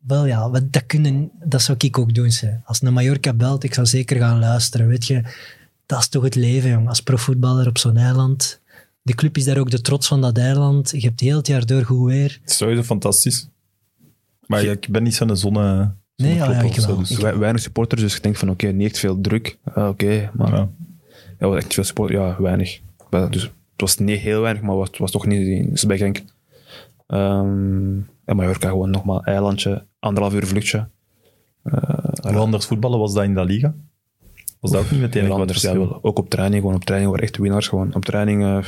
wel ja, want dat, kunnen, dat zou ik ook doen. Ze. Als een Mallorca belt, ik zou zeker gaan luisteren. Weet je, dat is toch het leven, jong. Als profvoetballer op zo'n eiland. De club is daar ook de trots van dat eiland. Je hebt heel het jaar door goed weer. Het is sowieso fantastisch. Maar ja, ik ben niet zo'n zonne... Nee, ja, ja, ik wel. dus- Ik- Wei- weinig supporters, dus ik denk van oké, niet echt veel druk. Ah, oké, maar Ja. Ja, echt veel support. Ja, weinig. Maar Dus het was niet heel weinig, maar het was, was toch niet bij Genk. Ehm en Mallorca gewoon nogmaals eilandje, anderhalf uur vluchtje. Hoe anders voetballen was dat in de Liga? Was dat ook niet meteen anders. Ja, verschil? wel, ook op training, gewoon op training waren echt winnaars. Gewoon op training eh,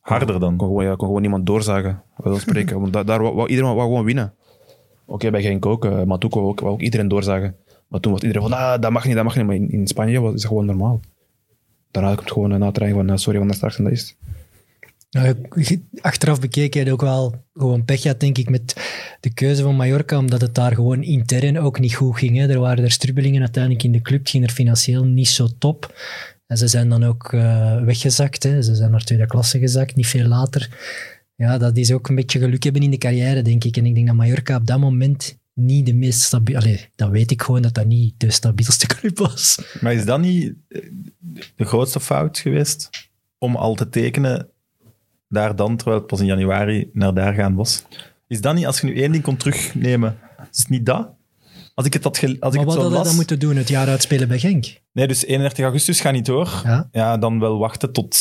Harder dan? kon gewoon, ja, kon gewoon niemand doorzagen. Wel spreken. Want da- daar wou, iedereen wou gewoon winnen. Oké, bij Genk ook, eh, maar toen wou ook, wou ook iedereen doorzagen. Maar toen was iedereen van, ah, dat mag niet, dat mag niet. Maar in, in Spanje was is dat gewoon normaal. Daarna komt gewoon een na training van, eh, sorry, van de straks en dat is. Nou, achteraf bekeken ook wel gewoon pech gehad, denk ik, met de keuze van Mallorca, omdat het daar gewoon intern ook niet goed ging. Hè. Er waren er strubbelingen uiteindelijk in de club, ging er financieel niet zo top. En ze zijn dan ook eh, weggezakt. Hè. Ze zijn naar tweede klasse gezakt, niet veel later. Ja, dat is ook een beetje geluk hebben in de carrière, denk ik. En ik denk dat Mallorca op dat moment niet de meest stabiele... Allee, dat weet ik gewoon, dat dat niet de stabielste club was. Maar is dat niet de grootste fout geweest? Om al te tekenen daar dan, terwijl het pas in januari naar daar gaan was? Is dat niet, als je nu één ding kon terugnemen, is het niet dat? Als ik het, had als ik Maar wat hadden we dan moeten doen? Het jaar uitspelen bij Genk? Nee, dus 31 augustus gaat niet door. Ja, Ja, dan wel wachten tot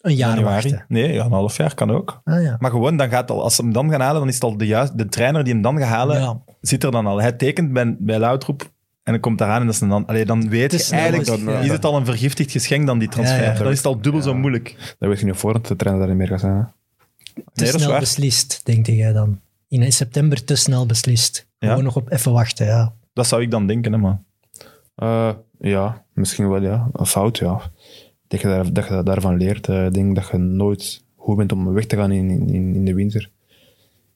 een jaar januari. wachten. Nee, ja, een half jaar kan ook. Ah, ja. Maar gewoon, dan gaat al, als ze hem dan gaan halen, dan is het al de, juist, de trainer die hem dan gaat halen, Ja. zit er dan al. Hij tekent bij, bij Loutroep en dan komt daaraan en dat is dan, allee, dan weet je eigenlijk, ja. is het al een vergiftigd geschenk dan die transfer. Ja, ja. Dan is het al dubbel zo moeilijk. Dat weet je niet op voorhand, de trainer daar niet meer gaat zijn. Hè? te Nee, dat snel beslist, denk jij dan? In september te snel beslist. Ja. Gewoon nog op even wachten, ja. Dat zou ik dan denken, hè, maar... Eh, ja, misschien wel ja. Een fout, ja. Dat je, daar, dat je daarvan leert. Eh, Ik denk dat je nooit goed bent om weg te gaan in, in, in de winter.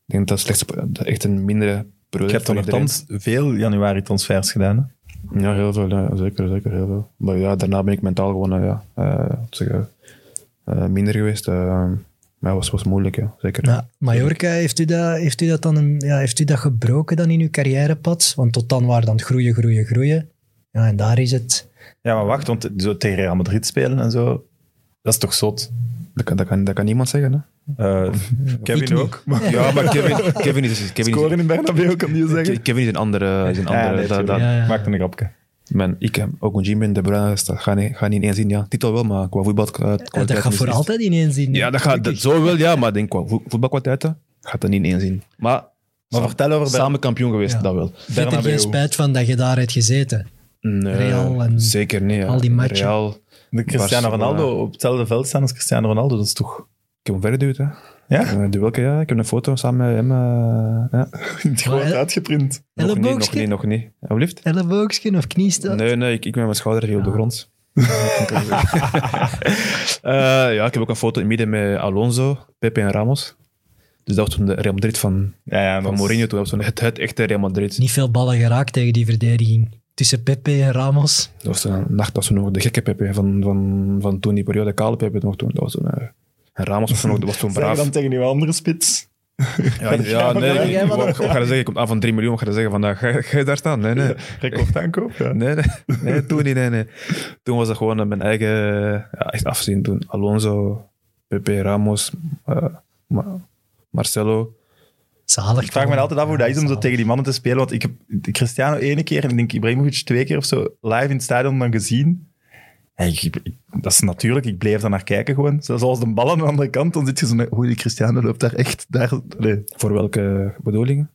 Ik denk dat het slechts dat echt een mindere Ik heb toch nogthans veel januari-transfers gedaan. Hè? Ja, heel veel. Ja, zeker, zeker, heel veel. Maar ja, daarna ben ik mentaal gewoon eh, ja, eh, wat zeg je, eh, minder geweest. maar het was, was moeilijk, ja. zeker. Ja, Mallorca, heeft u, dat, heeft, u dat dan een, ja, heeft u dat gebroken dan in uw carrièrepad? Want tot dan waren dan het groeien, groeien, groeien. Ja, en daar is het... Ja, maar wacht, want zo tegen Real Madrid spelen en zo, dat is toch zot? Dat, kan, dat, kan, dat kan niemand zeggen. Hè? Eh, Kevin ook. Maar Ja, maar Kevin, Kevin is... Kevin is scoren in Bernabeu kan je zeggen. Kevin is een andere... Is een Ja, andere nee, dat, dat, tuurlijk. Ja, ja. Maakt een grapje. Man, ik heb ook een Jimmy De Bruyne, dat gaat niet, gaat niet in één zin. Ja. Titel wel, maar qua voetbal. Ja, dat gaat voor altijd ineens zien. Ja, dat gaat dat, zo wel, ja, maar denk qua vo- voetbalkwaliteiten gaat dat niet in één zin. Maar, Maar vertel over samen kampioen geweest, Ja. dat wel. Je hebt er Bernabeu. geen spijt van dat je daar hebt gezeten. Nee, Real en zeker niet. Ja. al die matchen. Real, de Cristiano Barcelona. Ronaldo op hetzelfde veld staan als Cristiano Ronaldo. Dat is toch... ik heb hem verder geduwd, hè. Ja? Uh, welke, ja. Ik heb een foto samen met hem. eh, ja. Groot Maar- uitgeprint. Nog niet, nog niet, nog niet. Alsjeblieft? Of kniestoot? Nee, nee, ik, ik met mijn schouder hier op de grond. Eh, ja, ik heb ook een foto in het midden met Alonso, Pepe en Ramos. Dus dat was toen de Real Madrid van, Ja, ja, van Mourinho. Toen was het, het echte Real Madrid. Niet veel ballen geraakt tegen die verdediging. Tussen Pepe en Ramos. Dat was een nacht dat ze nog de gekke Pepe van, van, van toen die periode, kale Pepe nog toen. Dat was toen, eh, en Ramos was toen, was toen braaf. dan tegen uw andere spits. Ja, ja nee, ik, wat? wat, wat ga je zeggen? Ik kom aan van 3 miljoen, ga je zeggen vandaag? Ga, je- ga je daar staan? Nee, nee. Recordaankoop, ja. Nee, nee, nee, toen niet. Nee, nee. Toen was het gewoon eh, mijn eigen ja, echt afzien. Toen Alonso, Pepe, Ramos, eh, Ma- Marcelo. Zalig. Ik vraag me altijd af hoe dat is om zo tegen die mannen te spelen. Want ik heb Cristiano ene keer en ik denk Ibrahimovic twee keer of zo live in het stadion dan gezien. En ik- ik- dat is natuurlijk, ik bleef daar naar kijken gewoon. Zoals als de bal aan de andere kant, dan zit je zo... Oei, die Cristiano loopt daar echt... Daar, nee. Voor welke bedoelingen?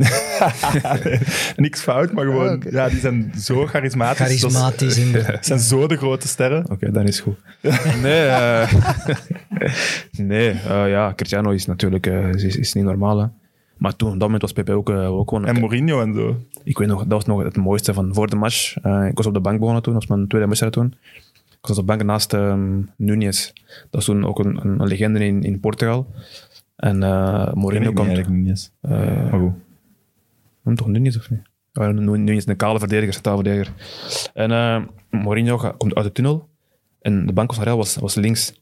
Niks fout, maar gewoon... Ja, die zijn zo charismatisch. Charismatisch. inderdaad. Het zijn zo de grote sterren. Oké, dan is het goed. Nee, eh, nee eh, ja, Cristiano is natuurlijk eh, is, is niet normaal. Hè. Maar toen, op dat moment was Pepe ook, ook gewoon... En Mourinho en zo. Ik weet nog, dat was nog het mooiste van voor de match. Eh, ik was op de bank begonnen toen, dat was mijn tweede wedstrijd toen. Ik was op de bank naast ehm Nunez. Dat is toen ook een, legende in, in Portugal. En eh Mourinho Ik komt... eigenlijk eh, Maar goed. Noem toch Nunez of niet? Ja, Nu- Nunez, een kale verdediger, centraal verdediger. En eh Mourinho gaat- komt uit de tunnel. En de bank van Real was, was links.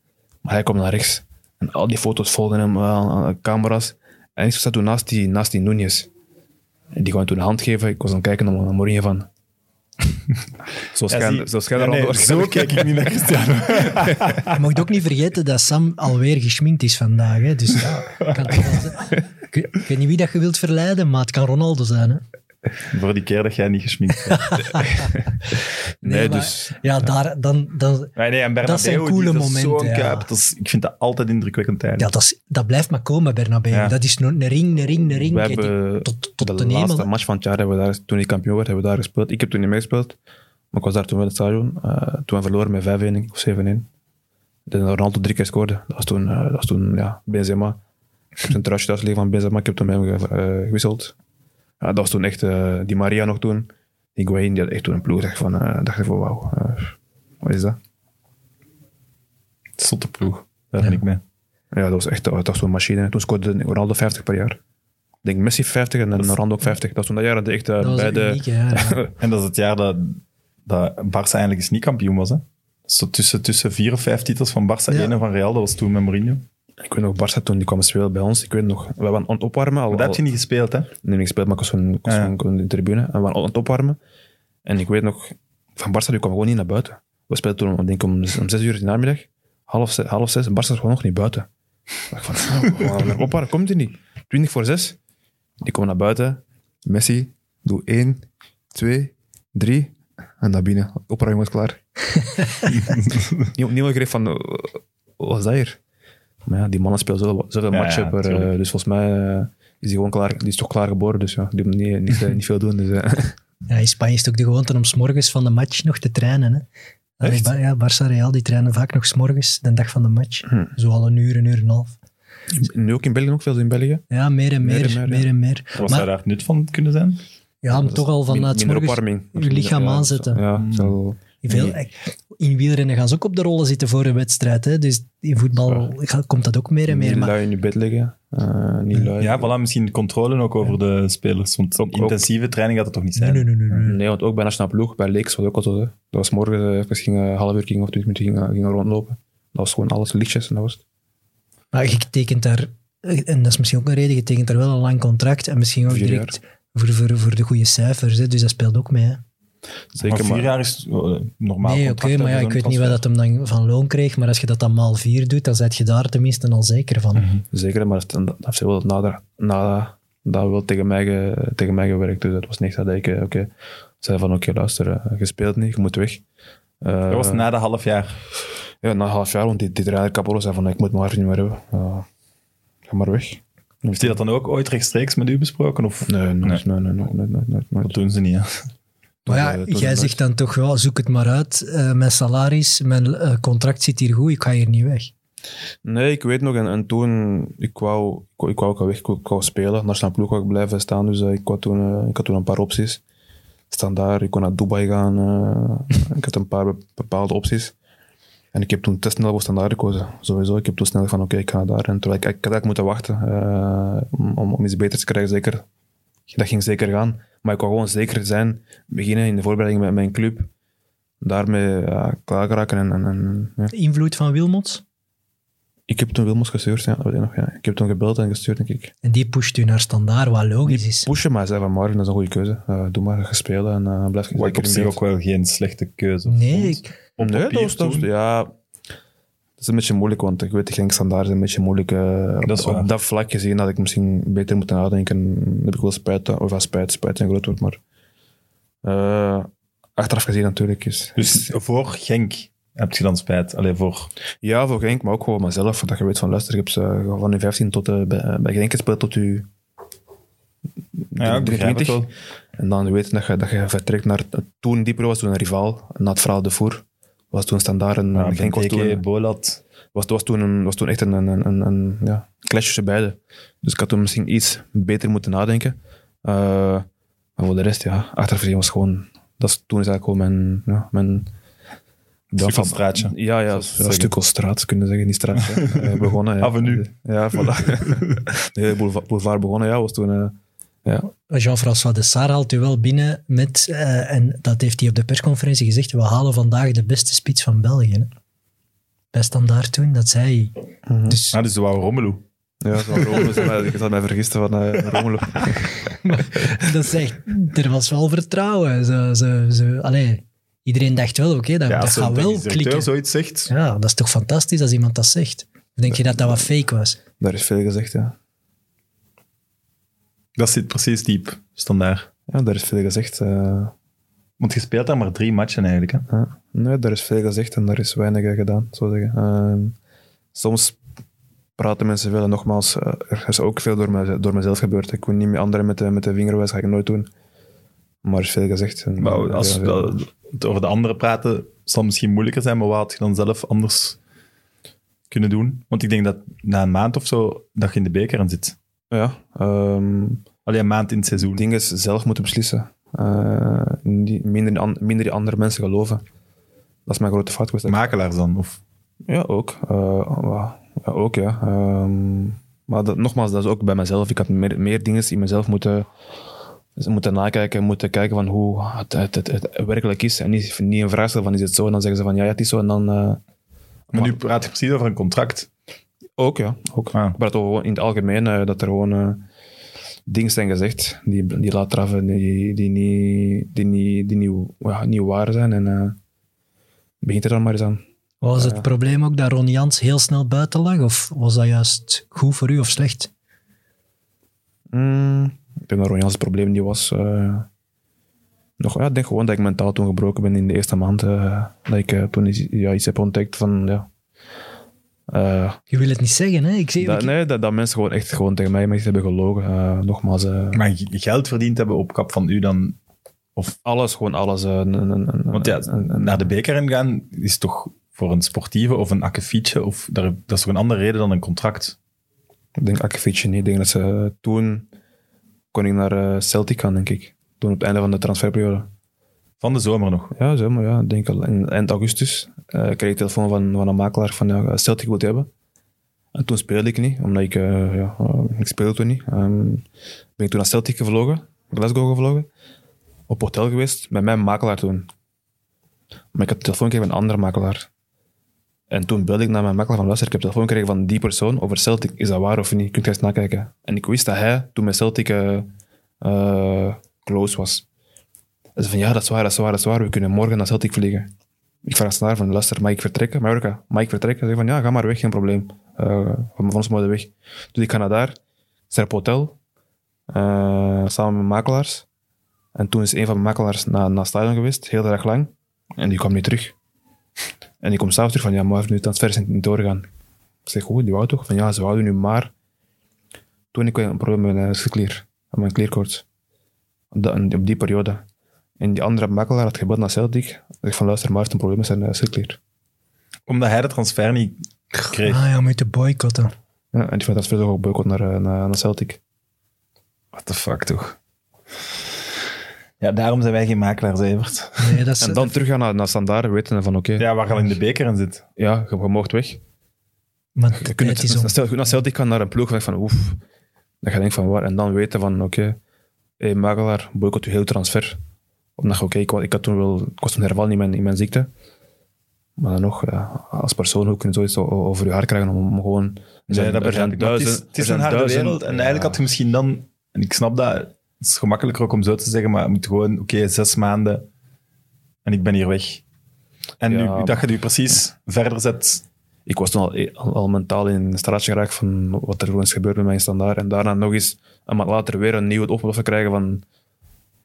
Maar hij komt naar rechts. En al die foto's volgden hem, eh, aan- camera's. En ik zat toen naast die, naast die Nunez. En die gewoon toen een hand geven. Ik was aan het kijken naar, naar Mourinho van... Zo Ja, schijn, Ja, er al nee, door. zo kijk ik niet naar Cristiano. Je mag ook niet vergeten dat Sam alweer geschminkt is vandaag. Hè? Dus ja, kan toch wel zijn. Ik, weet- ik weet niet wie dat je wilt verleiden, maar het kan Ronaldo zijn. Hè? Voor die keer dat jij niet gesminkt bent. Nee, maar- dus... Ja, daar, dan, dan, Nee, nee, en Bernabeu, Dat zijn die- coole dat is momenten, zo'n ja. kuip. Dat is, ik vind dat altijd indrukwekkend tijdens. ja, dat, is, dat blijft maar komen, Bernabeu. Ja. Dat is een ring, een ring, een ring. We hebben tot, tot de, laatste match van het jaar, hebben we daar, toen ik kampioen werd, hebben we daar gespeeld. Ik heb toen niet meegespeeld, maar ik was daar toen wel in het stadion. Eh, toen we verloren met 5-1 of 7-1. Dat Ronaldo drie keer scoorde. Dat was toen, eh, dat was toen ja, Benzema. Ik heb een truitje thuis liggen van Benzema, ik heb toen met hem ge- eh, gewisseld. Ja, dat was toen echt, eh, die Maria nog toen. Higuain, die had echt toen een ploeg. Dacht van, eh, dacht ik van, wauw, wat is dat? Zotte ploeg. Daar ben ik mee. Ja, dat was echt dat was zo'n machine. Toen scoorde Ronaldo 50 per jaar. Ik denk Messi 50 en dan Ronaldo ook 50. Dat was toen dat jaar dat echt Dat beide... uniek, hè, ja. En dat is het jaar dat, dat Barça eigenlijk eens niet kampioen was. Hè? Zo tussen, tussen vier of vijf titels van Barça, Ja. één en van Real, dat was toen met Mourinho. Ik weet nog, Barça toen die kwam spelen bij ons. Ik weet nog, we waren aan het opwarmen. Al, Maar dat heb je niet gespeeld, hè? Nee, niet gespeeld, maar ik was gewoon, ik was Ja. gewoon- gewoon in de tribune. En we waren aan het opwarmen. En ik weet nog, van Barça die kwam gewoon niet naar buiten. We speelden toen, ik denk om, om zes uur in de namiddag. Half zes, half zes. En Barça was gewoon nog niet buiten. Ik dacht van, ah, we gaan naar opwarmen. Komt hij niet? 20 voor zes. Die komen naar buiten. Messi, doe één, twee, drie. En naar binnen. Opwarming was klaar. Niemand greep van, eh, wat was dat hier? Maar ja, die mannen spelen zoveel, zoveel Ja, matchen per, eh, dus volgens mij eh, is die gewoon klaar. Die is toch klaar geboren, dus ja, die moet niet, niet, eh, niet veel doen. Dus. Ja, in Spanje is het ook de gewoonte om s'morgens van de match nog te trainen. Hè. Echt? Ja, Barça Real die trainen vaak nog s'morgens, de dag van de match. Hm. Zo al een uur, een uur en een half. nu ook in België, ook veel in België. Ja, meer en meer, Meer en meer meer, en ja. meer. Was Maar- daar nut van kunnen zijn? Ja, maar toch al vanuit morgens je lichaam Ja, aanzetten. zo- Ja, zo. Veel, in wielrennen gaan ze ook op de rollen zitten voor een wedstrijd. Hè? Dus in voetbal gaat- komt dat ook meer en meer. Niet Maar lui in je bed liggen. eh, niet lui. Ja, voilà, misschien controle ook over de spelers. Want Ook- intensieve training gaat het toch niet zijn? nee, nee, nee, nee. Nee, want ook bij Nationale Ploeg, bij Leeks was het ook al zo. hè. Dat was morgen, eh, even ging een half uur ging, of twintig minuten ging, ging rondlopen. Dat was gewoon alles lichtjes en dat was het. Maar je tekent daar, en dat is misschien ook een reden, je tekent daar wel een lang contract en misschien ook Vier direct voor, voor, voor de goede cijfers. Hè? Dus dat speelt ook mee. Hè? Zeker, maar vier maar, jaar is eh, normaal nee, oké, maar ja, voor ik weet niet wat dat hem dan van loon kreeg, maar als je dat dan maal vier doet, dan zet je daar tenminste al zeker van. Mhm. zeker, maar dat, dat heeft hij wel nader, na, dat wel tegen mij, ge- tegen mij gewerkt. Dus dat was niet dat ik, eh, oké, zei van oké, luister, eh, je speelt niet, je moet weg. Eh, Dat was na de half jaar. Ja, na een half jaar, want die, die trainer Capolo zei van ik moet mijn hart niet meer hebben. Ja, ga maar weg. Heeft hij dat dan ook ooit rechtstreeks met u besproken? Of? Nee, nooit, nee, nee, nooit, nooit, nooit, nooit, Dat doen ze niet, Maar ja, eh, jij zegt dan toch wel, zoek het maar uit. eh, mijn salaris, mijn eh, contract zit hier goed, ik ga hier niet weg. Nee, ik weet nog, en, en toen, ik wou, ik, ik wou ook weg, ik wou, spelen. Nationale ploeg wou ik blijven staan, dus ik, wou toen, ik had toen een paar opties. Standaard, ik kon naar Dubai gaan, ik had een paar be- bepaalde opties. En ik heb toen te snel voor standaard gekozen, sowieso. Ik heb toen snel van, oké, ik ga naar daar. En terwijl ik, ik had eigenlijk moeten wachten om, om, om iets beters te krijgen, zeker. Dat ging zeker gaan. Maar ik wou gewoon zeker zijn, beginnen in de voorbereiding met mijn club. Daarmee ja, klaar geraken en, en, en ja. De invloed van Wilmots? Ik heb toen Wilmos gestuurd, ja, dat weet ik nog. Ja. Ik heb toen gebeld en gestuurd, denk ik. En die pusht u naar standaard, wat logisch is. Pushen, maar zei van Marvin, dat is een goede keuze. Eh, doe maar, ga spelen en eh blijf Wat ik op zich ook wel geen slechte keuze Nee, vond. ik, Op Nee, dat was, ja, dat is een beetje moeilijk, want ik weet, de Genk standaard is een beetje moeilijk. eh, op, Dat waar. op dat vlak gezien had ik misschien beter moeten nadenken. Daar heb ik wel spijt, of ja, spijt, spijt een groot woord, maar eh, achteraf gezien natuurlijk is... Dus voor Genk heb je dan spijt. Alleen voor... Ja, voor Genk, maar ook gewoon mezelf. Dat je weet van, luister, ik heb ze van je 15 tot, eh, bij, bij Genk gespeeld tot je Ja, ik begrijp het 23. wel. En dan weet je dat je, dat je vertrekt naar... Toen Dieper was toen een rivaal, na het verhaal de Voer. Was toen standaard en Ja, Benteke, toen, Bolat. was, was, toen een, was toen echt een, een, een, een ja, clash tussen beiden. Dus ik had toen misschien iets beter moeten nadenken. Eh, maar voor de rest, ja, achteraf gezien was gewoon... Dat is, toen is eigenlijk gewoon mijn... Ja, mijn Sukkelstraatje. Ja, ja, ja ze zeggen. Stukkelstraat kunnen zeggen, niet straat. Eh, begonnen. Ja. Avenue. Ja, voilà. De hele boulevard, boulevard begonnen, ja, was toen... ja. Jean-François de Sarre haalt u wel binnen met, eh, en dat heeft hij op de persconferentie gezegd, we halen vandaag de beste spits van België. Hè. Bij standaard toen, dat zei hij. Dus Ah, dus de Wouw Romelu. Ja, zo Romelu, ik had mij vergisten van eh Romelu. dat zegt, er was wel vertrouwen. Ze, ze, ze, allee, iedereen dacht wel, oké, dat, Ja, gaat wel klikken. zoiets zegt. Ja, dat is toch fantastisch als iemand dat zegt. Of denk je dat dat wat fake was? Daar is veel gezegd, ja. Dat zit precies diep, standaard. Ja, daar is veel gezegd. eh. Want je speelt daar maar drie matchen eigenlijk. Hè? ja. Nee, daar is veel gezegd en daar is weinig eh, gedaan, zo zeggen. Ehm, soms praten mensen veel en nogmaals, eh, er is ook veel door, door mezelf gebeurd. Ik wil niet met anderen met de, met de vinger wijzen, ga ik nooit doen. Maar er is veel gezegd. En, Maar als ja, dat- het over de anderen praten, zal het misschien moeilijker zijn, maar wat had je dan zelf anders kunnen doen? Want ik denk dat na een maand of zo, dat je in de beker aan zit. Ja, ehm, Alleen een maand in het seizoen. dingen zelf moeten beslissen. Eh, minder, an- minder die andere mensen geloven. Dat is mijn grote fout geweest. Makelaars dan? Of, Ja, ook. Eh, ja, ook, ja. Ehm, maar dat, nogmaals, dat is ook bij mezelf. Ik had meer, meer dingen in mezelf moeten, moeten nakijken, moeten kijken van hoe het, het, het, het werkelijk is. En niet, niet een vraag stellen van is het zo? En dan zeggen ze van ja, ja het is zo. En dan eh, maar nu praat je precies over een contract. Ook, ja. Ook. Ah. Over gewoon in het algemeen eh, dat er gewoon eh, dingen zijn gezegd die, die laat traffen, die, die, niet, die, niet, die niet, ja, niet waar zijn. En eh, begint er dan maar eens aan. Was het probleem ook dat Ron Jans heel snel buiten lag? Of was dat juist goed voor u of slecht? Mm, ik denk dat Ron Jans het probleem niet was. eh, nog, ja, ik denk gewoon dat ik mentaal toen gebroken ben in de eerste maand. eh, dat ik toen iets, ja, iets heb ontdekt van... Ja, eh, Je wil het niet zeggen, hè? Ik zie, dat, nee, dat, dat mensen gewoon echt gewoon tegen mij maar hebben gelogen. Eh, nogmaals, eh, Maar geld verdiend hebben op kap van u dan... alles, gewoon alles. een- een- een- Want ja, naar de beker in gaan is toch voor een sportieve of een akkefietje, of daar, dat is toch een andere reden dan een contract? Ik denk Akkefietje niet. Ik denk dat ze toen kon ik naar eh, Celtic gaan, denk ik. Toen op het einde van de transferperiode. Van de zomer nog. Ja, zo, maar ja, ik denk al in, eind augustus eh, kreeg ik telefoon van, van een makelaar van ja, Celtic het hebben. En toen speelde ik niet, omdat ik, eh, ja, eh, ik speelde toen niet. Ehm, ben ik toen naar Celtic gevlogen, Glasgow gevlogen, op hotel geweest, met mijn makelaar toen. Maar ik had telefoon gekregen van een andere makelaar. En toen belde ik naar mijn makelaar van luister, ik heb telefoon gekregen van die persoon over Celtic. Is dat waar of niet? Kunt je eens nakijken? En ik wist dat hij toen met Celtic close was. Zei van ja, dat is waar, dat is waar, dat is waar. We kunnen morgen naar Celtic vliegen. Ik vraag naar van luister, mag ik vertrekken? Mallorca, mag ik vertrekken? Hij zei van ja, ga maar weg, geen probleem. Uh, van ons mogen weg. Dus ik ga naar daar, Serp Hotel, eh, samen met makelaars. En toen is een van mijn makelaars naar, naar stadion geweest, heel erg lang. En die kwam niet terug. En die komt s'avonds terug van ja, maar nu transfer is niet doorgaan. Ik zeg, goed, die wou toch? Van ja, ze wouden nu maar. Toen ik een probleem met mijn schildklier, met mijn klierkoorts. Op, dat- op die periode. En die andere makelaar had gebeld naar Celtic. Ik van luister, maar een probleem met zijn uh, schildklier. Omdat hij de transfer niet kreeg. Ah ja, moet je boycotten. Ja, en die van transfer ook boycott naar, eh, naar, naar Celtic. What the fuck, toch? Ja, daarom zijn wij geen makelaars, Evert. Nee, dat is, En dan teruggaan naar, naar Standaard, weten van oké, ja, Ja, waar al in de beker in zit. je, je mocht weg. maar Je kunt is om. het, stel, naar Celtic gaan naar een ploeg weg van oef. Dan ga je denken van waar. En dan weten van oké, hey, makelaar, boycott je heel transfer. Omdat je oké, ik, wa- ik had toen wel, ik was toen herval in mijn, in mijn ziekte. Maar dan nog, ja, als persoon hoe kun je zoiets over je hart krijgen om, om gewoon... Zijn, dat er zijn begrijp ik. Maar het is, duizend- het is een harde duizend- wereld. En ja. eigenlijk had je misschien dan... En ik snap dat. Het is gemakkelijker ook om zo te zeggen, maar je moet gewoon... Oké, zes maanden en ik ben hier weg. En Ja, nu, dat je nu precies verder zet... ik was toen al, al, al mentaal in een straatje geraakt van wat er gewoon is gebeurd met mijn standaard. En daarna nog eens een maand later weer een nieuwe oplossing krijgen van...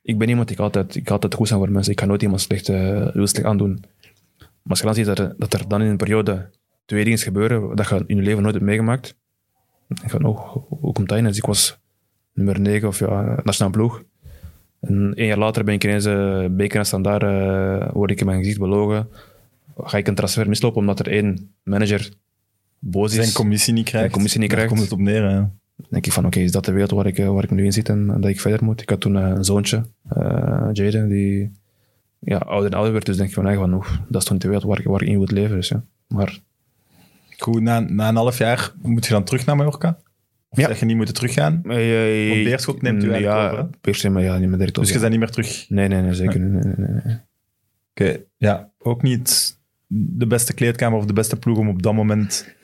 Ik ben iemand, ik ga altijd, ik ga altijd goed zijn voor mensen. Ik ga nooit iemand slecht, wil slecht aandoen. Maar als je dan ziet dat er, dat er dan in een periode twee dingen gebeuren dat je in je leven nooit hebt meegemaakt. Denk je van, oh, hoe komt dat in? Dus ik was nummer 9 of ja, nationaal ploeg. En één jaar later ben ik ineens uh, beker en standaard, eh, word ik in mijn gezicht belogen. Ga ik een transfer mislopen omdat er één manager boos is. Zijn commissie niet krijgt. Zijn commissie niet Daar krijgt. komt het op neer. Dan denk ik van, oké, is dat de wereld waar ik, eh, waar ik nu in zit en, en dat ik verder moet? Ik had toen eh, een zoontje, eh Jaden, die ja, ouder en ouder werd. Dus denk ik van, eigenlijk van, oef, dat is toch niet de wereld waar ik, waar ik in moet leven. Dus, ja. Maar Goed, na, na een half jaar moet je dan terug naar Mallorca? Of Ja. zeg je niet moeten teruggaan? Want Beerschot neemt u eigenlijk ja, over? Beerschot, maar ja, niet meer direct Dus je bent niet meer terug. Nee, nee, nee, zeker niet. Nee, nee, nee. Oké, ja. Ook niet de beste kleedkamer of de beste ploeg om op dat moment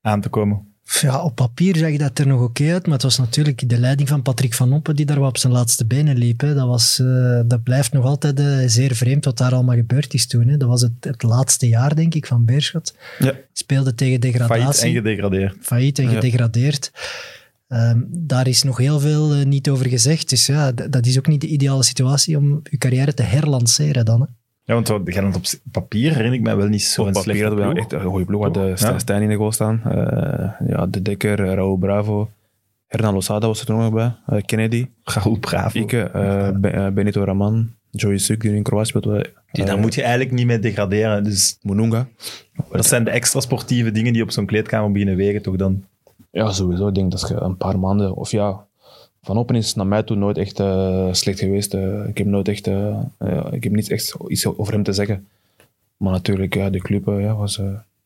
aan te komen. Ja, op papier zag dat er nog oké uit, maar het was natuurlijk de leiding van Patrick van Oppen die daar wat op zijn laatste benen liep. Hè. Dat, was, eh, dat blijft nog altijd eh, zeer vreemd wat daar allemaal gebeurd is toen. Hè. Dat was het, het laatste jaar, denk ik, van Beerschot. Ja. Speelde tegen Failliet degradatie. en gedegradeerd. failliet en Ja. gedegradeerd. Ehm, daar is nog heel veel eh, niet over gezegd. Dus ja, dat is ook niet de ideale situatie om je carrière te herlanceren dan. Hè. Ja, want Gent op papier herinner ik mij wel niet zo Op een papier hadden we echt een goede ploeg. We hadden Ja. Stijn Stijn in de goal staan. Eh, ja, De Dekker, Raúl Bravo. Hernan Losada was er toen nog bij. Eh, Kennedy. Raúl Bravo. Ik, eh, Be- eh, Benito Raman. Joey Suk, die in Kroatië speelt. Die, daar moet je eigenlijk niet mee degraderen. Dus Mununga. dat zijn de extra sportieve dingen die op zo'n kleedkamer beginnen wegen, toch dan? Ja, sowieso. Ik denk dat je een paar maanden, of ja, Van Oppen is naar mij toe nooit echt eh, slecht geweest. Eh, ik heb nooit echt, eh, ik heb niet echt iets over hem te zeggen. Maar natuurlijk, de club was,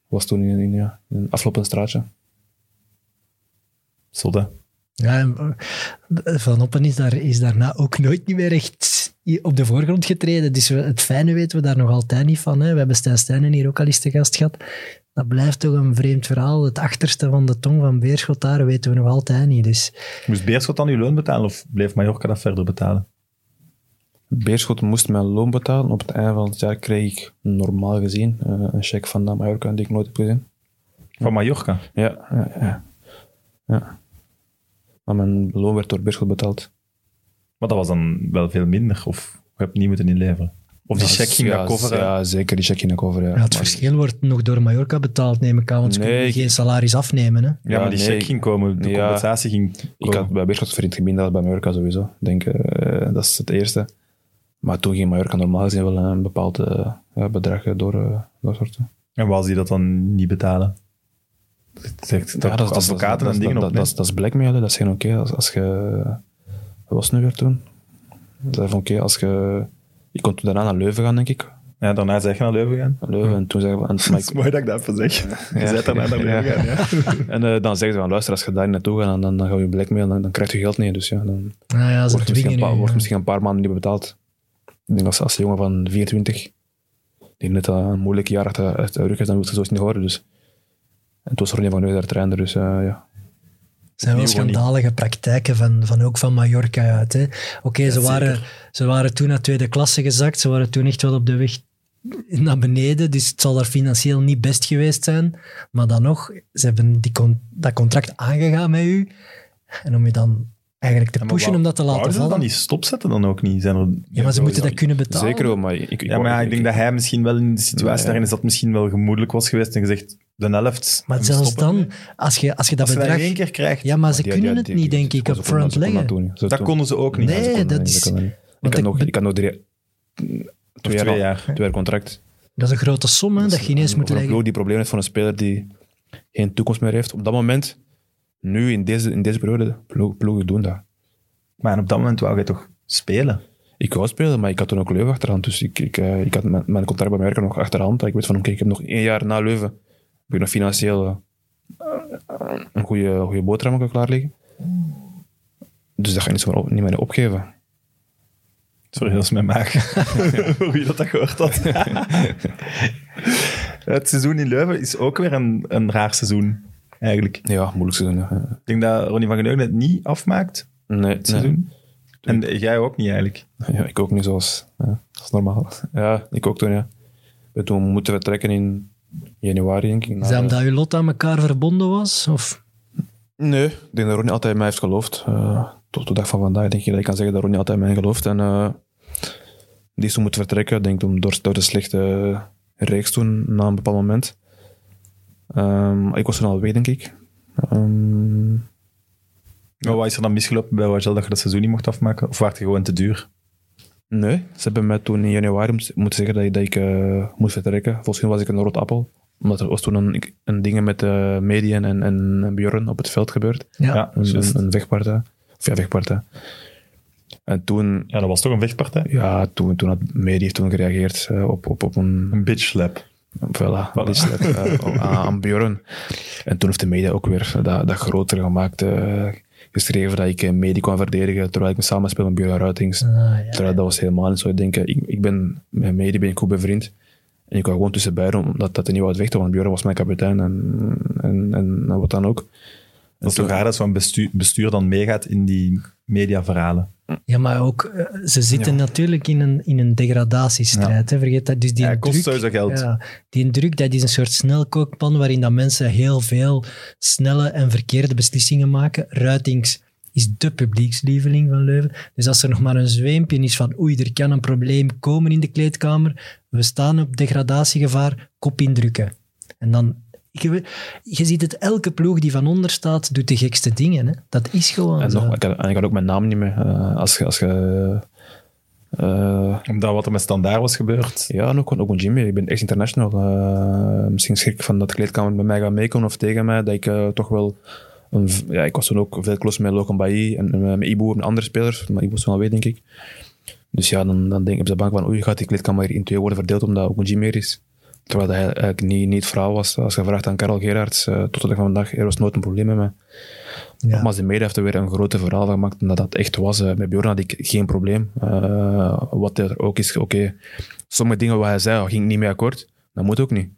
was toen in, in, ja, in een aflopend straatje. Hè? Ja, Van Oppen is, daar, is daarna ook nooit niet meer echt op de voorgrond getreden. Dus het fijne weten we daar nog altijd niet van. Hè. We hebben Stijn Stijnen hier ook al eens te gast gehad. Dat blijft toch een vreemd verhaal. Het achterste van de tong van Beerschot, daar weten we nog altijd niet. Dus Moest Beerschot dan uw loon betalen of bleef Mallorca dat verder betalen? Beerschot moest mijn loon betalen. Op het einde van het jaar kreeg ik normaal gezien eh, een cheque van Mallorca die ik nooit heb gezien. Van Mallorca? Ja, ja, ja. ja. Maar mijn loon werd door Beerschot betaald. Maar dat was dan wel veel minder. Of je hebt niet moeten inleveren. Of die check ging ja, dat coveren. Ja, zeker, die check ging dat coveren. Ja. ja, het Maar- verschil wordt nog door Mallorca betaald, neem ik aan. Want ze Nee, kunnen ik- geen salaris afnemen. Hè. Ja, maar die nee, check ging komen. De ja. compensatie ging Ik komen. had bij Beerschot vriend gemeen dat bij Mallorca sowieso. Ik denk, eh, dat is het eerste. Maar toen ging Mallorca normaal gezien wel een bepaald eh, bedrag door, uh, doorsorten. En was die dat dan niet betalen? Dat dat is- advocaten dat, en dingen dat, dat, dat, is- dat is. Dat zeggen, oké, als, als je... Wat was het nu weer toen? Dat zei van, oké, als je... Ik kon toen daarna naar Leuven gaan, denk ik. Ja, daarna zeg je naar Leuven gaan. Naar Leuven, en toen zeggen we... En, maar ik- mooi dat ik dat even zeg. Je Ja. bent daarna naar Leuven Ja. gaan, ja. en eh, dan zeggen ze van, luister, als je daar naartoe gaat, dan, dan, dan gaan we je blackmail, dan, dan krijg je geld niet. Dus ja, dan Nou ja, ze wordt misschien, paar, wordt misschien een paar maanden niet betaald. Ik denk als, als een jongen van 24, die net een moeilijk jaar achter, achter de rug is, dan wil je zoiets niet horen. Dus. En toen was Ronnie van Neuer daar trainer, dus eh, ja. Het zijn wel schandalige praktijken van, van ook van Mallorca uit. hè. Oké, ze, Ja, waren, ze waren toen naar tweede klasse gezakt. Ze waren toen echt wel op de weg naar beneden. Dus het zal daar financieel niet best geweest zijn. Maar dan nog, ze hebben die con- dat contract aangegaan met u. En om je dan eigenlijk te Ja, pushen om dat te laten wouden ze vallen. dan niet stopzetten dan ook niet? Zijn er, Ja, maar ze moeten dat kunnen betalen. Zeker wel, maar ik, ik, Ja, maar ja, ik denk dat hij misschien wel in de situatie Nee. daarin is dat misschien wel gemoedelijk was geweest en gezegd, de helft. Maar zelfs stoppen dan, als je, als je dat Als je dat in bedrag... één keer krijgt, Ja, maar ze Die- kunnen die- het die- niet, denk ik, op front leggen. dat doen, niet. Ze dat doen- konden ze ook niet. Nee, dat is-. Ik had nog, ik had nog drie, twee, twee jaar, jaar. twee jaar contract. Dat is een grote som, hè, dat je ineens moet leggen. ploeg die problemen heeft voor een speler die geen toekomst meer heeft. Op dat moment, nu in deze, in deze periode, ploeg, ploegen doen dat. Maar op dat moment wou je toch spelen? Ik wou spelen, maar ik had toen ook Leuven achterhand. Dus ik, ik, eh, ik had mijn, mijn contract bij Merken nog achterhand. Ik weet van, oké, ik heb nog één jaar na Leuven. Heb ik nog financieel eh, een goede, goede boterham klaar liggen. Dus dat ga je niet, niet meer opgeven. Sorry, dat is mijn maag. Voor wie dat, dat gehoord had. het seizoen in Leuven is ook weer een, een raar seizoen, eigenlijk. Ja, moeilijk seizoen. ja. Ik denk dat Ronnie van Geneugen het niet afmaakt, Nee, het seizoen. En jij ook niet, eigenlijk. Ja, ik ook niet zoals, ja, dat is normaal. Ja, ik ook toen, ja. We toen moeten vertrekken in januari, denk ik. Is dat omdat je lot aan elkaar verbonden was? Of? Nee, ik denk dat Ronnie altijd in mij heeft geloofd. Eh, tot de dag van vandaag denk ik dat ik kan zeggen dat Ronnie altijd in mij gelooft. En eh, die is toen moeten vertrekken, denk ik, om- door, door de slechte reeks toen, na een bepaald moment. Ehm, ik was toen al weg, denk ik. Ehm, Maar wat is er dan misgelopen bij Wagel dat je dat seizoen niet mocht afmaken? Of werd je gewoon te duur? Nee, ze hebben mij toen in januari moet- moeten zeggen dat, ik- dat ik eh, moest vertrekken. Volgens mij was ik een rood appel. Omdat er was toen een, een ding met uh, Medien en, en, en Bjorn op het veld gebeurd. Ja. Ja, Een, juist. een, een vechtpartij. Of ja, vechtpartij. En toen, Ja, dat was toch een vechtpartij? Ja, toen, toen had Medi heeft toen gereageerd eh, op, op, op een... Een bitch slap. Voilà, wat is dat? Eh, aan, aan Björn. En toen heeft de media ook weer dat, dat groter gemaakt. eh, geschreven dat ik eh, Medi kon verdedigen, terwijl ik me samenspeel met Björn Ruitings. Ah, ja. Terwijl dat was helemaal niet zo. Ik denk, eh, ik, ik ben, met Medi ben ik goed bevriend. En ik wou gewoon tussen beiden, omdat dat er niet wou vechten, want Björn was mijn kapitein en, en, en, wat dan ook. Dat is toch raar dat zo'n bestuur, bestuur dan meegaat in die mediaverhalen. Ja, maar ook, eh, ze zitten natuurlijk in een, in een degradatiestrijd. Hè, vergeet dat. Dus die Ja, het kost druk, sowieso geld. Ja, die druk, dat is een soort snelkookpan waarin dat mensen heel veel snelle en verkeerde beslissingen maken. Ruitings is de publiekslieveling van Leuven. Dus als er nog maar een zweempje is van oei, er kan een probleem komen in de kleedkamer, we staan op degradatiegevaar, kop indrukken. En dan, je, je ziet het, elke ploeg die van onder staat, doet de gekste dingen. Hè. Dat is gewoon En, zo. nog, ik, had, en ik had ook mijn naam niet meer. Eh, als je... Als je eh, Omdat wat er met Standaard was gebeurd. Ja, en ook, ook met Jimmy. Ik ben echt international. Eh, misschien schrik ik van dat de kleedkamer bij mij gaat meekomen of tegen mij, dat ik eh, toch wel... Een, ja, ik was toen ook veel close met Logan Bailly en, en met Ibu en andere spelers, maar Ibu is wel weet, denk ik. Dus ja, dan, dan denk ik op de bank van, oei, gaat die kleedkamer hier in twee worden verdeeld omdat ook Jimmy er is. Terwijl dat hij eigenlijk niet, niet het verhaal was. Als je vraagt aan Karel Gerards, eh, tot de dag van vandaag, er was nooit een probleem met mij. Ja. Nogmaals, de media heeft er weer een grote verhaal van gemaakt en dat dat echt was. Eh, met Bjorn had ik geen probleem. Eh, wat er ook is, oké, sommige dingen wat hij zei, ging ik niet mee akkoord. Dat moet ook niet.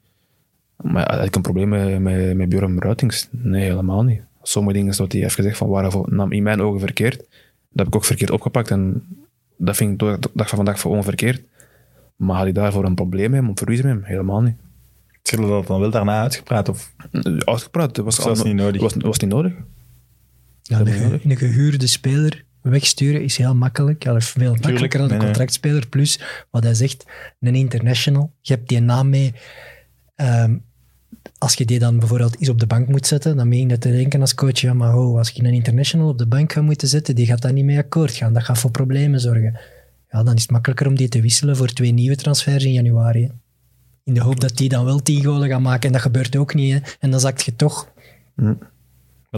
Maar had ik een probleem met, met, met Bjorn Ruitings? Nee, helemaal niet. Sommige dingen wat hij heeft gezegd van waren nam in mijn ogen verkeerd. Dat heb ik ook verkeerd opgepakt en dat vind ik de dag van vandaag voor onverkeerd. Maar had ik daarvoor een probleem mee, om verliezen met hem? Helemaal niet. Zullen we dat dan wel daarna uitgepraat? Of Uitgepraat, dat was, Dat was niet nodig. Was, was niet nodig. Ja, een, ge- een gehuurde speler wegsturen is heel makkelijk. Ja, veel makkelijker dan een nee, contractspeler. Plus, wat hij zegt, een international. Je hebt die naam mee. Ehm, als je die dan bijvoorbeeld eens op de bank moet zetten, dan meen je dat te denken als coach, ja, maar oh, als je een international op de bank gaat moeten zetten, die gaat daar niet mee akkoord gaan. Dat gaat voor problemen zorgen. Ja, dan is het makkelijker om die te wisselen voor twee nieuwe transfers in januari. hè. In de hoop dat die dan wel tien golen gaan maken. En dat gebeurt ook niet. Hè. En dan zakt je toch. Maar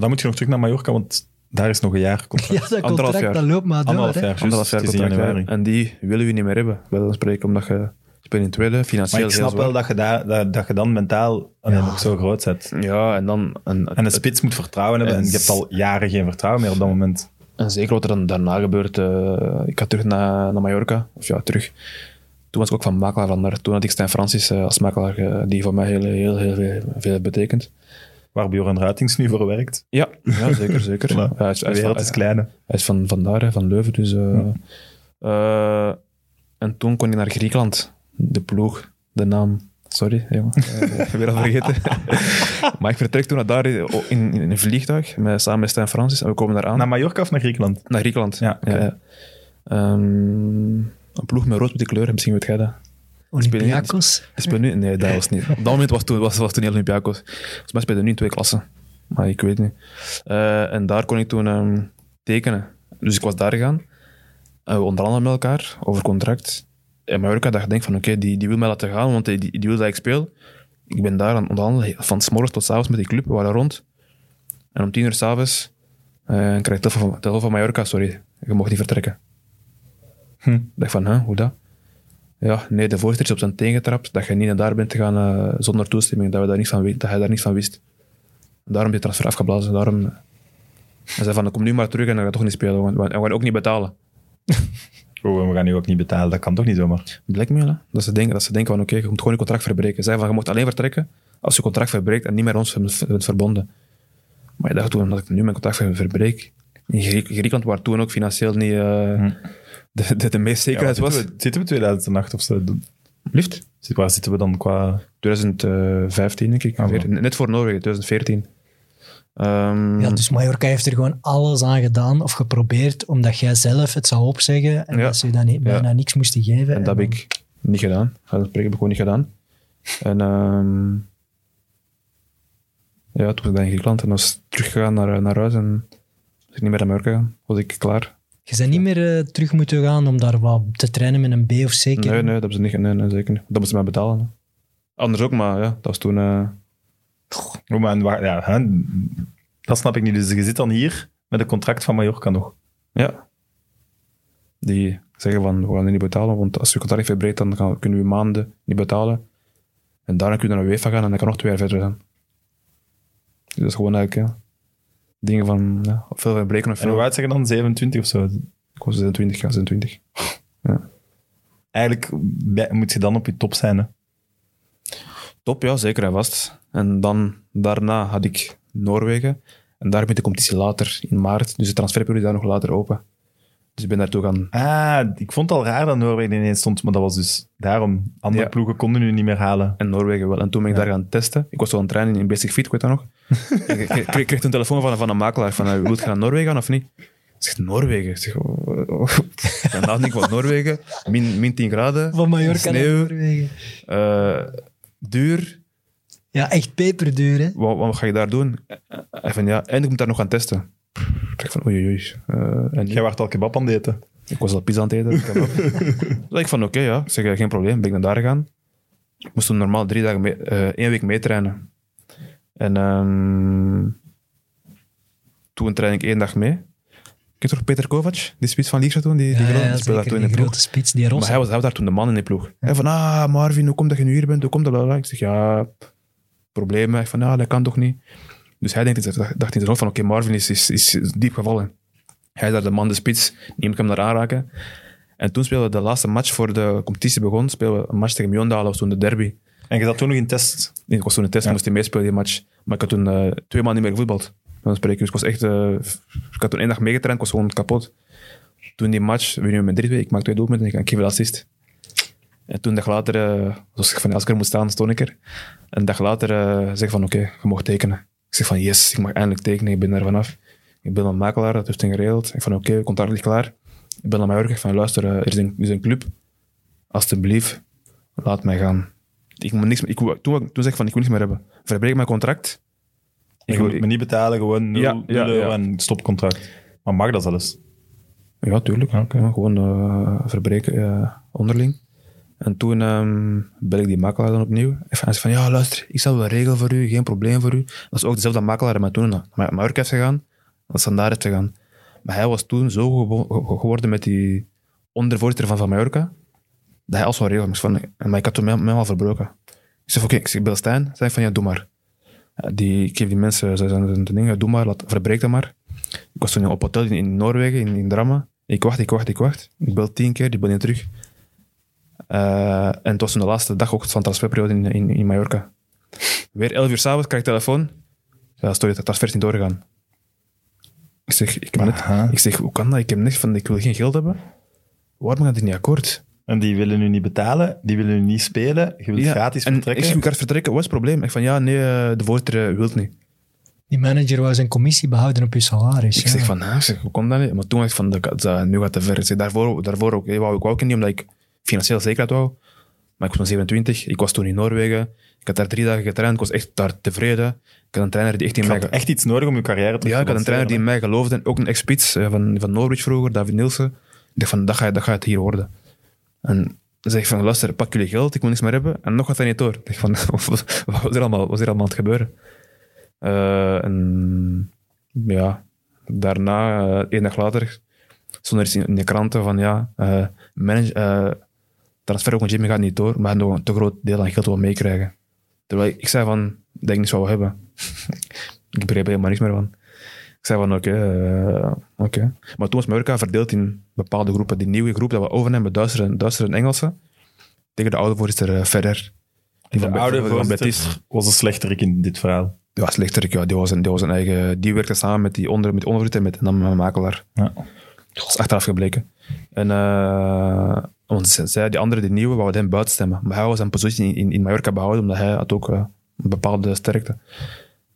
dan moet je nog terug naar Mallorca, want daar is nog een jaar contract. Ja, dat contract, jaar. dat loopt maar door. Anderhalf jaar. Anderhalf contract. januari. En die willen we niet meer hebben, bij dan spreken, omdat je speelt in tweede, Maar financieel ik snap wel dat je, daar, dat, dat je dan mentaal Ja. nog zo groot zet. Ja, en dan... En, En de spits moet vertrouwen hebben. En je hebt al jaren geen vertrouwen meer op dat moment. En zeker wat er dan daarna gebeurt. eh, ik ga terug naar, naar Mallorca. Of ja, terug. Toen was ik ook van makelaar van daar. Toen had ik Stijn Francis eh, als makelaar, eh, die voor mij heel, heel, heel veel, veel betekent. Waar Bjorn Ruitings nu voor werkt. Ja, ja zeker, zeker. Ja, hij, is, hij, is van, wereld is klein. hè. hij is van, van daar, van Leuven. Dus, en toen kon ik naar Griekenland. De ploeg, de naam. Sorry, jongen. Eh, weer al vergeten. maar ik vertrek toen naar daar in, in, in een vliegtuig met, samen met Stijn Francis. En we komen daar aan. Naar Mallorca of naar Griekenland? Naar Griekenland. Ja, ja. Ehm, een ploeg met rood met die kleuren, misschien weet jij dat. Olympiakos. Die spelen nu? Nee, dat was niet. Op dat moment was toen, was, was toen niet Olympiakos. Volgens mij speelden nu in twee klassen. Maar ik weet niet. Eh, en daar kon ik toen ehm, tekenen. Dus ik was daar gegaan. En we onderhandelen met elkaar over contract. Mallorca dacht denk van oké, die, die wil mij laten gaan, want die, die wil dat ik speel. Ik ben daar aan het onderhandelen, van 's morgens tot 's avonds met die club. We waren rond. En om tien uur s'avonds uh, krijg ik telefoon van, telefoon van Mallorca, sorry, je mocht niet vertrekken. Hm. Ik dacht van, huh, hoe dat? Ja, nee, de voorzitter is op zijn teen getrapt dat je niet naar daar bent gaan eh, zonder toestemming, dat, we daar niet van, dat hij daar niet van wist. Daarom die transfer afgeblazen. Daarom... Hij zei van, kom nu maar terug en dan ga je toch niet spelen. want- we gaan ook niet betalen. Oh, we gaan nu ook niet betalen. Dat kan toch niet zomaar? Blackmail, hè? Dat ze denken, dat ze denken van oké, je moet gewoon je contract verbreken. Zij van, je mocht alleen vertrekken als je contract verbreekt en niet meer ons bent verbonden. Maar je dacht toen, dat ik nu mijn contract ver- verbreek. In Griek- Griekenland, waar toen ook financieel niet eh, de, de, de meest zekerheid Ja, was. zitten, we, zitten we 2008 of zo? Lift? Waar zitten we dan qua... 2015, denk ik. Ah, wel. 14. Net voor Noorwegen, 2014. Ehm, Ja, dus Mallorca heeft er gewoon alles aan gedaan of geprobeerd, omdat jij zelf het zou opzeggen en Ja. dat ze je dan niet- bijna niks moesten geven. En dat heb ik niet gedaan. Dat heb ik gewoon niet gedaan. En ehm, ja, toen was ik dan in Griekenland en was teruggegaan naar, naar huis en was ik niet meer naar Mallorca gegaan. Was ik klaar. Je bent niet meer eh, terug moeten gaan om daar wat te trainen met een B of C. Nee, nee, dat hebben ze niet. Nee, nee, zeker niet. Dat moesten ze mij betalen. hè. Anders ook, maar ja, dat was toen... eh, Oh, waar- ja, hè, dat snap ik niet. Dus je zit dan hier met een contract van Mallorca nog. ja. Die zeggen van, we gaan je niet betalen, want als je contract verbreekt, dan gaan, kunnen we maanden niet betalen. En daarna kun je naar UEFA gaan en dan kan nog twee jaar verder gaan. Dus dat is gewoon eigenlijk, ja, dingen van, ja, veel verbreken of En hoe veel. oud zeg je dan? 27 of zo? Ik was 26, ja, 26. Eigenlijk bij- moet je dan op je top zijn. Hè? Top, ja, zeker en vast. En dan, daarna had ik Noorwegen. En daar begint de competitie later, in maart. Dus de transferperiode is daar nog later open. Dus ik ben daartoe gaan... Ah, ik vond het al raar dat Noorwegen ineens stond, maar dat was dus daarom. Andere Ja. ploegen konden nu niet meer halen. En Noorwegen wel. En toen ben ik daar gaan testen. Ik was zo aan het trainen in Basic Fit, ik weet dat nog. Ik kreeg, kreeg, kreeg een telefoon van, van een makelaar. Van, uh, wilt je naar Noorwegen gaan of niet? Ik zeg, Noorwegen? Ik zeg, oh, oh, oh. Ik, wat Noorwegen? Min, min 10 graden. Van Mallorca naar Sneeuw. Noorwegen. eh, duur. Ja, echt peperduur, hè? Wat, wat ga je daar doen? En van, ja, en ik moet daar nog gaan testen. Ik dacht van, oei, oei. oei. Eh, en Jij werd al kebab aan het eten. Ik was al pizza aan het eten. Dacht ik van, oké, ja. Ik zeg, geen probleem. Ben ik naar daar gegaan. Ik moest toen normaal drie dagen, mee, eh, één week meetrainen. En ehm, toen train ik één dag mee. Ken je toch Peter Kovac? Die spits van Liga toen? Die, die, Ja, grote- ja, die speelde toen in de ploeg. grote spits, die Maar Ros. hij was, hij was daar toen de man in de ploeg. Hij van, ah, Marvin, hoe komt dat je nu hier bent? Hoe komt dat? Ik zeg, ja, problemen. Ik van, ja, dat kan toch niet? Dus hij denkt, dacht dacht in zijn hoofd van, oké, Marvin is, is, is diep gevallen. Hij is daar de man, de spits. Niemand kan hem daar aanraken. En toen speelden we de laatste match voor de competitie begon. Speelden we een match tegen Mjondalen, was toen de derby. En je zat toen nog in test. Nee, Ik was toen een test, Ja. moest hij meespelen die match. Maar ik had toen eh, twee maanden niet meer gevoetbald. Van spreken. Dus ik was echt... eh, ik had toen één dag meegetraind, ik was gewoon kapot. Toen die match, we nu met drie ik maak twee doelpunten en ik geef assist. En toen een dag later, eh, ik van als ik er moet staan, stond ik er. En een dag later eh, zeg van oké, je mag tekenen. Ik zeg van yes, ik mag eindelijk tekenen, ik ben er vanaf. Ik ben een makelaar, dat heeft hij geregeld. Ik van oké, contract ligt klaar. Ik ben naar ik van luister, eh, er, is een, er is een club. Alsjeblieft, laat mij gaan. Ik moet niks, ik, toen, toen zeg ik van ik wil niks meer hebben. Verbreek mijn contract. Je Ik, moet me niet betalen, gewoon 0 Ja, ja, euro en stopcontract. Maar mag dat zelfs? Ja, tuurlijk. Gewoon eh, verbreken eh, onderling. En toen ehm bel ik die makelaar dan opnieuw. En hij zei van, ja, luister, ik zal wel regelen voor u, geen probleem voor u. Dat is ook dezelfde makelaar mij toen naar Ma- Mallorca heeft gegaan, dat ze daar heeft gegaan. Maar hij was toen zo gewo- ge- geworden met die ondervoorzitter van, van Mallorca, dat hij alles wel regelen moest. Van, maar ik had toen al verbroken. Ik zeg, oké, ik bel Stijn. Zei ik van, ja, doe maar. Die, ik geef die mensen zijn zijn ding, ja, doe maar, laat, verbreek dat maar. Ik was toen op hotel in, in Noorwegen, in, in Drammen. Ik wacht, ik wacht, ik wacht. Ik bel tien keer, die bel niet terug. Eh, en het was toen de laatste dag ook van transferperiode in, in, in Mallorca. Weer elf uur s'avonds krijg ik telefoon. Ja, sorry, dat transfer is niet doorgegaan. Ik zeg, ik, heb net, Aha. ik zeg, hoe kan dat? Ik heb niks van, ik wil geen geld hebben. Waarom gaat dit niet akkoord? En die willen nu niet betalen, die willen nu niet spelen. Je wilt gratis en vertrekken. Ik zeg, ik ga vertrekken, wat is het probleem? Ik van, ja, nee, eh, de voorzitter eh, wil het niet. Die manager wou zijn commissie behouden op je salaris. Ik ja. zeg van, ah, ik zeg, hoe komt dat niet? Maar toen dacht ik van, dat, dat, nu gaat het te ver. Ik zeg, daarvoor, daarvoor ook, wou ik ook niet, omdat ik financieel zekerheid wou. Maar ik was toen 27, ik was toen in Noorwegen. Ik had daar drie dagen getraind, ik was echt daar tevreden. Ik had een trainer die echt in Je mij... had echt iets nodig om je carrière te Ja, ik had een trainer die in mij geloofde. En ook een ex-spits eh, van, van Norwich vroeger, David Nielsen. Ik dacht van, dat ga, je- dat ga het hier worden. En zeg van, luister, pak jullie geld, ik moet niks meer hebben. En nog gaat dat niet door. Ik dacht wat was er allemaal, was er allemaal aan het gebeuren? Eh, en ja, daarna, eh één dag later, stond er iets in, de kranten van, ja, eh manage, eh, transfer ook met Jimmy gaat niet door, maar hij nog een te groot deel aan geld wil meekrijgen. Terwijl ik, ik zei van, dat ik niet zou hebben. ik begreep helemaal niks meer van. Ik zei van oké, eh, oké. Maar toen was Mallorca verdeeld in bepaalde groepen. Die nieuwe groep dat we overnemen, Duitsers en, Duitsers en Engelsen, tegen de oude voorzitter eh, Ferrer. Die De van, oude van Betis. was een slechterik in dit verhaal. Ja, slechterik, ja. Die was een, die was een eigen... Die werkte samen met die onder, met ondervoorzitter en met, en dan met makelaar. Ja. Dat is achteraf gebleken. En eh, want zij, die andere, die nieuwe, wou hem buiten stemmen. Maar hij was zijn positie in, in, in Mallorca behouden, omdat hij had ook een bepaalde sterkte.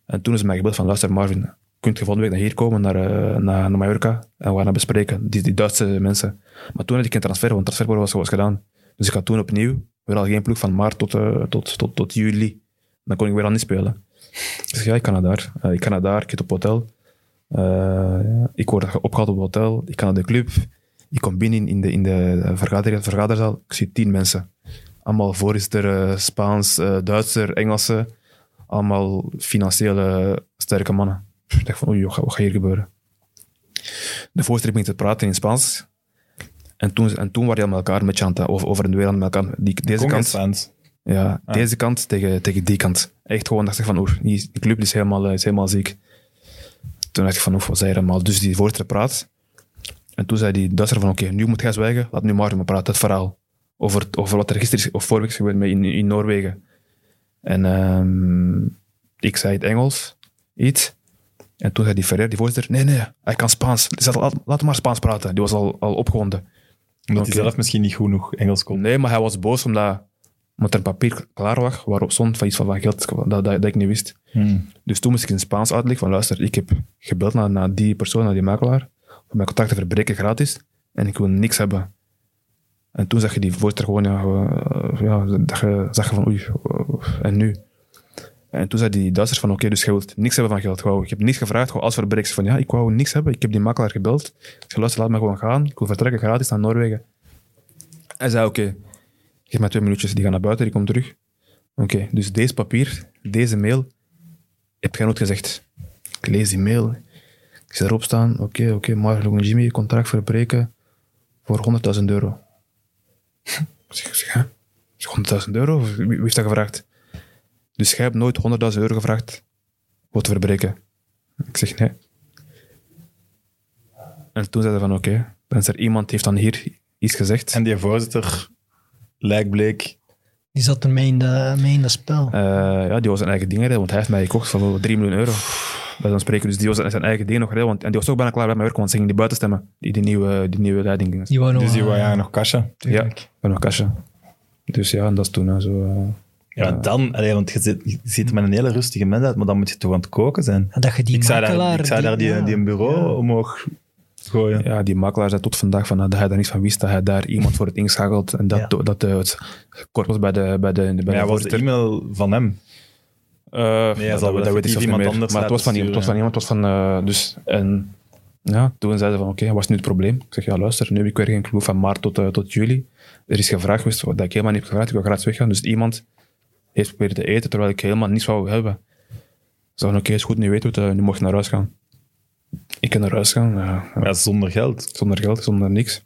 En toen is mij gebeld van, luister Marvin, kunt je volgende week naar hier komen, naar, eh, naar, naar Mallorca, en we gaan dat bespreken, die, die Duitse mensen. Maar toen had ik geen transfer, want transfer was, was gedaan. Dus ik had toen opnieuw, weer al geen ploeg van maart tot, eh, tot, tot, tot juli. Dan kon ik weer al niet spelen. Dus ja, ik kan naar daar. Eh, ik kan naar daar, ik zit op hotel. Eh, ja, ik word opgehaald op hotel, ik kan naar de club. Ik kom binnen in de, in de vergader, vergaderzaal, ik zie tien mensen. Allemaal voorzitter, eh, Spaans, eh, Duitser, Engelsen. Allemaal financiële sterke mannen. Ik dacht van, oei, wat gaat wat gaat hier gebeuren? De voorzitter begint te praten in Spaans. En toen, en toen waren die aan elkaar met chanten, over, over en weer aan elkaar. Die, deze kant, ja, Ah. deze kant tegen, tegen die kant. Echt gewoon dacht ik van, oeh, die club is helemaal, eh, is helemaal ziek. Toen dacht ik van, oeh, wat zei je allemaal? Dus die voorzitter praat. En toen zei die Duitser van, oké, nu moet jij zwijgen. Laat nu Martin maar praten, het verhaal. Over, over wat er gisteren is, of vorige week is gebeurd met in, in Noorwegen. En ehm, ik zei het Engels, iets. En toen zei die Ferrer, die voorzitter, nee, nee, hij kan Spaans. Laat, laat hem maar Spaans praten. Die was al, al opgewonden. Omdat hij zelf misschien niet goed genoeg Engels kon. Nee, maar hij was boos omdat, omdat er een papier klaar was waarop stond van iets van, van geld dat, dat, dat ik niet wist. Hmm. Dus toen moest ik in Spaans uitleggen van luister, ik heb gebeld naar, naar die persoon, naar die makelaar, om mijn contract te verbreken gratis en ik wil niks hebben. En toen zag je die voorzitter gewoon, ja, eh, ja dat je, zag je van oei, eh, en nu? En toen zei die Duitsers van oké, dus je wilt niks hebben van geld. Gewoon, ik heb niks gevraagd, gewoon als verbreken. Van ja, ik wou niks hebben, ik heb die makelaar gebeld. Ik zei luister, laat me gewoon gaan, ik wil vertrekken gratis naar Noorwegen. Hij zei oké, geef mij twee minuutjes, die gaan naar buiten, die komt terug. Oké, dus deze papier, deze mail, heb jij nooit gezegd. Ik lees die mail. Ik zie erop staan, oké, oké, Logan Jimmy, contract verbreken voor 100.000 euro. Ik zeg, hè? Ik zeg, 100.000 euro? Wie heeft dat gevraagd? Dus jij hebt nooit 100.000 euro gevraagd voor te verbreken. Ik zeg, nee. En toen zei hij van, oké, dan is er iemand die heeft dan hier iets gezegd. En die voorzitter, lijkbleek, Die zat er mee in, de, mee in dat spel. Eh, ja, die was zijn eigen ding redden, want hij heeft mij gekocht voor 3 miljoen euro. Bij zo'n spreken. Dus die was zijn eigen ding nog redden. Want, en die was ook bijna klaar bij mijn werk, want ze gingen die buiten stemmen. Die, die, nieuwe, die nieuwe leiding. Die wou nog, dus die wou ja nog tuurlijk. Bij nog kastje. Dus ja, en dat is toen hè, zo. eh, Ja, dan, allee, want je zit, je er met een hele rustige mens uit, maar dan moet je toch aan het koken zijn. En Dat je die ik zou daar, ik zou daar die, ja, die een bureau ja. omhoog gooien. ja, die makelaar zei tot vandaag van, eh, dat hij daar niets van wist, dat hij daar iemand voor het inschakelt. En dat, Ja. dat eh, het kort was bij de, bij de, bij Maar de ja, was de e-mail van hem? Eh, hij dat, wel dat weet ik zelf niet iemand meer. anders Maar het was van. Het was van iemand. Het was van, eh, dus, en ja, toen zeiden ze van, oké, wat is nu het probleem? Ik zeg, ja, luister, nu heb ik weer geen clue van maart tot, tot juli. Er is gevraagd geweest, wat ik helemaal niet heb gevraagd. Ik wil graag weggaan. Dus iemand heeft proberen te eten, terwijl ik helemaal niets wou hebben. Ze oké, is goed, nu weten we het, eh, nu mocht je naar huis gaan. Ik kan naar huis gaan, ja, Ja, zonder geld. zonder geld, zonder niks.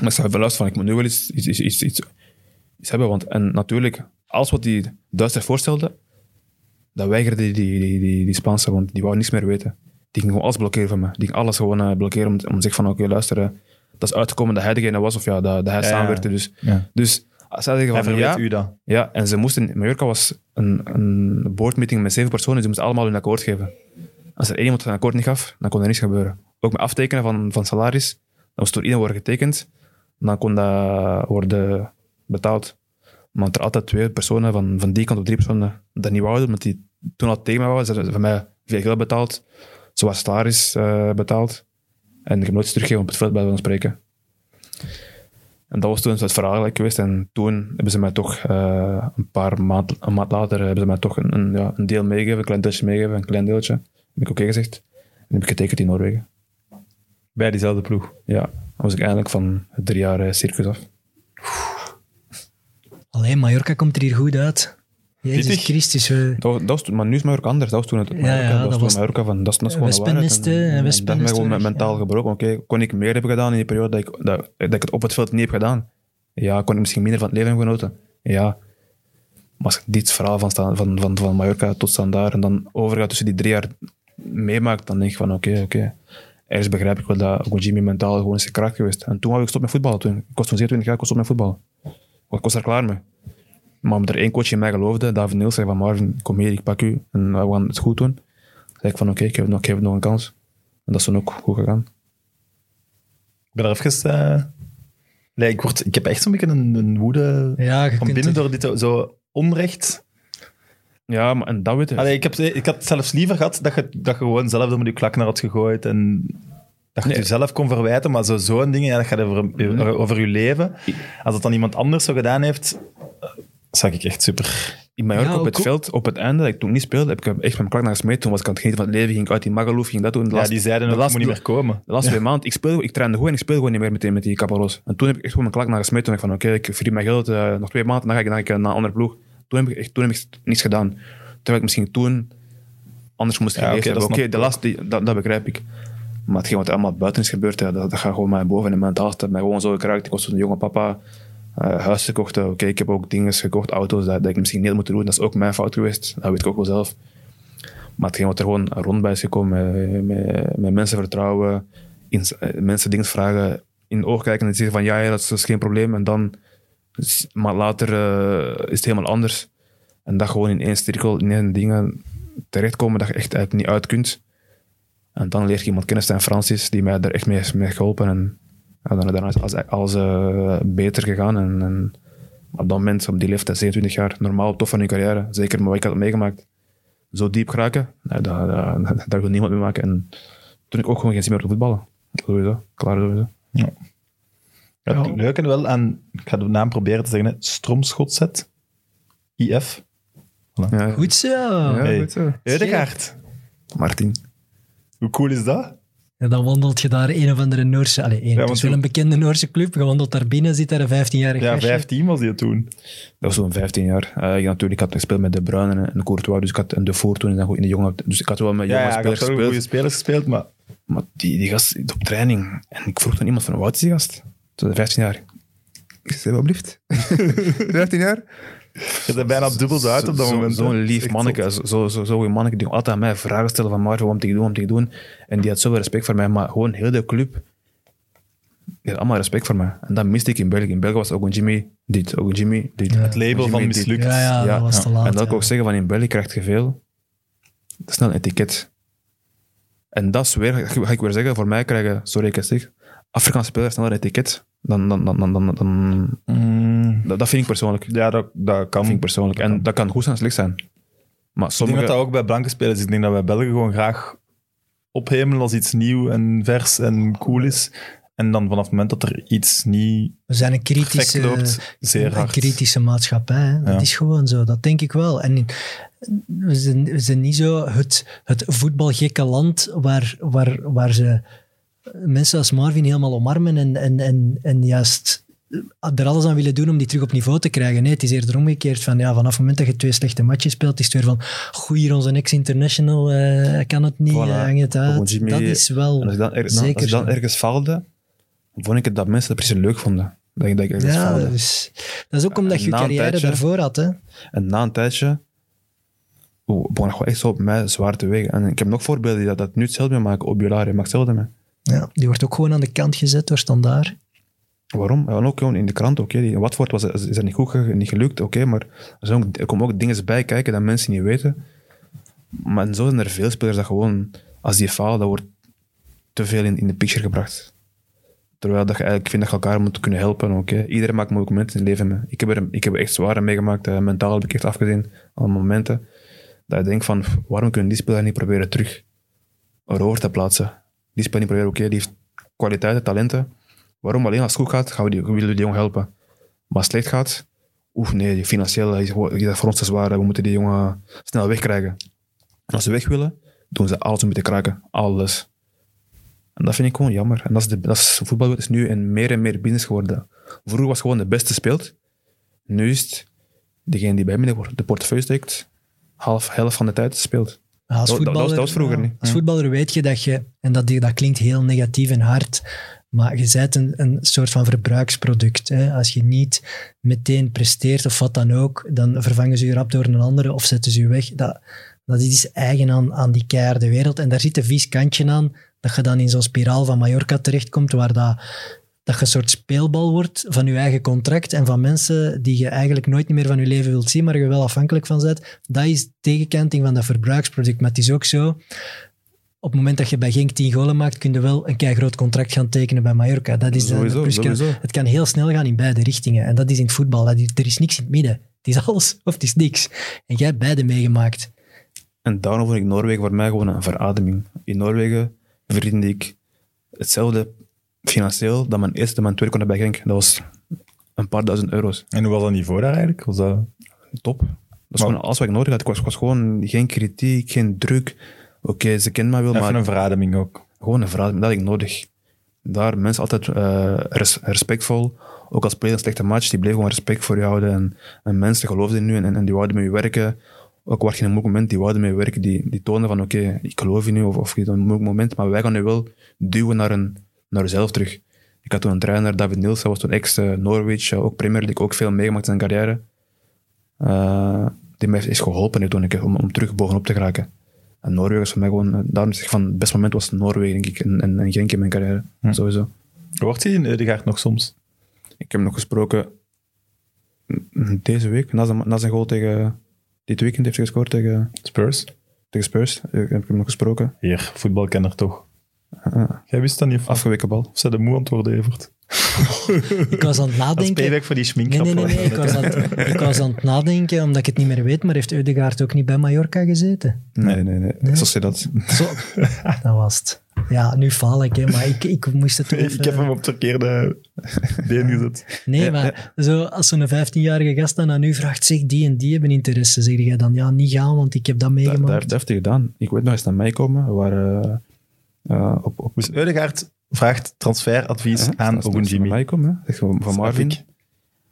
Maar zei van, luister, van, ik moet nu wel iets, iets, iets, iets, hebben. Want, en natuurlijk, alles wat die Duitsers voorstelde, dat weigerde die, die, die, die, die Spaanse, want die wou niets meer weten. Die ging gewoon alles blokkeren van me. Die ging alles gewoon eh, blokkeren om, om zeggen van, oké, luister, eh, dat is uitgekomen dat hij degene was, of ja, dat, dat hij Ja, samenwerkte. Dus, dus zij zeggen van, verweet ja, u dat. ja, en ze moesten, Mallorca was een, een boardmeeting met zeven personen, dus ze moesten allemaal hun akkoord geven. Als er één iemand een akkoord niet gaf, dan kon er niets gebeuren. Ook met aftekenen van, van salaris, dan moest door iedereen worden getekend, dan kon dat worden betaald. Maar er altijd twee personen van, van die kant of drie personen dat niet wouden, omdat die toen al tegen mij waren, ze hadden van mij veel geld betaald, zoals salaris eh, betaald. En ik heb nooit iets teruggegeven op het veld bij van spreken. En dat was toen het verhaal geweest. En toen hebben ze mij toch eh, een paar maand, een maand later hebben ze mij toch een, een, ja, een deel meegegeven, een klein deeltje meegegeven, een klein deeltje. Heb ik oké gezegd. En heb ik getekend in Noorwegen. Bij diezelfde ploeg. Ja, dan was ik eindelijk van het drie jaar eh, circus af. Alleen Mallorca komt er hier goed uit. Jezus. Christus. we- Dat, was- dat was toen, maar nu is Mallorca anders. Dat was toen het Mallorca. ja, dat was dat toen was- Mallorca van, dat is, dat is gewoon waarheid. En- en Wespennest Dat is mij gewoon terug, mentaal ja. gebroken. Oké, kon ik meer hebben gedaan in die periode dat ik, dat, dat ik het op het veld niet heb gedaan? Ja, kon ik misschien minder van het leven hebben genoten? Ja. Maar als ik dit verhaal van, van, van, van Mallorca tot standaard en dan overgaat tussen die drie jaar meemaakt, dan denk je van oké, oké. Ergens begrijp ik wel dat Jimmy mentaal gewoon is kracht geweest. En toen wou ik stop met voetballen. Toen. Ik was toen 27 jaar, ik was stop met voetballen. Ik was er klaar mee. Maar omdat er één coach in mij geloofde, David Niels, zei van Marvin, kom hier, ik pak u en we gaan het goed doen. zei ik van oké, ik, heb nog, ik heb nog een kans. En dat is toen ook goed gegaan. Ik ben er even... eh, nee, ik, word, ik heb echt zo'n beetje een, een woede Ja, van binnen er- door dit zo onrecht. Ja, maar en dat weet je. Allee, ik, heb, ik had zelfs liever gehad dat je, dat je gewoon zelf er met je klak naar had gegooid en dat je Nee. het jezelf kon verwijten, maar zo- zo'n dingen, ja, dat gaat over, over je leven. Als het dan iemand anders zo gedaan heeft, zag ik echt super. In Mallorca Ja, op het goed. veld, op het einde, dat ik toen niet speelde, heb ik echt met mijn klak naar gesmeten. Toen was ik aan het genieten van het leven, ging ik uit die Magaluf, ging dat doen. De Ja, die zeiden laatste- moet niet meer komen. De laatste twee maanden, ik, speelde, ik trainde gewoon en ik speelde gewoon niet meer meteen met die Caparos. En toen heb ik echt gewoon mijn klak naar gesmeten. Toen dacht ik van, oké, ik verdien mijn geld, eh, nog twee maanden, dan ga ik, dan ga ik eh, naar een andere ploeg. Toen heb ik, echt, toen heb ik niets gedaan. Terwijl ik misschien toen anders moest Ja, geleefd oké, dat hebben. Oké, snap de laatste, die- dat, dat begrijp ik. Maar hetgeen wat er allemaal buiten is gebeurd, ja, dat, dat gaat gewoon mij boven. En mentaal heeft het mij gewoon zo geraakt. Ik was een jonge papa, eh huis gekocht. eh, Oké, ik heb ook dingen gekocht, auto's, dat, ik misschien niet had moeten doen. Dat is ook mijn fout geweest. Dat weet ik ook wel zelf. Maar hetgeen wat er gewoon rond bij is gekomen, met, met, met mensen vertrouwen, in, eh, mensen dingen vragen, in ogen kijken en zeggen van ja, dat, is, is geen probleem. En dan, maar later eh, is het helemaal anders. En dat gewoon in één cirkel, in één dingen terechtkomen dat je echt uit, niet uit kunt. En dan leer je iemand kennen, Stijn Francis, die mij er echt mee heeft geholpen. En ja, dan, dan is alles, alles eh, beter gegaan. En, en op dat moment, op die leeftijd, 27 jaar, normaal tof van je carrière, zeker met wat ik had meegemaakt, zo diep geraken, nee, dat, dat, daar wil niemand mee maken. En toen ik ook gewoon geen zin meer op voetballen. Sowieso, klaar sowieso. Ja, Het leuke wel aan, ik ga de naam proberen te zeggen, Stromschotset, IF, Ja, Goed zo. Ja, Hey. goed zo. Martin. Hoe cool is dat? En dan wandelt je daar een of andere Noorse... Allee, één, het is wel een bekende Noorse club. Je wandelt daar binnen, zit daar een 15-jarig Ja, gastje. 15 was hij toen. Dat was zo'n 15 jaar. Eh, ik, natuurlijk, ik had gespeeld met De Bruyne en, en Courtois, dus ik had en De Voort toen in de, in de jonge... Dus ik had wel met jonge Ja, ja spelers had gespeeld. goede spelers gespeeld, maar Maar die, die gast op training. En ik vroeg toen iemand van, oud is die gast? Toen 15 jaar. Ik zei, wat blieft? 15 jaar? Je bent bijna dubbel zo uit op dat Zo- moment. Zo'n lief manneke. Zo, zo, zo, zo'n manneke die altijd aan mij vragen stellen van wat moet ik doen, wat moet ik doen? En die had zoveel respect voor mij. Maar gewoon heel de club, die had allemaal respect voor mij. En dat miste ik in België. In België was ook een Jimmy dit, ook een Jimmy dit. Het label van Jimmy mislukt. Ja, ja, Ja, dat was te En laat. dat wil ik ook zeggen, van in België krijg je veel. Dat is snel een etiket. En dat is weer, ga ik weer zeggen, voor mij krijgen, sorry ik het zeg, Afrikaanse spelers sneller een etiket dan, dan, dan, dan, dan, dan- Mm, dat, dat vind ik persoonlijk. Dat ja, dat, dat kan. vind ik persoonlijk. En dat kan goed zijn en slecht zijn. Maar Ik denk sommige... dat dat ook bij blanke spelers is. Ik denk dat wij Belgen gewoon graag ophemelen als iets nieuw en vers en cool is. En dan vanaf het moment dat er iets niet We zijn een kritische, loopt, zeer een hard. kritische maatschappij. Hè? Dat Ja. is gewoon zo, dat denk ik wel. En we zijn, we zijn niet zo het, het voetbalgekke land waar, waar, waar ze mensen als Marvin helemaal omarmen en, en, en, en juist er alles aan willen doen om die terug op niveau te krijgen. Nee, het is eerder omgekeerd van ja, vanaf het moment dat je twee slechte matches speelt, is het weer van goh, hier onze ex-international, eh, kan het niet, Voilà. hangt het uit. Dat is wel als ik dan, er, zeker als dan ergens faalde, vond ik het dat mensen het precies leuk vonden. Dat ik, dat ik ergens Ja, dus, dat is ook omdat je je carrière tijdje- daarvoor had. Hè? En na een tijdje oeh, begon het gewoon echt zo op mij zwaar te wegen. En ik heb nog voorbeelden die dat, dat nu hetzelfde maken. Op Julari maakt hetzelfde mee. Ja, die wordt ook gewoon aan de kant gezet door standaard. Waarom? En ook gewoon in de krant, oké. In Watford was, is dat niet goed niet gelukt, oké. maar er, er komen ook dingen bij kijken dat mensen niet weten. Maar zo zijn er veel spelers dat gewoon, als die falen, dat wordt te veel in, de picture gebracht. Terwijl dat je eigenlijk vindt dat je elkaar moet kunnen helpen, oké. Iedereen maakt moeilijke momenten in het leven. Ik heb er, ik heb er echt zware meegemaakt. eh, mentaal heb ik echt afgezien. Al momenten dat je denkt van, waarom kunnen die speler niet proberen terug erover te plaatsen? Die speler niet proberen, oké, die heeft kwaliteiten, talenten. Waarom alleen als het goed gaat, gaan we die, willen we die jongen helpen. Maar als het slecht gaat, oef nee, financieel is, is dat voor ons te zwaar. We moeten die jongen snel wegkrijgen. En als ze weg willen, doen ze alles om te kraken. Alles. En dat vind ik gewoon jammer. En dat is, de, dat is, voetbal is nu een meer en meer business geworden. Vroeger was gewoon de beste speelt. Nu is het degene die bij me de portefeuille steekt, half, helft van de tijd speelt. Als dat- was- voetballer, dat was vroeger ja, niet. Als voetballer weet je dat je, en dat, dat klinkt heel negatief en hard, maar je bent een, een soort van verbruiksproduct. Hè? Als je niet meteen presteert of wat dan ook, dan vervangen ze je rap door een andere of zetten ze je weg. Dat, Dat is eigen aan, aan die keiharde wereld. En daar zit een vies kantje aan, dat je dan in zo'n spiraal van Mallorca terechtkomt, waar dat, dat je een soort speelbal wordt van je eigen contract en van mensen die je eigenlijk nooit meer van je leven wilt zien, maar je wel afhankelijk van bent. Dat is tegenkanting van dat verbruiksproduct. Maar het is ook zo, op het moment dat je bij Genk 10 golen maakt, kun je wel een kei groot contract gaan tekenen bij Mallorca. Dat is de- de Sowieso, sowieso. Het kan heel snel gaan in beide richtingen. En dat is in het voetbal. Dat is- er is niks in het midden. Het is alles of het is niks. En jij hebt beide meegemaakt. En daarom vond ik Noorwegen voor mij gewoon een verademing. In Noorwegen verdiende ik hetzelfde financieel dat mijn eerste en mijn tweede kon bij Genk. Dat was een paar duizend euro's. En hoe was dat niveau daar eigenlijk? Was dat... Top. Dat is Maar- gewoon alles wat ik nodig had. Ik was, ik was gewoon geen kritiek, geen druk. Oké, ze kennen mij wel, Even maar een verademing ook. gewoon een verhaal. Dat had ik nodig. Daar mensen altijd eh, res- respectvol. Ook als speler een slechte match, die bleef gewoon respect voor je houden. En, en mensen geloofden in u en, en, die wouden met je werken. Ook waar je in een moeilijk moment, die wouden met je werken. Die, die toonden van, oké, ik geloof in u of, of je een moeilijk moment, maar wij gaan u wel duwen naar, een, naar jezelf terug. Ik had toen een trainer, David Nielsen, was toen ex-Norwich, eh, ook Premier League, ook veel meegemaakt in zijn carrière. Eh, die mij heeft geholpen toen ik, om, om terug bovenop te geraken. En Noorwegen is voor mij gewoon, eh, daarom zeg ik van, het beste moment was Noorwegen, denk ik, en, en, en Genk in mijn carrière, sowieso. Hoort hij in Eudegaard nog soms? Ik heb hem nog gesproken mm, deze week, na zijn, na zijn goal tegen, dit weekend heeft hij gescoord tegen, Spurs? tegen Spurs, Eh, heb ik hem nog gesproken. Hier, voetbalkenner toch. Ah, Jij wist dat niet? Of afgeweken bal. of zij de moe antwoorden, Evert? Ik was aan het Dat is nadenken. payback voor die Nee, schminkgrap. nee, nee, nee. Ik was, aan het, ik was aan het nadenken, omdat ik het niet meer weet, maar heeft Eudegaard ook niet bij Mallorca gezeten? Nee, nee, nee. Zo zit dat. Zo, dat was het. Ja, nu faal ik, hè, maar ik, ik moest het toch Ik even- heb hem op het verkeerde been gezet. Nee, maar zo, als zo'n 15-jarige gast dan aan u vraagt, zeg, die en die hebben interesse, zeg je dan, ja, niet gaan, want ik heb dat Dat, dat meegemaakt. heeft deftig gedaan. Ik weet nog eens naar mij komen, we waren eh, op, op Dus Eudegaard vraagt transferadvies aan als- als Ogun ze naar Jimmy. mij komen, hè. Zeg, van van Marvin.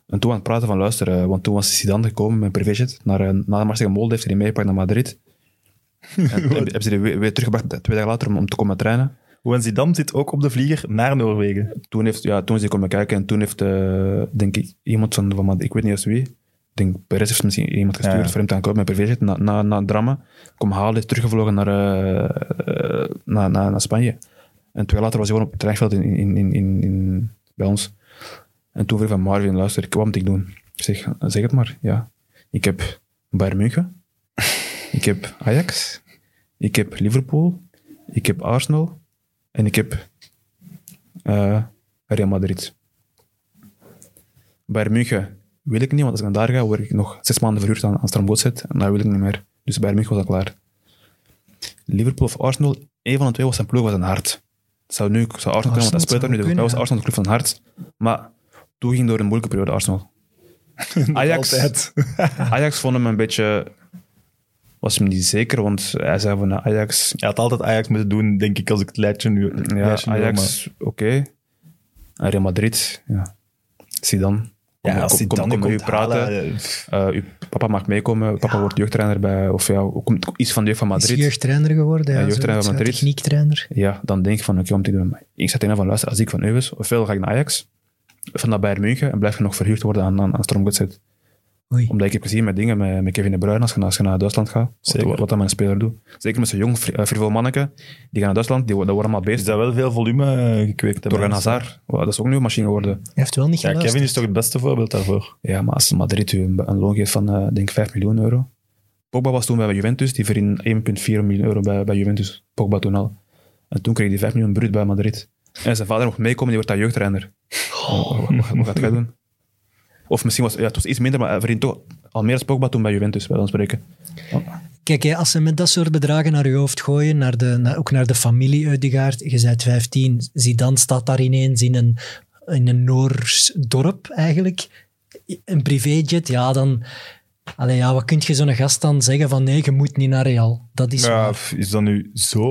En toen aan het praten van luisteren, want toen was Zidane gekomen met privéjet. Naar, eh, na de match tegen Molde heeft hij die meegepakt naar Madrid. en heb- hebben ze die weer, weer teruggebracht twee dagen later om, om te komen trainen. Owen Zidane zit ook op de vlieger naar Noorwegen. Toen, heeft, ja, toen is hij komen kijken en toen heeft, eh, denk ik, iemand van, van Madrid, ik weet niet eens wie, ik denk Perez heeft misschien iemand gestuurd Ja, ja. voor hem te gaan kopen met privéjet na, na, na het drama. Kom halen, is teruggevlogen naar, eh, eh, naar, naar, naar Spanje. En twee jaar later was hij gewoon op het treinveld in, in, in, in, in- bij ons. En toen vroeg ik van Marvin, luister, wat moet ik doen? Ik zeg, zeg het maar, ja. Ik heb Bayern München, ik heb Ajax, ik heb Liverpool, ik heb Arsenal en ik heb eh, Real Madrid. Bayern München wil ik niet, want als ik naar daar ga, word ik nog zes maanden verhuurd aan, aan Strambootzet. En dat wil ik niet meer. Dus Bayern München was al klaar. Liverpool of Arsenal, een van de twee was zijn ploeg, was een hart. Zou nu, zou Arsenal kunnen, want dat speelt daar nu. zou Dat was kunnen, Arsenal de club van hart. Maar toen ging door een moeilijke periode Arsenal. Ajax. Ajax vond hem een beetje... Was hem niet zeker, want hij zei van nou, Ajax... Hij had altijd Ajax moeten doen, denk ik, als ik het lijstje nu... Ja, Ajax, oké. Real Madrid, ja. Zidane. Kom, Ja, als kom, dan kom met u komt praten. halen, eh, uw papa mag meekomen. Papa wordt jeugdtrainer bij... Of ja, komt iets van de jeugd van Is Madrid. jeugdtrainer geworden, ja, Ja, jeugdtrainer van Madrid. techniektrainer. Ja, dan denk ik van, oké, om te doen. Maar Ik zat tegen van, luister, als ik van u was, ofwel ga ik naar Ajax, of naar Bayern München, en blijf je nog verhuurd worden aan, aan, aan. Oei. Omdat ik heb gezien met dingen, met, met Kevin De Bruyne, als je, naar- als je naar Duitsland gaat, Zeker. wat, wat dat met een speler doet. Zeker met zo'n jong, fri- eh, frivol manneke, die gaan naar Duitsland, die, worden- dat worden allemaal Is beest. dat wel veel volume eh, gekweekt? hebben? Torgan Hazard, Wow, dat is ook nu een machine geworden. Hij heeft wel niet Ja, geluisterd. Kevin is toch het beste voorbeeld daarvoor. Ja, maar als Madrid u een, een loon geeft van, eh, denk 5 miljoen euro. Pogba was toen bij Juventus, die verdiende 1,4 miljoen euro bij, bij Juventus. Pogba toen al. En toen kreeg hij 5 miljoen bruut bij Madrid. En zijn vader mocht meekomen, die wordt daar jeugdtrainer. Wat, wat, wat gaat hij doen? Of misschien was ja, het was iets minder, maar hij verdient toch al meer als Pogba toen bij Juventus, bij ons spreken. Kijk, als ze met dat soort bedragen naar je hoofd gooien, naar de, naar, ook naar de familie Eudegaard, je bent 15, Zidane staat daar ineens in een, in een Noors dorp eigenlijk, een privéjet, ja, dan... Allee, ja, wat kun je zo'n gast dan zeggen van nee, je moet niet naar Real? Dat is Ja, is dat nu zo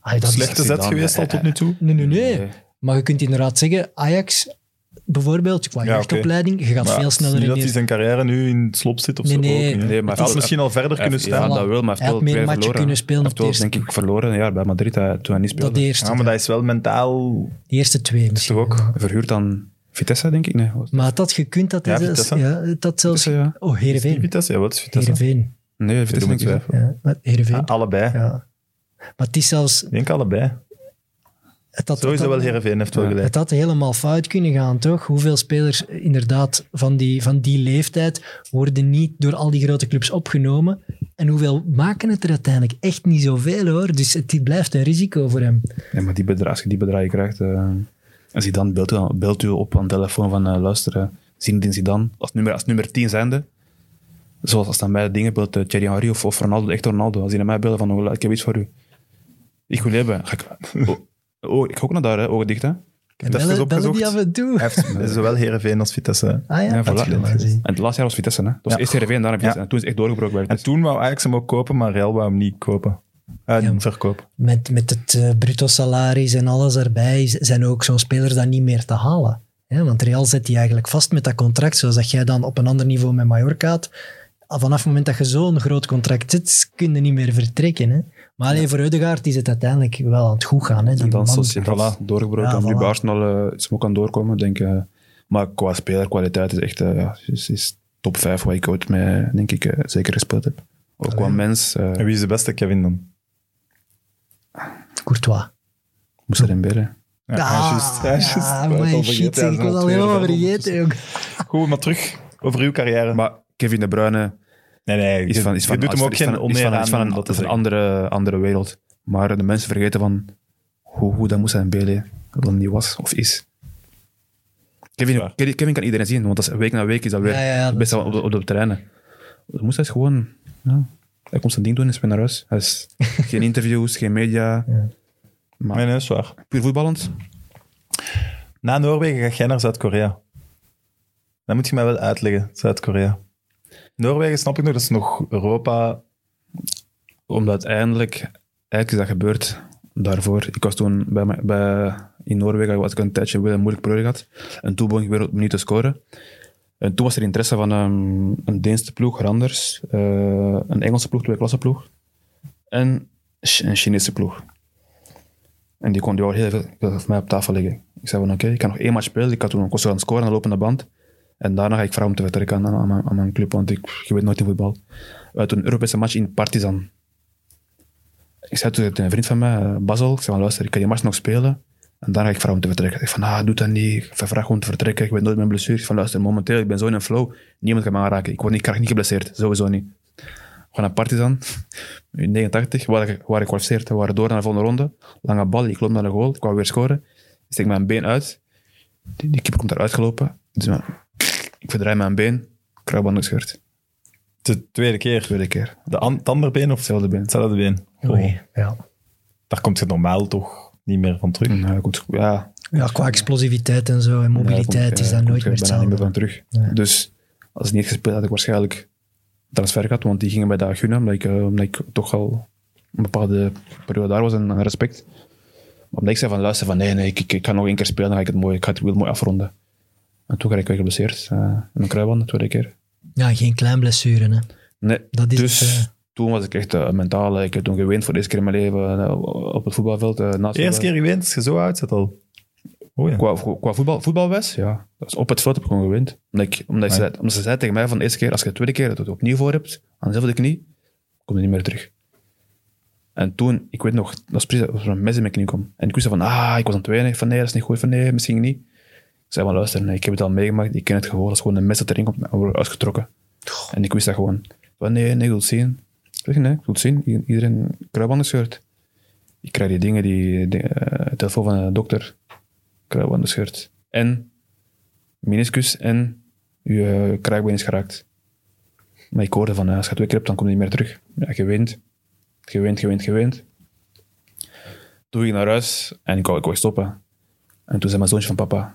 Allee, dat is- slechte zet Zidane, geweest al tot nu toe? Nee, nee, nee. Nee. Maar je kunt inderdaad zeggen, Ajax bijvoorbeeld, qua Ja, jeugdopleiding, je gaat Maar veel is sneller niet in dat je- hij zijn carrière nu in het slop zit of Nee, zo. nee. ook niet. Nee, maar hij had misschien al verder kunnen Ja, staan. dat wel, maar Hij had hij meer heeft matchen verloren. kunnen spelen Hij heeft denk ik, verloren ja, bij Madrid toen hij niet speelde. Dat eerste. Ja, maar dat is wel mentaal... De eerste twee misschien. toch ook? ja. Verhuurd aan Vitesse, denk ik. Nee, was- Maar had dat gekund dat Ja, hij zelfs... Vitesse. Ja, dat zelfs... Vitesse, ja. Oh, Is die Heerenveen. Vitesse? Ja, wat is Vitesse? Heerenveen. Nee, Ik Vitesse denk ik. Ja, Heerenveen. Ja, allebei. Ja. Maar het is zelfs... Ik denk allebei. Het had, Sowieso het wel Heerenveen heeft wel Ja. gelijk. Het had helemaal fout kunnen gaan, toch? Hoeveel spelers eh, inderdaad van die, van die leeftijd worden niet door al die grote clubs opgenomen? En hoeveel maken het er uiteindelijk? Echt niet zoveel, hoor. Dus het die blijft een risico voor hem. Ja, maar die bedrag, als je die bedragen krijgt, eh, als hij dan belt, u- belt u op aan de telefoon van uh, luisteren, Zinedine Zidane, als nummer, als nummer 10 zijnde, zoals als dan bij de dingen belt uh, Thierry Henry of, of Ronaldo, echt Ronaldo, als die naar mij bellen van, oh, ik heb iets voor u. Ik wil hebben. Ga ik, oh, ik ga ook naar daar, hè, ogen dicht. Hè. Ik heb die opgezocht. af en toe? Hij heeft zowel Heerenveen als Vitesse. hè. Ah ja, Ja, voilà. En het laatste jaar was Vitesse. Hè. Dat was Ja. eerst Heerenveen, daarna Vitesse. Ja. En toen is het echt doorgebroken bij En Vitesse. toen wou Ajax hem ook kopen, maar Real wou hem niet kopen. Eh, Ja. verkopen. Met, met het eh, bruto salaris en alles erbij z- zijn ook zo'n spelers dan niet meer te halen. Ja, want Real zet die eigenlijk vast met dat contract, zoals dat jij dan op een ander niveau met Mallorca had. Al Vanaf het moment dat je zo'n groot contract zit, kun je niet meer vertrekken. Hè. Maar alleen voor Eudegaard is het uiteindelijk wel aan het goed gaan. Hè. Die En dan Sociedad doorgebroken. Ja, en nu voilà. bij Arsenal uh, is hem ook aan doorkomen, denk ik. eh. maar qua spelerkwaliteit is echt eh, ja, is, is top 5 waar ik ooit mee, denk ik, eh, zeker gespeeld heb. Ook qua mens. eh En wie is de beste Kevin dan? Courtois. moest er in bellen. Ja, Ah, hij is juist- hij is juist- ah, al shit, ik is was nog al twee helemaal verder vergeten. Goed, maar terug over uw carrière. Maar Kevin De Bruyne nee, nee, is je- van, is van, je doet hem ook is geen oneer van, aan is van, een, dat is een andere, andere wereld. Maar de mensen vergeten van hoe goed dat moest zijn Bele dan die was of is. Kevin. Kevin kan iedereen zien, want dat is, week na week is dat weer Ja, ja, ja, het dat beste is op, de, op de terreinen. Dat moest hij gewoon... Ja, hij komt zijn ding doen en is weer naar huis. Hij is, geen interviews, geen media. Ja. Maar Nee, nee, is waar. puur voetballend. Na Noorwegen ga jij naar Zuid-Korea. Dat moet je mij wel uitleggen, Zuid-Korea. Noorwegen snap ik nog, dat is nog Europa. Omdat eindelijk, eigenlijk is dat gebeurd daarvoor. Ik was toen bij, bij, in Noorwegen, was ik een tijdje wel een moeilijk periode gehad. En toen begon ik weer opnieuw te scoren. En toen was er interesse van een, een Deense ploeg, Randers, eh, een Engelse ploeg, twee klasse ploeg, en een Chinese ploeg. En die kon die wou heel veel voor mij op tafel liggen. Ik zei van oké, ik kan nog één match spelen. Ik had toen een aan het scoren aan de lopende band. En daarna ga ik vragen om te vertrekken aan, mijn, club, want ik, je weet nooit in voetbal. Uit een Europese match in Partizan. Ik zei toen tegen een vriend van mij, eh, Basel, ik zei van luister, ik kan die match nog spelen. En daarna ga ik vragen om te vertrekken. Ik van, ah, doe dat niet. Ik vraag om te vertrekken. Ik weet nooit mijn blessure. Ik van, luister, momenteel, ik ben zo in een flow. Niemand kan me aanraken. Ik word niet, krijg niet geblesseerd. Sowieso niet. Gewoon naar Partizan. In 89, waar ik, waar ik kwalificeerd. We waren door naar de volgende ronde. Lange bal, ik loop naar de goal. Ik wou weer scoren. Ik steek mijn been uit. Die, keeper komt eruit gelopen. Dus, ik verdraai mijn been. Kruisband gescheurd. De tweede keer. Tweede keer. De an- het andere been of Hetzelfde been. hetzelfde been? Oei, ja. Daar komt je normaal toch niet meer van terug. Ja, goed. Ja, ja, qua explosiviteit en zo en mobiliteit Ja, is dat nooit meer er bijna niet hetzelfde. meer van terug. Nee. Dus als ik niet had gespeeld, had ik waarschijnlijk transfer gehad, want die gingen bij de gunnen, omdat ik, eh, omdat ik toch al een bepaalde periode daar was en en respect. Maar omdat ik zei van luister, van nee, nee, ik, ik, ik kan nog één keer spelen, dan ga ik het mooi, ik ga het wil mooi afronden. En toen ga ik weer geblesseerd, uh, in mijn kruisband de tweede keer. Ja, geen klein blessure. Hè. Nee, Dat is dus het, eh. toen was ik echt uh, mentaal, ik heb toen geweend voor de eerste keer in mijn leven uh, op het voetbalveld. Uh, naast De eerste keer geweend, als je zo oud zit al. Oh ja. Qua, qua voetbal, voetbalwijs, ja. Dus op het veld heb ik gewoon gewend. Omdat, ik, omdat, Nee. ze, zei- omdat ze zei tegen mij van de eerste keer, als je de tweede keer het opnieuw voor hebt, aan dezelfde knie, kom je niet meer terug. En toen, ik weet nog, dat was precies dat er een mes in mijn knie kwam. En ik wist van, ah, ik was aan het wenen. Van nee, dat is niet goed. Van nee, misschien niet. Zei van, luister, nee, ik heb het al meegemaakt. Ik ken het gewoon. Dat is gewoon een mes dat erin komt en wordt uitgetrokken. En ik wist dat gewoon. Van nee, nee, ik wil het zien. Ik zeg, nee, ik wil het zien. Iedereen kruisbanden scheurt. Ik krijg die dingen, die, die eh, telefoon van de dokter kruisbanden scheurt. En meniscus en je kruisbeen is geraakt. Maar ik hoorde van, eh, als je het twee keer hebt, dan kom je niet meer terug. Ja, gewend, gewend, gewend, gewend. Toen ging ik naar huis en ik wou, ik wou stoppen. En toen zei mijn zoontje van papa,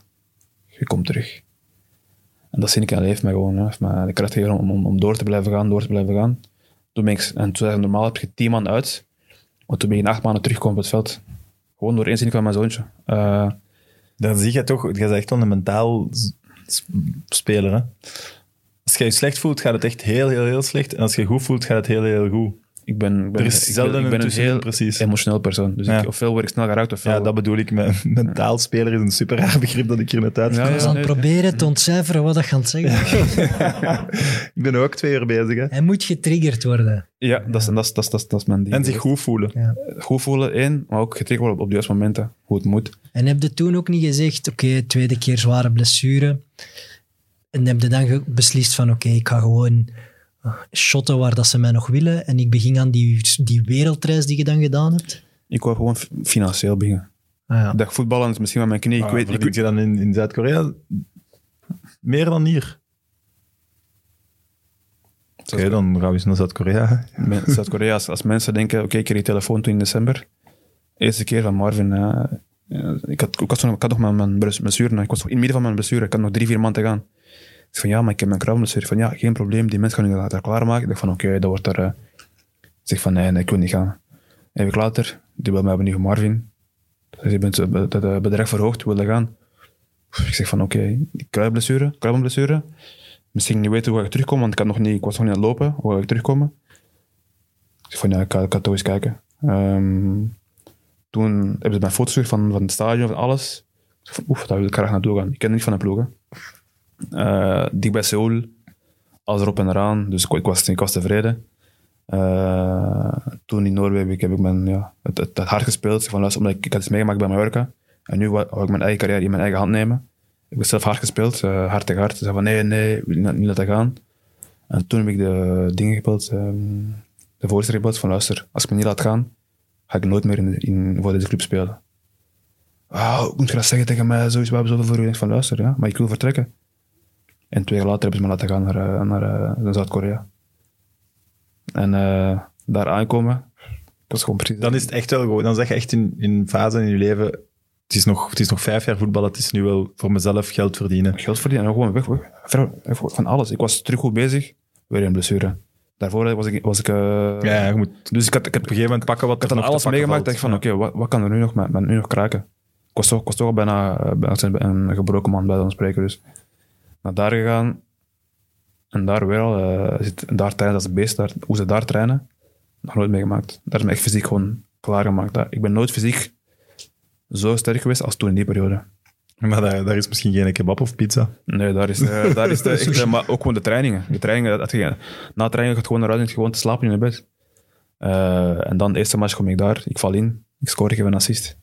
je komt terug. En dat zie ik, hij heeft mij gewoon, hè, mij de kracht gegeven om, om, om door te blijven gaan, door te blijven gaan. Toen ben ik, en toen normaal heb je tien man uit, maar toen ben je acht maanden teruggekomen op het veld. Gewoon door één zin van mijn zoontje. Eh, Dan zie je toch, je bent echt een mentaal speler. Hè? Als je je slecht voelt, gaat het echt heel, heel, heel slecht. En als je goed voelt, gaat het heel, heel goed. Ik ben, ik ben, Er is ik ben- zelden ik ben een heel precies. emotioneel persoon. Dus Ja. ik, ofwel word ik snel geraakt, ofwel... Ja, dat bedoel ik. Met mentaal speler is een super raar begrip dat ik hier net uit. Ja, Ik ja. was aan het nee, proberen te ontcijferen wat dat gaat zeggen. Ik ben ook twee uur bezig. Hè. Hij moet getriggerd worden. Ja, dat is, dat, is, dat, is, dat, is, dat is mijn ding. En zich goed voelen. Goed voelen, één, maar ook getriggerd worden op, de juiste momenten, hoe het moet. En heb je toen ook niet gezegd, oké, tweede keer zware blessure. En heb je dan beslist van, oké, ik ga gewoon shotten waar dat ze mij nog willen. En ik begin aan die, die wereldreis die je dan gedaan hebt. Ik wou gewoon financieel beginnen. Ah, ja. Ik dacht, voetballen is misschien met mijn knie. Ik Ah, weet, ik, je dan in, in Zuid-Korea meer dan hier? Oké, dan gaan we eens naar Zuid-Korea. Zuid-Korea, als, als mensen denken, oké, ik kreeg die telefoon toen in december. Eerste keer van Marvin. eh, ik, had, ik, had ik nog mijn, mijn bless- blessure. Ik was in het midden van mijn blessure. Ik had nog drie, vier maanden te gaan. Ik van ja, maar ik heb mijn kruisblessure. Van ja, geen probleem. Die mensen gaan nu daar klaarmaken. Ik dacht van oké, dat wordt er... eh. Ik zeg van nee, nee, ik wil niet gaan. Een week later, die wil mij nu Marvin. Dus je bent het eh, bedrag verhoogd, wil je gaan? Ik zeg van oké, kruisblessure, kruisblessure. Misschien niet weten hoe ik terugkom, want ik, had nog niet, ik was nog niet aan het lopen. Hoe ga ik terugkomen? Ik zeg van ja, ik ga, ik toch eens kijken. Ehm, toen hebben ze mijn foto's van, van het stadion, van alles. Ik zeg van oef, daar wil ik graag naartoe gaan. Ik ken niet van de ploegen. Dicht bij Seoul, alles erop en eraan. Dus ik, ik was, ik was tevreden. Eh, toen in Noorwegen heb ik mijn, ja, het, het, hard gespeeld. Ik Van, luister, omdat ik, ik had iets meegemaakt bij Mallorca. En nu wou ik mijn eigen carrière in mijn eigen hand nemen. Ik heb zelf hard gespeeld, eh, hard tegen hard. Ze zei van nee, nee, ik wil niet, niet laten gaan. En toen heb ik de dingen gebeld, ehm, de voorzitter van luister, als ik me niet laat gaan, ga ik nooit meer in, voor deze club spelen. Hoe moet je dat zeggen tegen mij? Zoiets, we hebben zoveel voor u. Ik van luister, ja, maar ik wil vertrekken. En twee jaar later hebben ze me laten gaan naar, eh, naar, eh, naar Zuid-Korea. En eh, daar aankomen, dat is gewoon precies... Dan is het echt wel gewoon. Dan zeg je echt in, in fase in je leven. Het is, nog, het is nog vijf jaar voetballen. Het is nu wel voor mezelf geld verdienen. geld verdienen en gewoon weg, weg, ver- weg van alles. Ik was terug goed bezig, weer een blessure. Daarvoor was ik... Was ik Ja, je moet op Dus ik had, ik had, een gegeven moment pakken wat ik had dan nog alles meegemaakt. dacht van, oké, wat, wat kan er nu nog, met, met nu nog kraken? Ik was toch, ik was toch al bijna, bijna een gebroken man bij ons spreken. Dus naar daar gegaan. En daar weer al, eh, zit, daar trainen als een beest. Daar, hoe ze daar trainen, nog nooit meegemaakt. Daar is me echt fysiek gewoon klaargemaakt. Daar- Ik ben nooit fysiek zo sterk geweest als toen in die periode. Maar daar, daar is misschien geen kebab of pizza. Nee, daar is, eh, daar is de, echt, maar ook gewoon de trainingen. De trainingen dat je, na trainingen gaat gewoon naar huis en gewoon te slapen in je bed. Eh, en dan de eerste match kom ik daar, ik val in, ik score, ik geef een assist.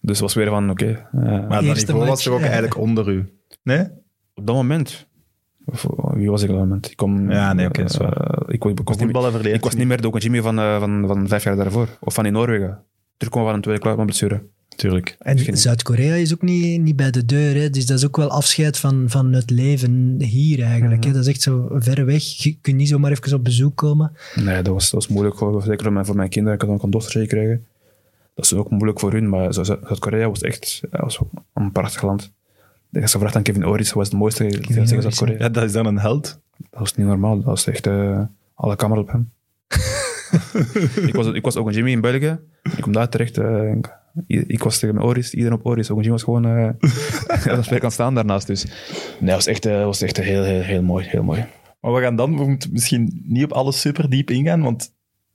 Dus het was weer van, oké. Maar dat niveau was toch ook eigenlijk onder u? Nee? Op dat moment, of, wie was ik op dat moment? Ik kom, Ja, nee, oké, waar. eh, ik, ik, was niet, Voetballen meer- verleert ik was je niet meer de Okajimi van, eh, van, van vijf jaar daarvoor. Of van in Noorwegen. Terugkomen van een tweede klaar van blessure. Tuurlijk. En Zuid-Korea is ook niet, niet bij de deur. Hè? Dus dat is ook wel afscheid van, van het leven hier eigenlijk. hè? Dat is echt zo ver weg. Je kunt niet zomaar even op bezoek komen. Nee, dat was, dat was moeilijk. Voor, zeker voor mijn, voor mijn kinderen. Ik had ook een dochter gekregen. Dat is ook moeilijk voor hun. Maar Zu- Zu- Zuid-Korea was echt ja, was een prachtig land. Als je vraagt aan Kevin Oris, wat was het mooiste Oris? Ja, dat is dan een held. Dat was niet normaal. Dat was echt eh, alle camera op hem. ik, was, ik was ook een Jimmy in België. Ik kom daar terecht. eh, ik, ik was tegen Oris, iedereen op Oris. Ook een Jimmy was gewoon... eh ja, dat kan staan daarnaast. Dus nee, dat was echt, eh, was echt heel, heel, heel mooi. Heel mooi. Maar we gaan dan, we moeten misschien niet op alles super diep ingaan, want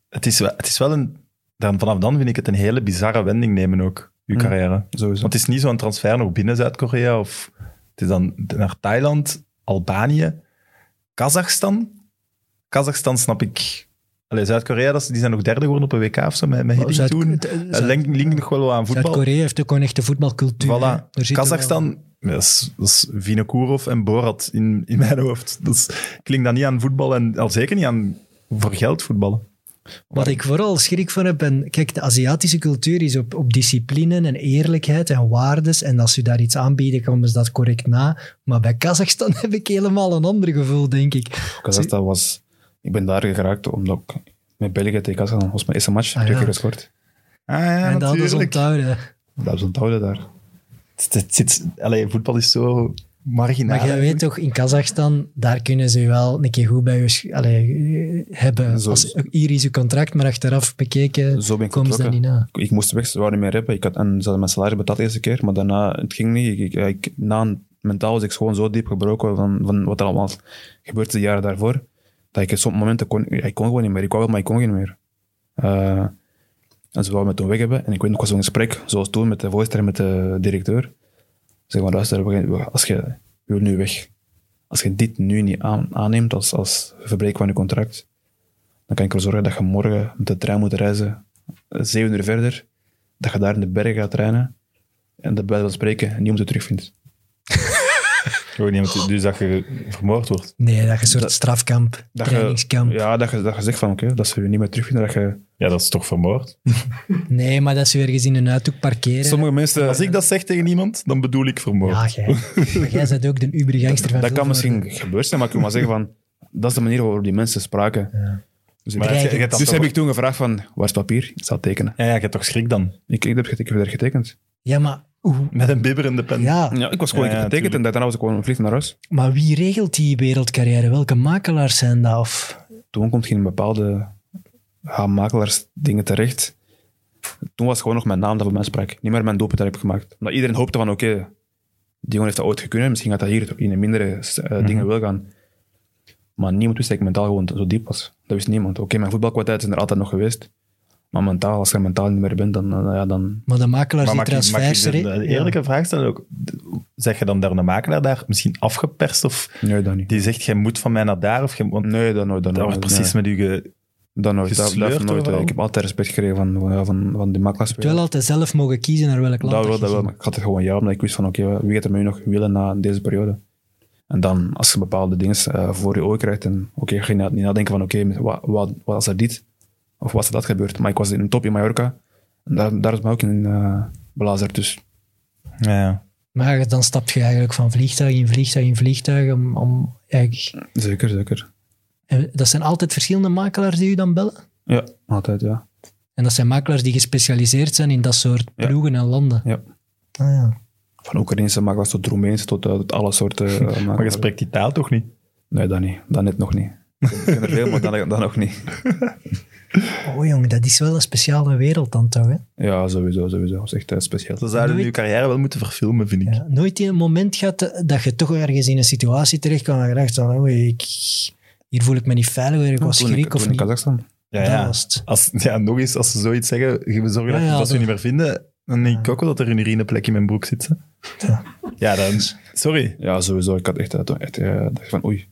het is wel, het is wel een, dan, vanaf dan vind ik het een hele bizarre wending nemen ook, Mm. carrière. Sowieso. Want het is niet zo'n transfer nog binnen Zuid-Korea, of het is dan naar Thailand, Albanië, Kazachstan. Kazachstan snap ik... Allee, Zuid-Korea, die zijn nog derde geworden op een WK of zo, met, met Hiddink Zuid- toen. het- Dat Zuid- linkt nog wel wat aan voetbal. Zuid-Korea heeft ook gewoon echt de voetbalcultuur. Voilà. Kazachstan, dat is, dat is Vinokourov en Borat in, in mijn hoofd. Dat is, klinkt dat niet aan voetbal en al zeker niet aan voor geld voetballen. Wat ik vooral schrik van heb, en kijk, de Aziatische cultuur is op, op discipline en eerlijkheid en waardes. En als ze daar iets aanbieden, komen ze dat correct na. Maar bij Kazachstan heb ik helemaal een ander gevoel, denk ik. Kazachstan was... Ik ben daar geraakt omdat ik met België tegen Kazachstan was mijn eerste match. Ah, twee ja. keer gescoord. Ah ja, en dat is onthouden. Dat ze onthouden daar. Het, het zit, allee, voetbal is zo marginaal. Maar jij weet toch, in Kazachstan, daar kunnen ze je wel een keer goed bij je allee, hebben. Zo- Als, hier is je contract, maar achteraf bekeken Zo ben ik komen ze dat vertrokken. niet na. Ik, moest weg, ze wouden niet meer hebben. Ik had, en ze hadden mijn salaris betaald de eerste keer, maar daarna, het ging niet. Ik, ik, na een, mentaal was ik gewoon zo diep gebroken van, van wat er allemaal gebeurde de jaren daarvoor, dat ik op sommige momenten kon, ik kon gewoon niet meer. Ik wou wel, maar ik kon niet meer. Eh, en ze wouden me toen weg hebben. En ik weet nog, ik was in een gesprek, zoals toen, met de voorzitter en met de directeur. Ze zeggen, luister, als je wil nu weg. als je dit nu niet aan- aanneemt als, als verbreken van je contract, dan kan ik ervoor zorgen dat je morgen met de trein moet reizen, eh, zeven uur verder, dat je daar in de bergen gaat trainen en dat bij van spreken niemand je terugvindt. Gewoon iemand, dus dat je vermoord wordt. Nee, dat je een soort Dat- strafkamp, Dat je, trainingskamp. ja, dat je, dat je zegt van oké, dat ze je niet meer terugvinden. Dat je, Ja, dat is toch vermoord? Nee, maar dat ze ergens in een uithoek parkeren. sommige mensen, Als ik dat zeg tegen iemand, dan bedoel ik vermoord. Ja, jij. Maar jij bent ook de ubergangster van dat kan Vilvoorde. misschien gebeurd zijn, maar ik wil maar zeggen van, dat is de manier waarop die mensen spraken. Ja. Dus, Maar ik- je- je hebt dat dus toch- heb ik toen gevraagd van, waar is het papier? Ik zal tekenen. Ja, ja, je hebt toch schrik dan? Ik, ik, heb, ik heb er getekend. Ja, maar, oeh, Met een bibberende pen. ja, Ja, ik was gewoon Ja, getekend en daarna was ik gewoon vlieg naar huis. maar wie regelt die wereldcarrière? Welke makelaars zijn dat? Of... Toen komt je in bepaalde makelaars dingen terecht. Toen was het gewoon nog mijn naam dat voor mij sprak. Niet meer mijn doelpunt dat ik heb gemaakt. Omdat iedereen hoopte van, oké, die jongen heeft dat ooit gekund. Misschien gaat dat hier in een mindere eh, dingen wel gaan. Maar niemand wist dat ik mentaal gewoon zo diep was. Dat wist niemand. Oké, mijn voetbalkwaliteit is er altijd nog geweest. Maar mentaal, als je er mentaal niet meer bent, dan, dan, ja, dan Maar de makelaars Maar die mag mag transfers... de, re- de eerlijke vraag stellen ook? Zeg je dan daar een makelaar daar misschien afgeperst? Of nee, dat niet. die zegt, jij moet van mij naar daar? Of je, want Nee, dat nooit. Dat nooit. wordt precies nee. met u ge... Dat nooit. Dat, heeft nooit. overal. Ik heb altijd respect gekregen van, van, van, van die makelaars. Je hebt wel altijd zelf mogen kiezen naar welk land Dat wel, je dat wel. Maar ik had het gewoon ja, omdat ik wist van oké, wie gaat er met u nog willen na deze periode? En dan, als je bepaalde dingen eh, voor je ogen krijgt, en oké, ga je niet nadenken van oké, wat, wat, wat als er dit of was er dat gebeurd? Maar ik was in een top in Mallorca en daar, daar is mij ook in uh, belazerd. Dus Ja, ja. Maar dan stap je eigenlijk van vliegtuig in vliegtuig in vliegtuig om... om eigenlijk... zeker, zeker. En dat zijn altijd verschillende makelaars die u dan bellen? Ja, altijd, ja. En dat zijn makelaars die gespecialiseerd zijn in dat soort Ja. ploegen en landen? ja. Ah, ja. Van Oekraïnse makelaars tot Roemeense tot, eh, tot alle soorten uh, Maar je spreekt die taal toch niet? Nee, dat niet. Dat net nog niet. Ik ken er veel, maar dat, dat nog niet. Oh jongen, dat is wel een speciale wereld dan toch, hè? Ja, sowieso, sowieso. Dat is echt eh, speciaal. Ze zouden Nooit- uw carrière wel moeten verfilmen, vind ik. Ja, nooit in een moment gehad eh, dat je toch ergens in een situatie terecht kwam en je dacht van, oei, ik, hier voel ik me niet veilig, ik was toen ik, schrik of toen in niet. Kazachstan. Ja, ja. Als, ja, nog eens, als ze zoiets zeggen, we zorgen Ja, dat, ja, dat ze je niet meer vinden, dan denk ik ook wel dat er een urineplek in mijn broek zit. hè. Ja. Ja, dan... Sorry. Ja, sowieso. Ik had echt, eh, echt eh, dacht van oei.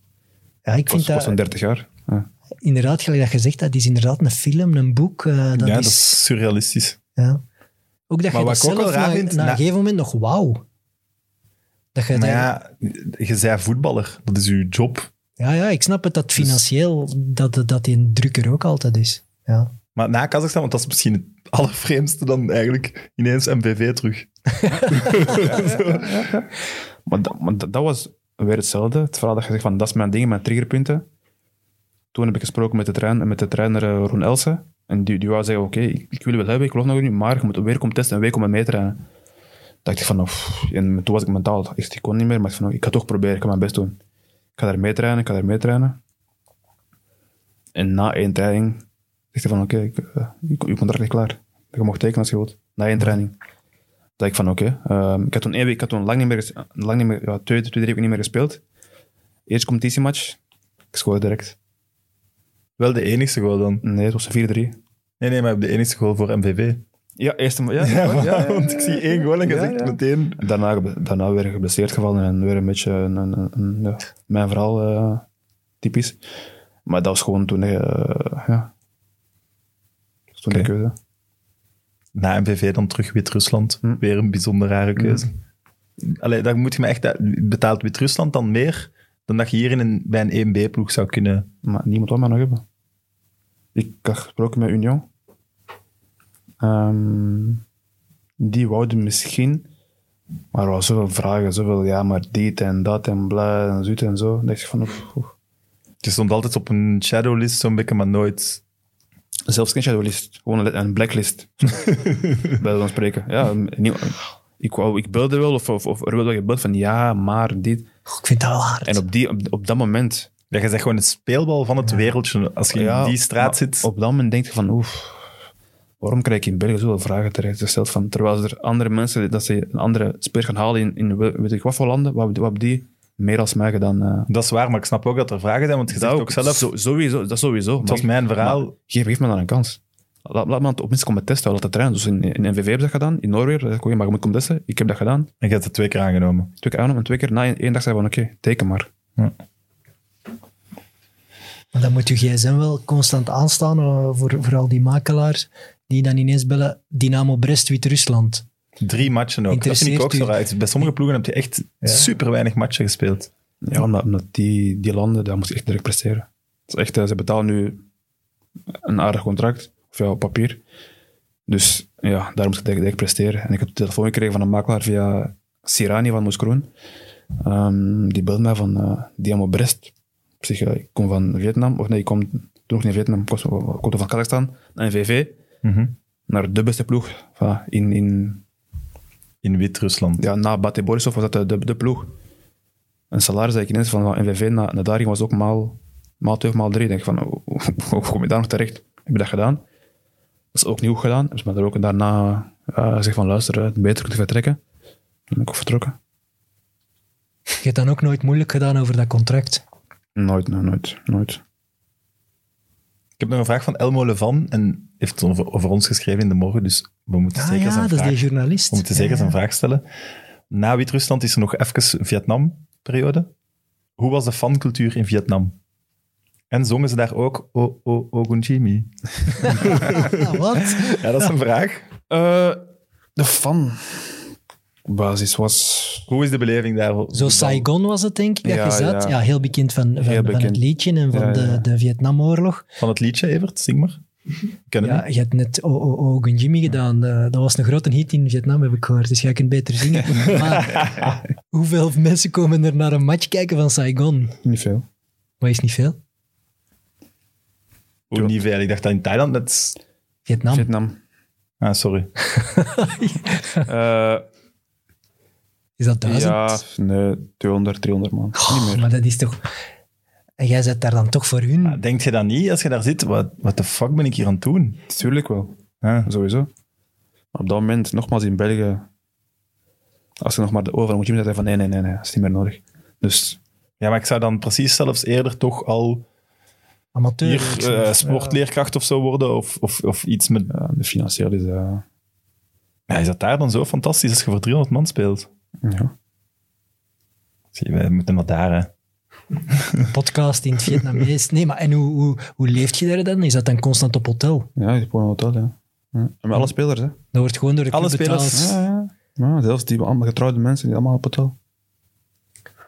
Ja, ik Ik was, vind was dat, van 30 jaar. Ja. Inderdaad, gelijk dat je zegt, dat is inderdaad een film, een boek. eh, dat ja, is, dat is surrealistisch. ja. Ook dat Maar je wat dat ik ook zelf raar na, een gegeven moment nog wauw. Dat je Maar ja, je zei voetballer. Dat is uw job. ja, ja, ik snap het dat Dus- financieel dat, dat die drukker ook altijd is. Ja. Maar na Kazachstan, want dat is misschien het allervreemdste dan eigenlijk ineens MVV terug. Maar, dat, maar dat, dat was weer hetzelfde. Het verhaal dat je zegt van dat is mijn ding, mijn triggerpunten. Toen heb ik gesproken met de, train, met de trainer eh, Roen Elsen. En die, die wou zeggen, oké, ik, ik wil wel hebben, ik geloof nog niet, maar je moet weer komen testen en om met mee trainen. dacht ik van, en toen was ik mentaal, echt, ik kon niet meer, maar ik, van, ik ga toch proberen, ik ga mijn best doen. Ik ga daar mee trainen, ik ga daar mee trainen. En na één training zegt hij van, oké, ik, eh, je, je contract ligt klaar. Je mag tekenen als je wilt. Na één training. dacht ik van, oké. ehm, ik had toen één week, ik had toen lang niet meer, lang niet meer ja, twee, twee, drie weken niet meer gespeeld. Eerste competitiematch, ik scoorde direct. Wel de enigste goal dan. Nee, het was een 4-3. Nee, nee, maar de enigste goal voor MVV. Ja, eerste ja, Ja, ja, want ik zie één goal en je zegt meteen... Daarna, daarna weer geblesseerd gevallen en weer een beetje een, een, mijn verhaal eh, typisch. Maar dat was gewoon toen, eh, ja. Toen Oké. de keuze. Na MVV dan terug Wit-Rusland. Hm. Weer een bijzonder rare keuze. Allee, daar moet je me echt... Betaalt Wit-Rusland dan meer dan dat je hier in een, bij een 1B-ploeg zou kunnen... Maar niemand wil mij nog hebben. Ik had gesproken met Union. Ehm, die wouden misschien, maar er was zoveel vragen, zoveel ja, maar dit en dat en bla en zoet en zo. Dan dacht ik van, oef. Je stond altijd op een shadowlist zo'n beetje, maar nooit... Zelfs geen shadowlist, gewoon een, blacklist. Bij van spreken. Ja, nie- ik, wou, ik belde wel, of, of, of er werd wel gebeld van ja, maar dit. Ik vind dat wel hard. En op, die, op, op dat moment, Ja, je zegt gewoon een speelbal van het wereldje. Als je ja, in die straat zit... Op dat moment denk je van, oef, waarom krijg ik in België zoveel vragen terecht gesteld van, terwijl er andere mensen, dat ze een andere speler gaan halen in, in weet ik wat voor landen, wat, wat die meer als mij gedaan? eh. Dat is waar, maar ik snap ook dat er vragen zijn, want je zegt Dat ook zelf... Zo- sowieso, dat sowieso. Het was mijn verhaal. Maar geef, geef me dan een kans. Laat, laat me op minst komen testen, laat het trainen. Dus in, in NVV heb ik dat gedaan, in Noorwegen. Dat ik, maar je moet komen testen. Ik heb dat gedaan. En je hebt het twee keer aangenomen. Twee keer aangenomen en twee keer na één, één dag zei van oké, teken maar. Maar dan moet je gsm wel constant aanstaan eh, voor, voor al die makelaars die dan ineens bellen Dynamo Brest, Wit-Rusland. Drie matchen ook. Dat vind ik ook zo Interesseert raar. Bij sommige ploegen heb je echt super weinig matchen gespeeld. Ja, omdat, omdat die, die landen, daar moet je echt direct presteren. Het is echt, eh, ze betalen nu een aardig contract, op papier. Dus ja, daar moet ik direct, presteren. En ik heb de telefoon gekregen van een makelaar via Sirani van Moeskroen. Ehm, die belde mij van eh Dynamo Brest. Ik zeg, ja, ik kom van Vietnam, of nee, ik kom toen nog niet van Vietnam, ik ik kom van Kazachstan, naar NVV, Mhm. naar de beste ploeg Enfin, in, in, In Wit-Rusland. ja, na Bate Borisov was dat de, de, de ploeg. Een salaris dat ik ineens van, van NVV naar, naar daar ging, was ook maal, maal twee of maal drie. Ik denk van, hoe, hoe- hoe kom je daar nog terecht? Heb je dat gedaan? Dat is ook niet goed gedaan. Dus maar er ook daarna ja, gezegd van, luister, het beter kunt vertrekken. Dan ben ik ook vertrokken. Je hebt dan ook nooit moeilijk gedaan over dat contract. Nooit, nee, nooit, nooit. Ik heb nog een vraag van Elmo Levan en heeft het over, over ons geschreven in de morgen, dus we moeten Ah zeker ja, zijn dat is vraag, die journalist. we moeten zeker Ja, zijn ja. vraag stellen. Na Wit-Rusland is er nog even Vietnam-periode. Hoe was de fancultuur in Vietnam? En zongen ze daar ook O O Ogunjimi? Wat? Ja, dat is een vraag. Eh, de fan basis was... Hoe is de beleving daar? Zo Saigon was het, denk ik, dat Ja, je zat. Ja. ja. heel bekend van, van, Heel van bekend. het liedje en van Ja, de, ja. de Vietnamoorlog. Van het liedje, Evert? Zing maar. Ken Ja, je hebt net O O O Jimmy gedaan. Eh, dat was een grote hit in Vietnam, heb ik gehoord. Dus jij kunt beter zingen. maar hoeveel mensen komen er naar een match kijken van Saigon? Niet veel. Maar is niet veel. Hoe niet veel. Ik dacht dat in Thailand net... Vietnam. Vietnam. Ah, sorry. Eh, Is dat duizend? ja, nee, 200, 300 man. Oh, Niet meer. maar dat is toch... En jij zit daar dan toch voor hun? Ah, Denk je dat niet als je daar zit? Wat what the fuck ben ik hier aan het doen? Tuurlijk wel. Ah. Sowieso. Maar op dat moment, nogmaals in België, als je nog maar de overal moet je zeggen van nee, nee, nee, nee, dat is niet meer nodig. Dus Ja, maar ik zou dan precies zelfs eerder toch al Amateur. hier eh, sportleerkracht of zo worden, of, of, of iets met... ja, de financieel is... eh, Ja, is dat daar dan zo fantastisch als je voor 300 man speelt? ja. Zie, wij moeten naar daar, hè. podcast in het Vietnamees. Nee, maar en hoe, hoe, hoe leeft je daar dan? Is dat dan constant op hotel? ja, je gewoon een hotel, ja. ja. En met alle spelers, hè. Dat wordt gewoon door de Alle club spelers? betaald. Ja, ja. ja zelfs die allemaal getrouwde mensen, die allemaal op hotel.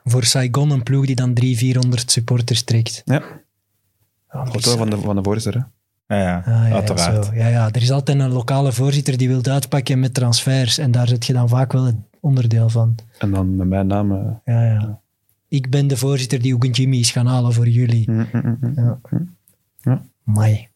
Voor Saigon een ploeg die dan 300, 400 supporters trekt. Ja, Ja, hotel van de, van de voorzitter, hè. Ja, ja, Ah, ja, ja, uiteraard. Ja, ja, er is altijd een lokale voorzitter die wil uitpakken met transfers. En daar zit je dan vaak wel een onderdeel van. En dan met mijn naam... eh, Ja, ja. Ik ben de voorzitter die Ogun Jimmy is gaan halen voor jullie. mm, mm, mm, mm. Ja. Ja. Mai.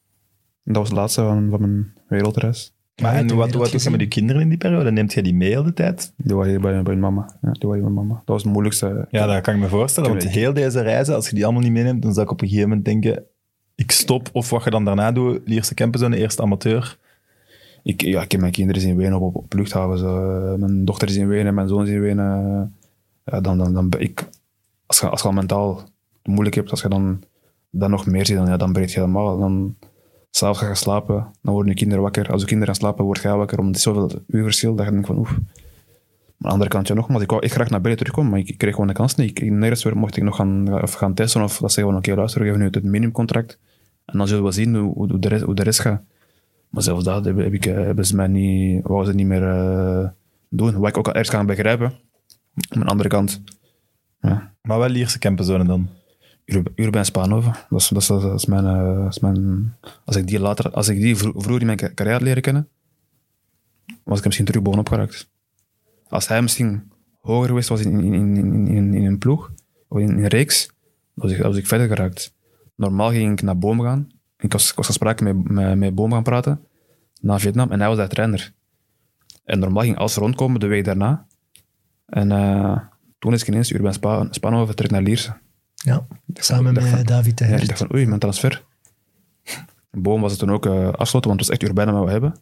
Dat was het laatste van, van mijn wereldreis. Maar Ja, en wat, wat doe je met je kinderen in die periode? Neemt jij die mee al de tijd? Die waren hier bij, bij mama. Ja, die waren hier bij mama. Dat was het moeilijkste. Ja, dat kan ik me voorstellen. Want heel deze reizen, als je die allemaal niet meeneemt, dan zou ik op een gegeven moment denken, ik stop. Of wat je dan daarna doet, Lierse Campenzone, eerst amateur. Ik, ja, ik heb mijn kinderen zien wenen op, op luchthaven. Zo. Eh, Mijn dochter is in wenen, mijn zoon is in wenen. Ja, dan, dan, dan ik, als, je, als je al mentaal moeilijk hebt, als je dan, dan nog meer ziet, dan, ja, dan breekt je helemaal. Dan, s'avonds ga je slapen, dan worden je kinderen wakker. Als je kinderen gaan slapen, word jij wakker, is zoveel uurverschil, dat je denkt van oef. Aan de andere kant, ja, nogmaals, ik wou echt graag naar België terugkomen, maar ik, kreeg gewoon de kans niet. Ik, nergens weer mocht ik nog gaan, of gaan testen, of dat zeggen van oké, luister, we geven nu het minimumcontract. En dan zullen we zien hoe, hoe, de, rest, hoe de rest gaat. Maar zelfs dat heb, heb ik, eh, hebben ze mij niet, wou ze niet meer eh, doen. Wat ik ook al ergens kan begrijpen. Aan de andere kant, ja, Maar wel Lierse Campenzone dan. Ur- Urban Spaanhoven. Dat is, dat, is, dat, is mijn, is mijn... Als ik die, later, als ik die vro- vroeger in mijn ca- carrière had leren kennen, was ik misschien terug bovenop geraakt. Als hij misschien hoger geweest was in, in, in, in, in, een ploeg, of in, in een reeks, dan was, ik, was ik verder geraakt. Normaal ging ik naar Boom gaan. Ik was, ik was gesproken met, met, met Boom gaan praten, naar Vietnam, en hij was daar trainer. En normaal ging alles rondkomen de week daarna. En eh, toen is ik ineens Urban Spa, Spaanhoven terug naar Lierse. Ja, samen met van- David de ja, ik Hert. dacht van, oei, mijn transfer. Boom was het toen ook eh, afgesloten, want het was echt Urbain dat we hebben.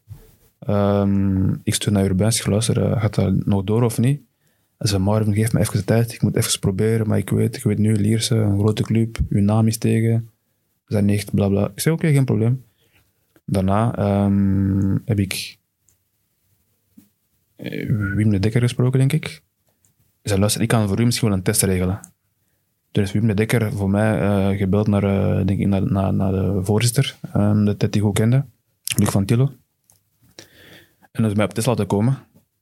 Ehm, ik stuurde naar Urbain, ik zeg, luister, eh, gaat dat nog door of niet? Hij zei, Marvin, geef me even de tijd, ik moet even proberen, maar ik weet, ik weet nu, Lierse, een grote club, uw naam is tegen, we zijn niet, bla bla. Ik zei, oké, geen probleem. Daarna ehm, heb ik eh, Wim de Dekker gesproken, denk ik. Ik zei, luister, ik kan voor u misschien wel een test regelen. Toen is Wim de Dekker voor mij eh, gebeld naar, denk ik, naar, naar, naar de voorzitter, um, dat hij goed kende, Luc van Tillo. En dus mij op Tesla te komen.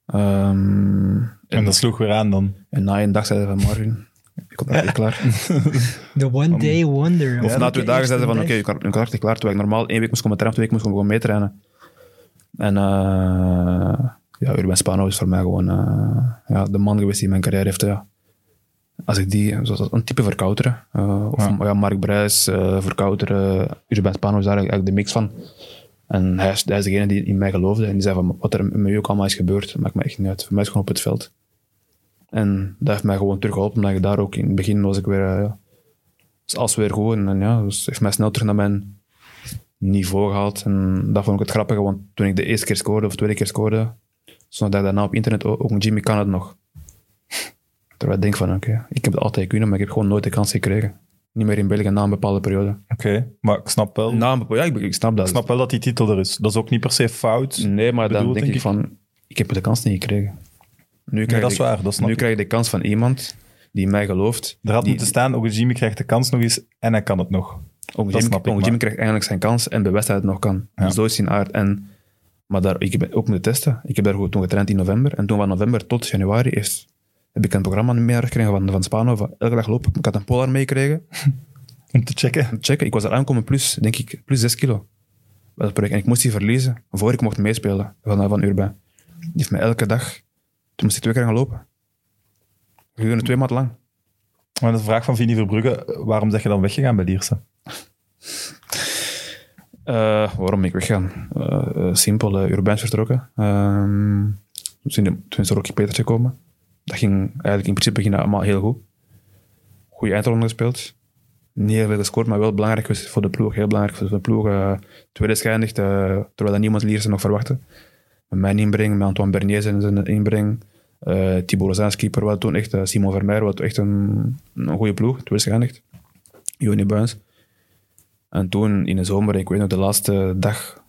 Ehm, En dat sloeg weer aan dan. en na een dag zeiden ze van Marvin, ik kom echt klaar. The one day wonder. Of na twee dagen zeiden ze van, oké, oké. je is klaar. Terwijl ik normaal één week moest komen trainen, twee weken moest ik gewoon meetrainen. En eh ja, Urban Spano is voor mij gewoon eh, ja, de man geweest die mijn carrière heeft. Ja. Als ik die, zoals een type verkouteren. eh of Ja. ja. Mark Brijs, eh verkouteren. Urban Spano is daar eigenlijk de mix van. En hij is, degene die in mij geloofde. En die zei van, wat er met mij ook allemaal is gebeurd, maakt me echt niet uit. Voor mij is gewoon op het veld. En dat heeft mij gewoon teruggeholpen, omdat ik daar ook in het begin was ik weer... eh, ja, alles weer goed. En, ja, dus heeft mij snel terug naar mijn niveau gehaald. En dat vond ik het grappige, want toen ik de eerste keer scoorde, of de tweede keer scoorde, stond ik daarna op internet ook, ook Jimmy kan het nog. Terwijl ik denk van, oké, ik heb het altijd kunnen, maar ik heb gewoon nooit de kans gekregen. Niet meer in België na een bepaalde periode. Oké, maar ik snap wel. Na een bepaalde, ja, ik, ik snap dat. Ik snap wel dat die titel er is. Dat is ook niet per se fout. Nee, maar dan denk denk ik van, ik heb de kans niet gekregen. Nu Nee, krijg dat is waar, dat snap nu ik. krijg ik de kans van iemand die mij gelooft. Er had die, moeten staan, ook Jimmy krijgt de kans nog eens en hij kan het nog. Ook Jimmy, ook Jimmy krijgt eigenlijk zijn kans en bewijst dat hij het nog kan. Ja. Zo is zijn aard. En, maar daar, ik heb ook moeten testen. Ik heb daar goed toen getraind in november. En toen van november tot januari is, heb ik een programma meegekregen van, van Spano. Van elke dag lopen. Ik had een polar meegekregen. Om te checken. Checken. Ik was er aangekomen plus, denk ik, plus 6 kilo. Bij dat project. En ik moest die verliezen voor ik mocht meespelen van, van Urban. Die heeft mij elke dag... Toen moest ik twee keer gaan lopen. Gedurende twee maanden lang. Maar de vraag van Vini Verbrugge, waarom zeg je dan weggegaan bij Lierse? Eh, waarom ben ik weggaan? Eh, simpel, uh, Urban is vertrokken. Ehm, toen, is er Rocky Peters gekomen. Dat ging eigenlijk in principe ging dat allemaal heel goed. Goede eindronde gespeeld. Niet heel veel gescoord, maar wel belangrijk voor de ploeg. Heel belangrijk voor de ploeg. eh tweede is eh, terwijl dat niemand Lierse nog verwachtte. Met mijn inbreng, met Antoine Bernier zijn inbreng. eh Thibaut Lozijn, keeper, wel toen echt. Simon Vermeer, wat echt een, een goede ploeg. Tweede is geëindigd. Joni Buins. En toen in de zomer, ik weet nog, de laatste dag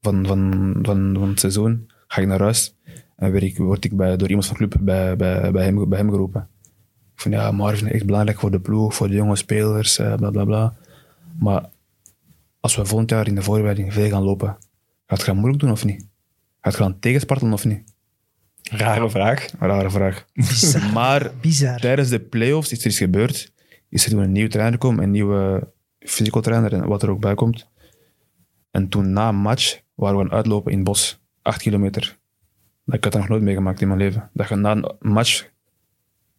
van, van, van, van het seizoen, ga ik naar huis en werd ik, word ik bij, door iemand van de club bij, bij, bij, hem, bij hem geroepen. Ik van ja, Marvin, echt belangrijk voor de ploeg, voor de jonge spelers, eh, bla bla bla. Maar als we volgend jaar in de voorbereiding veel gaan lopen, gaat het gaan moeilijk doen of niet? Gaat het gaan tegenspartelen of niet? Rare vraag. Rare vraag. maar Bizar. tijdens de playoffs is er iets gebeurd. Is er toen een nieuwe trainer gekomen, een nieuwe physical trainer en wat er ook bij komt. En toen na een match waren we aan het uitlopen in het bos, acht kilometer. Ik had dat nog nooit meegemaakt in mijn leven. Dat je na een match,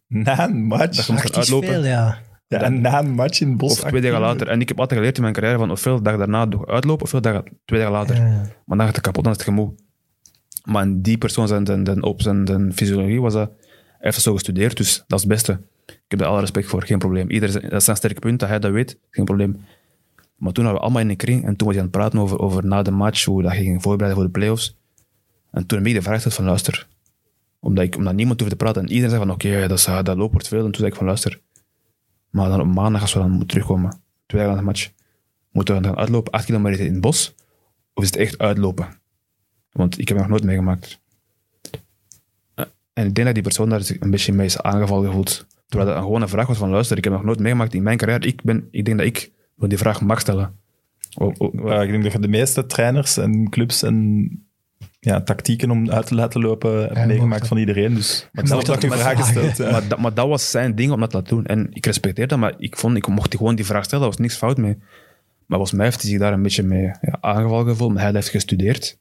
Na een match. Dat je moet uitlopen. veel, ja. Ja, en na een match in bos. of twee dagen later. En ik heb altijd geleerd in mijn carrière van ofwel dag daarna nog uitlopen, ofwel dag, twee dagen later. Ja. Maar dan gaat het kapot, dan is het gemoe. Maar in die persoon, zijn, zijn, zijn, op zijn, zijn fysiologie, was dat... Hij heeft het zo gestudeerd, dus dat is het beste. Ik heb daar alle respect voor, geen probleem. Ieder, zijn- dat is zijn sterke punt, dat hij dat weet, geen probleem. Maar toen waren we allemaal in een kring en toen was hij aan het praten over, over na de match, hoe dat je ging voorbereiden voor de playoffs. En toen heb ik de vraag gesteld van, luister, omdat, ik, omdat niemand hoefde te praten en iedereen zei van, oké, dat, is- dat loopt wordt veel. En toen zei ik van, luister, maar dan op maandag als we dan moeten terugkomen, twee dagen na de match, moeten we dan uitlopen, acht kilometer in het bos, of is het echt uitlopen? Want ik heb het nog nooit meegemaakt. Eh, En ik denk dat die persoon daar zich een beetje mee is aangevallen gevoeld. Terwijl dat een gewone vraag was van luister, ik heb nog nooit meegemaakt in mijn carrière. Ik, ben, ik denk dat ik die vraag mag stellen. O- o- Ja, ik denk dat de meeste trainers en clubs en ja, tactieken om uit te laten lopen hebt Ja, meegemaakt van iedereen. Dus maar ik snap dat je stelt. ja. maar, dat, maar dat was zijn ding om dat te laten doen. En ik respecteer dat, maar ik vond, ik mocht gewoon die vraag stellen, daar was niks fout mee. Maar volgens mij heeft hij zich daar een beetje mee ja, aangevallen gevoeld, maar hij heeft gestudeerd.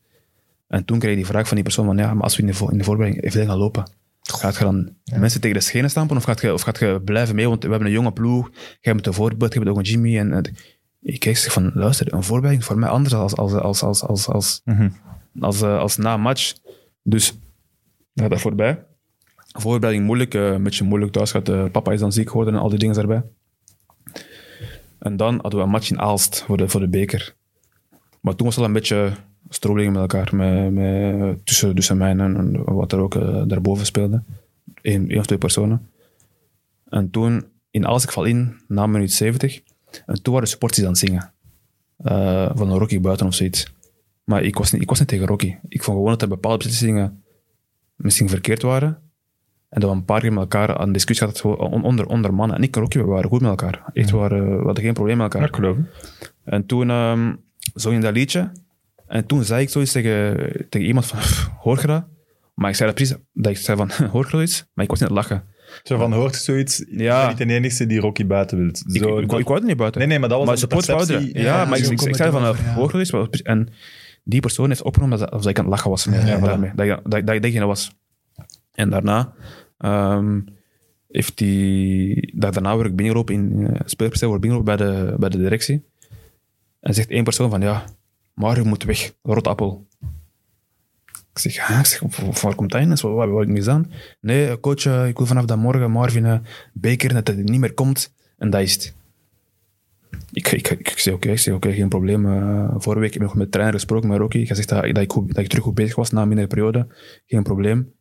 En toen kreeg je die vraag van die persoon van, ja, maar als we in de, in de voorbereiding veel gaan lopen, gaat je dan mensen tegen de schenen stampen of gaat je, of gaat je blijven mee? Want we hebben een jonge ploeg, jij bent een voorbeeld, je bent ook een Jimmy. En, en ik kijk zeg van, luister, een voorbereiding voor mij anders als, als, als, als, als, als, Mhm. Als, eh, als na match. Dus gaat voorbij. Voorbereiding moeilijk, eh, een beetje moeilijk thuis gaat. eh, papa is dan ziek geworden en al die dingen daarbij. En dan hadden we een match in Aalst voor de, voor de beker. Maar toen was het al een beetje strobelingen met elkaar. Met, tussen, tussen mij en, wat er ook daarboven speelde. Eén, of twee personen. En toen, in Aalst, ik val in, na minuut 70. En toen waren de supporters aan het zingen. Van een Rocky buiten of zoiets. Maar ik was, niet, ik was niet tegen Rocky. Ik vond gewoon dat er bepaalde beslissingen misschien verkeerd waren. En dat we een paar keer met elkaar aan discussie hadden onder, onder mannen. En ik en Rocky, we waren goed met elkaar. Echt, we, waren, we hadden geen probleem met Ja, elkaar. ik geloof. En toen um, zong je dat liedje. En toen zei ik zoiets tegen, tegen iemand van, "Pff, hoor je dat? Maar ik zei dat precies, dat ik zei van, hoor je dat iets? Maar ik was niet aan het lachen. Zo van, hoort zoiets? Ja. Ja. niet de enige die Rocky buiten wil. Ik, ik, ik, ik wou het niet buiten. nee, nee, maar dat was maar perceptie. Ja, Ja, maar ik, ik, ik zei van, ja. hoor je iets? Maar- En die persoon heeft opgenomen dat, dat ik aan het lachen was. Met, Ja, dat, ik- dat, ik- dat ik degene was. En daarna ehm, heeft die... Dat daarna word ik binnengelopen in uh, word binnengelopen bij de, bij de directie. En zegt één persoon van, ja, Mario moet weg, rotappel. Ik zeg, ja, ik zeg, "Van waar komt dat in? Wat, heb ik misdaan? Nee, coach, eh, ik wil vanaf dat morgen Marvin eh, Beker, dat het niet meer komt. En dat is het. Ik, ik, ik, ik zei, oké, ik oké, geen probleem. Eh, vorige week heb ik nog met de trainer gesproken, met Rocky. Hij zegt dat, dat, ik goed, dat ik terug goed bezig was na mindere periode. Geen probleem.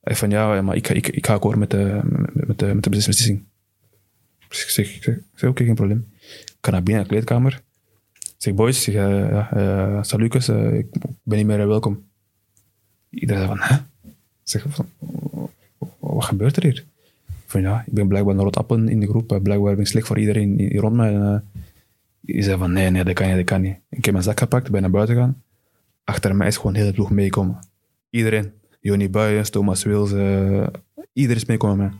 Hij van, ja, maar ik, ik, ik ga akkoord met de, met, de, met de beslissing. Ik zeg, ik zeg, ik oké, geen probleem. Ik ga naar binnen in de kleedkamer. Ik zeg, boys, ik eh, ik ben niet meer welkom. Iedereen van, hè? Ik zeg, van, wat gebeurt er hier? Van ja, ik ben blijkbaar een rotappen in de groep. Blijkbaar ben ik slecht voor iedereen rond mij. En, die zei van, nee, nee, dat kan niet, dat kan niet. Ik heb mijn zak gepakt, ben naar buiten gegaan. Achter mij is gewoon de hele ploeg meekomen. Iedereen. Joni Buijens, Thomas Wils, eh, iedereen is meekomen met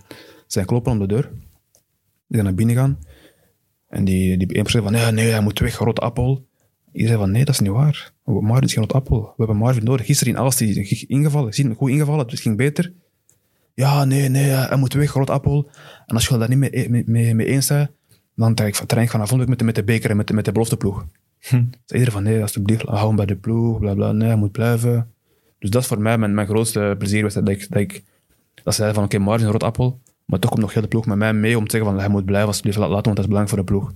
zijn kloppen om de deur. Die zijn naar binnen gaan. En die, die één persoon van, nee, nee, hij moet weg, rot appel. Iedereen zei van, nee, dat is niet waar. Marvin is geen rot appel. We hebben Marvin nodig. Gisteren in alles die ingevallen. Zie, goed ingevallen, het ging beter. Ja, nee, nee, hij moet weg, rot appel. En als je daar niet mee, mee, mee, mee eens bent, dan trek ik van trein vanavond met de, met de beker en met de, met de belofteploeg. Hm. Iedereen van, nee, alsjeblieft, hou hem bij de ploeg, bla bla, nee, hij moet blijven. Dus dat is voor mij mijn, mijn grootste plezier, was dat ik, dat ik dat ze zeiden van, oké, Marvin, rot appel, maar toch komt nog heel de ploeg met mij mee om te zeggen van, hij moet blijven, alsjeblieft, laat, laat hem, want dat is belangrijk voor de ploeg.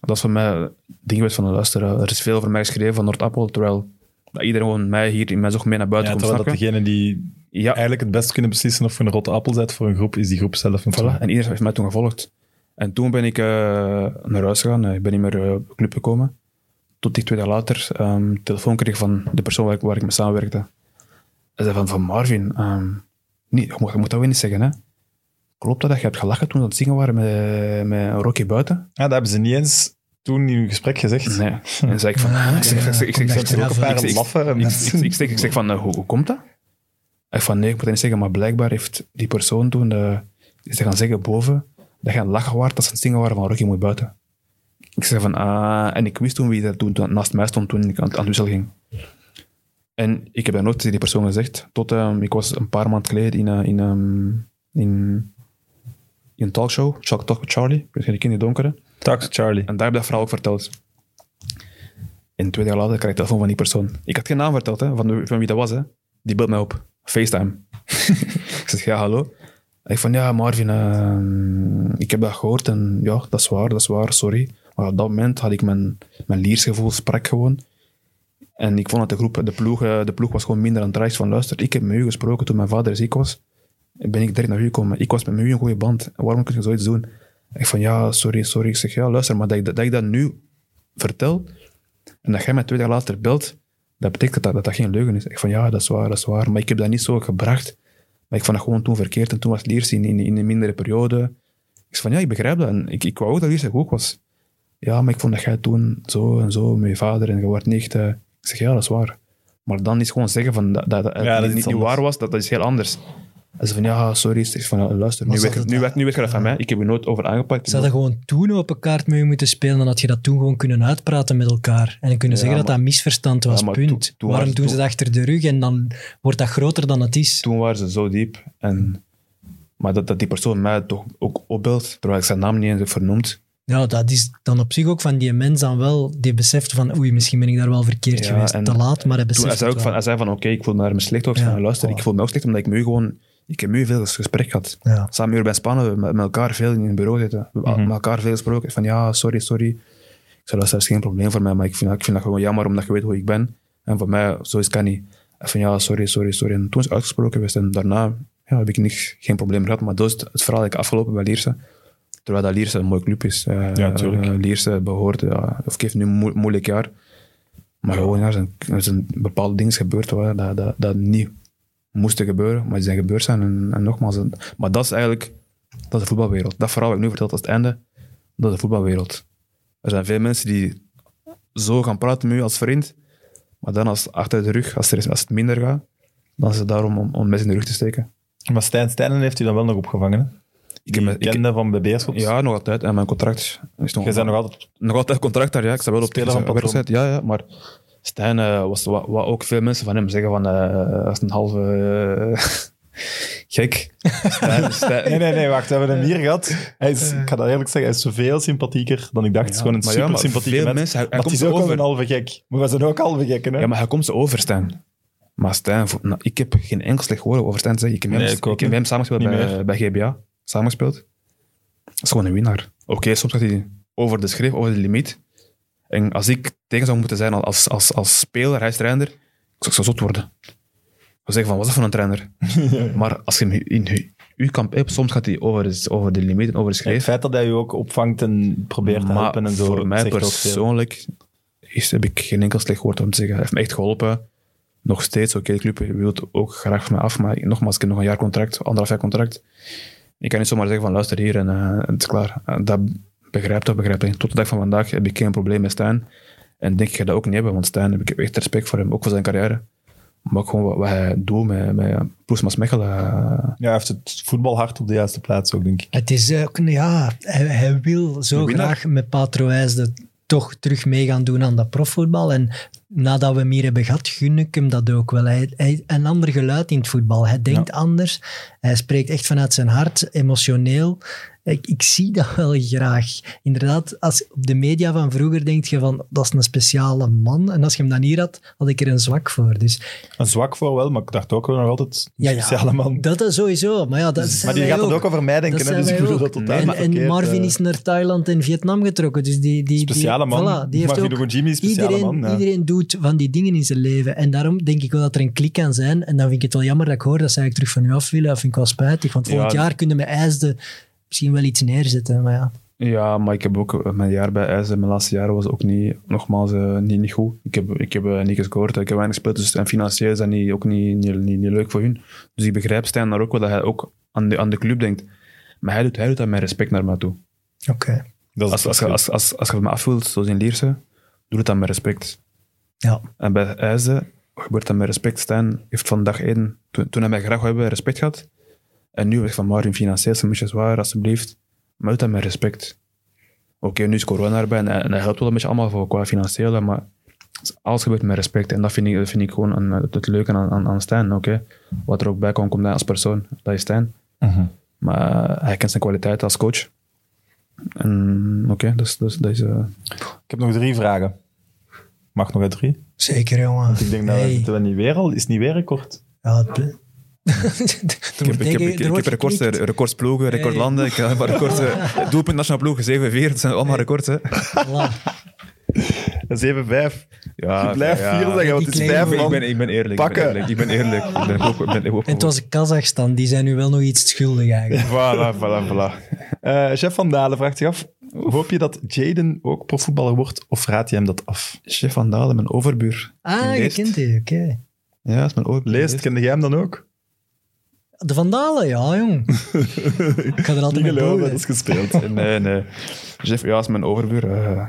Dat is voor mij het ding geweest van, luister, er is veel over mij geschreven van Noordappel, terwijl iedereen gewoon mij hier in mijn zog mee naar buiten Ja, komt, terwijl dat degene die Ja, eigenlijk het best kunnen beslissen of je een rotte appel zet voor een groep, is die groep zelf. Voilà. En iedereen heeft mij toen gevolgd. En toen ben ik eh, naar huis gegaan. Ik ben niet meer eh, op de club gekomen. Tot ik twee dagen later ehm telefoon kreeg van de persoon waar ik, waar ik mee samenwerkte. Hij zei van, van Marvin, ehm, niet, je, moet, je moet dat weer niet zeggen, hè. Klopt dat dat je hebt gelachen toen we aan het zingen waren met, met Rocky buiten? Ja, dat hebben ze niet eens toen in uw gesprek gezegd. Nee. En zei ik van, Ah, ik zeg, ik zeg, ik zeg, ik ik ik ik ik ik van, eh, hoe, hoe komt dat? Hij van, nee, ik moet dat niet zeggen, maar blijkbaar heeft die persoon toen, eh, is te gaan zeggen boven, dat je lachen waard aan het zingen waren van Rocky moet buiten. Ik zei van, ah, en ik wist toen wie dat toen, toen naast mij stond toen ik aan, aan het wissel ging. En ik heb dat nooit tegen die persoon gezegd, tot ehm, ik was een paar maanden geleden in, eh, in, in, in een talkshow, Talk, Talk with Charlie, ik weet niet, donkere. Talk Charlie. En daar heb ik dat verhaal ook verteld. En twee dagen later krijg ik telefoon van die persoon. Ik had geen naam verteld, hè, van, wie dat was. Hè. Die belt mij op. FaceTime. ik zeg, ja, hallo. Hij van, ja, Marvin, eh, ik heb dat gehoord en ja, dat is waar, dat is waar, sorry. Maar op dat moment had ik mijn, mijn liersgevoel sprak gewoon. En ik vond dat de groep, de ploeg, eh, de ploeg was gewoon minder aan het reis van luister. Ik heb met u gesproken toen mijn vader ziek was. Ben ik direct naar u gekomen. Ik was met u een goede band. Waarom kun je zoiets doen? Ik van, ja, sorry, sorry. Ik zeg, ja, luister, maar dat ik dat, ik dat nu vertel en dat jij mij twee dagen later belt, dat betekent dat dat, dat geen leugen is. Ik van, ja, dat is waar, dat is waar. Maar ik heb dat niet zo gebracht. Maar ik vond dat gewoon toen verkeerd. En toen was Liers in, in, in een mindere periode. Ik zei van, ja, ik begrijp dat. En ik, ik wou ook dat Liers goed was. Ja, maar ik vond dat jij toen zo en zo met je vader en je wordt niet... eh, Ik zeg, ja, dat is waar. Maar dan is gewoon zeggen van dat, dat, dat het dat niet, niet waar was, dat, dat is heel anders. En ze van, ja, sorry. Ik zeg van, ja, luister, nu weet, je- het- nu, weet, nu weet je dat van mij. Ik heb je nooit over aangepakt. Ze hadden gewoon toen open kaart met je moeten spelen, dan had je dat toen gewoon kunnen uitpraten met elkaar. En kunnen Ja, zeggen dat maar- dat misverstand was, Ja, maar punt. Waarom doen ze dat achter de rug en dan wordt dat groter dan het is? toen waren ze zo diep. En, maar dat, dat die persoon mij toch ook opbelt, terwijl ik zijn naam niet eens heb vernoemd. Ja, dat is dan op zich ook van die mens dan wel, die beseft van oei, misschien ben ik daar wel verkeerd Ja, geweest. en Te laat, maar hij Toen, beseft hij, zei het ook van, hij zei van, oké, ik voel me daar me slecht over. Ja, luister, ik voel me ook slecht omdat ik met u gewoon... Ik heb met u veel gesprek gehad. Ja. Samen hier bij Spannen, met, met elkaar veel in een bureau zitten. We hebben met elkaar veel gesproken. Ik van, ja, sorry, sorry. Ik zei, dat is geen probleem voor mij, maar ik vind, ik vind dat gewoon jammer omdat je weet hoe ik ben. En voor mij, zo is kan niet. Van, ja, sorry, sorry, sorry. En toen is het uitgesproken geweest. En daarna ja, heb ik niet, geen probleem gehad. Maar dat is het, het verhaal dat ik afgelopen bij Lierse. Terwijl dat Lierse een mooie club is. Eh, Ja, eh, Lierse behoort, ja, of heeft nu een moe- moeilijk jaar. Maar gewoon, ja, er zijn, er zijn bepaalde dingen gebeurd waar, dat, dat, dat niet moesten gebeuren, maar die zijn gebeurd zijn. En, en nogmaals, maar dat is eigenlijk dat is de voetbalwereld. Dat verhaal heb ik nu verteld als het einde. Dat is de voetbalwereld. Er zijn veel mensen die zo gaan praten met u als vriend, maar dan als achter de rug, als, er is, als het minder gaat, dan is het daarom om, om mensen in de rug te steken. Maar Stijn Stijnen heeft u dan wel nog opgevangen, hè? Ik heb, ik, van Beerschot. ja, nog altijd. En mijn contract is nog, Jij bent nog altijd... nog altijd contract daar, ja. Ik sta wel op Speler van. Ja, ja, maar Stijn eh, was wat, wat ook veel mensen van hem zeggen van als een halve eh, gek. Stijn, Stijn- Nee, nee, nee, wacht. We hebben hem hier gehad. Hij is, ik ga dat eerlijk zeggen, hij is zoveel sympathieker dan ik dacht. Het is Ja, gewoon een maar ja, super sympathieke veel mens. mensen- hij- hij maar het komt is ook over. een halve gek. Maar we zijn ook halve gekken, hè? Ja, maar hij komt ze over, Stijn. Maar Stijn, nou, ik heb geen enkel slecht woord over Stijn te zeggen. Ik heb, Nee, hem, ik heb hem samengespeeld bij, bij GBA. Samengespeeld. Dat is gewoon een winnaar. Oké, soms gaat hij over de schreef, over de limiet. En als ik tegen zou moeten zijn als, als, als speler, hij is trainer, ik zou, ik zou zot worden. Ik zou zeggen van, wat is dat voor een trainer? maar als je hem in uw kamp hebt, soms gaat hij over de, over de limiet en over de Het schreef. feit dat hij je ook opvangt en probeert te helpen en zo. voor mij persoonlijk is, heb ik geen enkel slecht woord om te zeggen. Hij heeft me echt geholpen. Nog steeds, oké, de club wil het ook graag van mij af, maar nogmaals, ik heb nog een jaar contract, anderhalf jaar contract. Ik kan niet zomaar zeggen van luister hier en eh, het is klaar. En dat begrijpt dat begrijp ik. Tot de dag van vandaag heb ik geen probleem met Stijn. En denk ik dat ook niet hebben, want Stijn heb ik echt respect voor hem, ook voor zijn carrière. Maar ook gewoon wat, wat hij doet met, met Ploesmas Mechelen. eh, Ja, hij heeft het voetbalhart op de juiste plaats ook, denk ik. Het is ook, ja, hij, hij wil zo graag met Patro IJsde toch terug mee gaan doen aan dat profvoetbal. En nadat we hem hier hebben gehad, gun ik hem dat ook wel. Hij, hij een ander geluid in het voetbal. Hij denkt anders. Hij spreekt echt vanuit zijn hart, emotioneel. Ik, ik zie dat wel graag. Inderdaad, als op de media van vroeger denk je van, dat is een speciale man. En als je hem dan hier had, had ik er een zwak voor. Dus Een zwak voor wel, maar ik dacht ook wel nog altijd een speciale man. Dat is sowieso. Maar ja, dat maar die gaat het ook. over mij denken, Dat hè, dus ik bedoel dat totaal en, en Marvin eh. is naar Thailand en Vietnam getrokken. Dus die, die, Speciale die, man. Voilà, die heeft Marvin ook, Ojimi, speciale iedereen, man, ja. iedereen doet van die dingen in zijn leven. En daarom denk ik wel dat er een klik kan zijn. En dan vind ik het wel jammer dat ik hoor dat ze eigenlijk terug van u af willen. Dat vind ik wel spijtig. Want volgend Ja. jaar kunnen we IJsde misschien wel iets neerzetten. Maar ja, Ja, maar ik heb ook eh, mijn jaar bij IJzer, mijn laatste jaren was ook niet, nogmaals, eh, niet, niet goed. Ik heb, ik heb eh, niet gescoord, ik heb weinig gespeeld, dus en financieel is dat niet, ook niet, niet, niet, niet leuk voor hun. Dus ik begrijp Stijn daar ook wel dat hij ook aan de, aan de club denkt. Maar hij doet, hij doet dat met respect naar mij toe. oké. Dat is Als, als, je- als, als, als je me afvult, zoals in Lierse, doe het dan met respect. Ja. En bij IJzer gebeurt dat met respect. Stijn heeft van dag één, toen, toen hij mij graag hebben, respect gehad. En nu zeg van Marvin, financieel is een beetje zwaar, alsjeblieft. Maar doe dat met respect. Oké, nu is corona erbij en, en dat helpt wel een beetje allemaal voor qua financiële, maar alles gebeurt met respect. En dat vind ik, dat vind ik gewoon een, het, het leuke aan, aan, aan Stijn. Oké, Wat er ook bij komt, komt hij als persoon. Dat is Stijn. Mhm. Maar hij kent zijn kwaliteit als coach. Oké, dus, dus dat is... eh, Ik heb nog drie vragen. Mag nog uit drie? Zeker, jongen. Ik denk dat Hey. we niet weer al. Is het niet weer record? Ja, het Ik heb, ik heb, ik, ik heb records, eh, records ploegen, record landen, ik heb records, eh, doelpunt nationale ploegen, 7-4, dat zijn allemaal records. Hè. 7-5. Ja, ik blijf ja. vier zeggen, want het is vijf. Ik ben, ik ben eerlijk. Pakken. Ik ben eerlijk. Ik ben, eerlijk. Ik ben ook, ik ben ook, En het was Kazachstan, die zijn nu wel nog iets schuldig eigenlijk. Voilà, voilà, voilà. Eh, Chef Van Dalen vraagt zich af, hoop je dat Jaden ook profvoetballer wordt of raad je hem dat af? Chef Van Dalen, mijn overbuur. Ah, je kent die, oké. Ja, dat is mijn overbuur. Leest, kende jij hem dan ook? De Vandalen, ja, jong. ik ga er altijd Niet mee geloven, dat is gespeeld. Nee, nee. Chef, ja, dat is mijn overbuur. eh,